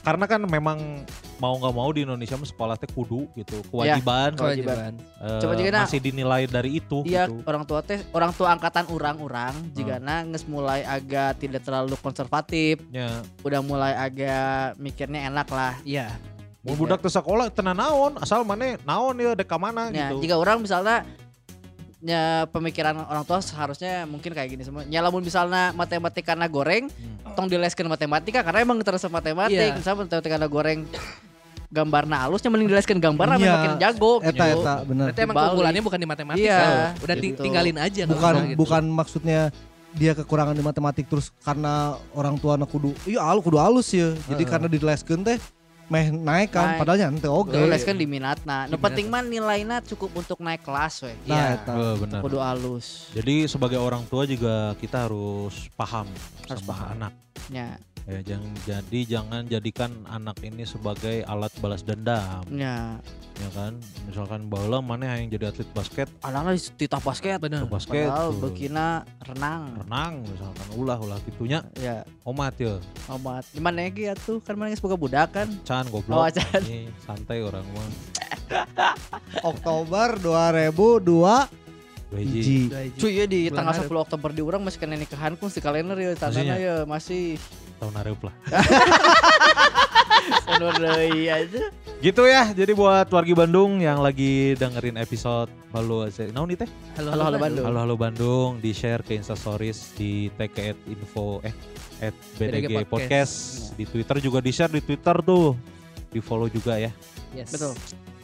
karena kan memang mau nggak mau di Indonesia mah sekolah teh kudu gitu kewajiban Kewajiban. eh, Coba juga, nah, masih dinilai dari itu Iya, gitu. orang tua teh, orang tua angkatan orang-orang jika nges mulai agak tidak terlalu konservatif, Ya, udah mulai agak mikirnya enak lah. Iya. Mau budak teh sekolah tenan naon asal mana naon ya dek ka mana Ya, gitu. jika orang misalnya ya pemikiran orang tua seharusnya mungkin kayak gini semua. Ya lamun misalnya matematika na goreng, Hmm. tong dileskeun matematika karena emang terus matematik. Iya. Misalnya matematika na goreng gambarna halusnya mending dileskeun gambar Iya. makin jago Eta gitu. eta benar. Berarti emang keunggulannya bukan di matematika. Iya, Udah gitu. tinggalin aja. Bukan gitu. bukan maksudnya dia kekurangan di matematik terus karena orang tua anak kudu iya alu kudu alus ya. Jadi Heeh. karena dileskeun teh meh naik kan Naik. padahal nya henteu oge. Dileskeun di minatna. Nu Di penting mah nilainya cukup untuk naik kelas we. Nah, Iya. Eh, benar. Kudu halus. Jadi sebagai orang tua juga kita harus paham Harus sama paham. anak. Ya, Ya, jangan jadi jangan jadikan anak ini sebagai alat balas dendam, ya. ya kan? Misalkan baheula mana yang jadi atlet basket, Anak-anak di titah basket. Bener. ke basket, Padahal bekina renang. renang misalkan ulah ulah gitunya Ya, omat ya obat. Gimana ya tuh kan mana boga budak kan. can Oh, goblok can. Ini santai orang mah [laughs] Oktober 2002 Dua hiji. Hiji. Cuy ya di Bulan tanggal. 10 Oktober di urang masih kena nikahan kun di kalender ya Maksudnya? ya masih Tahun hareup lah. Sanu deui aja. Gitu ya. Jadi buat wargi Bandung yang lagi dengerin episode Halo Naon nih teh? Halo, Halo, halo, Bandung. Halo Halo Bandung di share ke Insta Stories di tag ke at info eh at BDG, BDG Podcast. Podcast. di Twitter juga di share di Twitter tuh di follow juga ya Yes. Betul.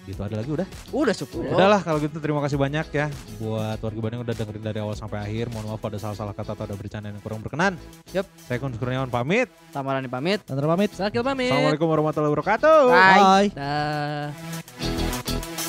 Gitu ada lagi udah Udah cukup. udahlah kalau gitu terima kasih banyak ya buat warga Bandung udah dengerin dari awal sampai akhir mohon maaf ada salah-salah kata atau ada bercanda yang kurang berkenan Yup. saya Kun Kurniawan pamit Tamarani pamit. Tantra pamit. Sakil pamit. Assalamualaikum warahmatullahi wabarakatuh Bye. Bye. Dah.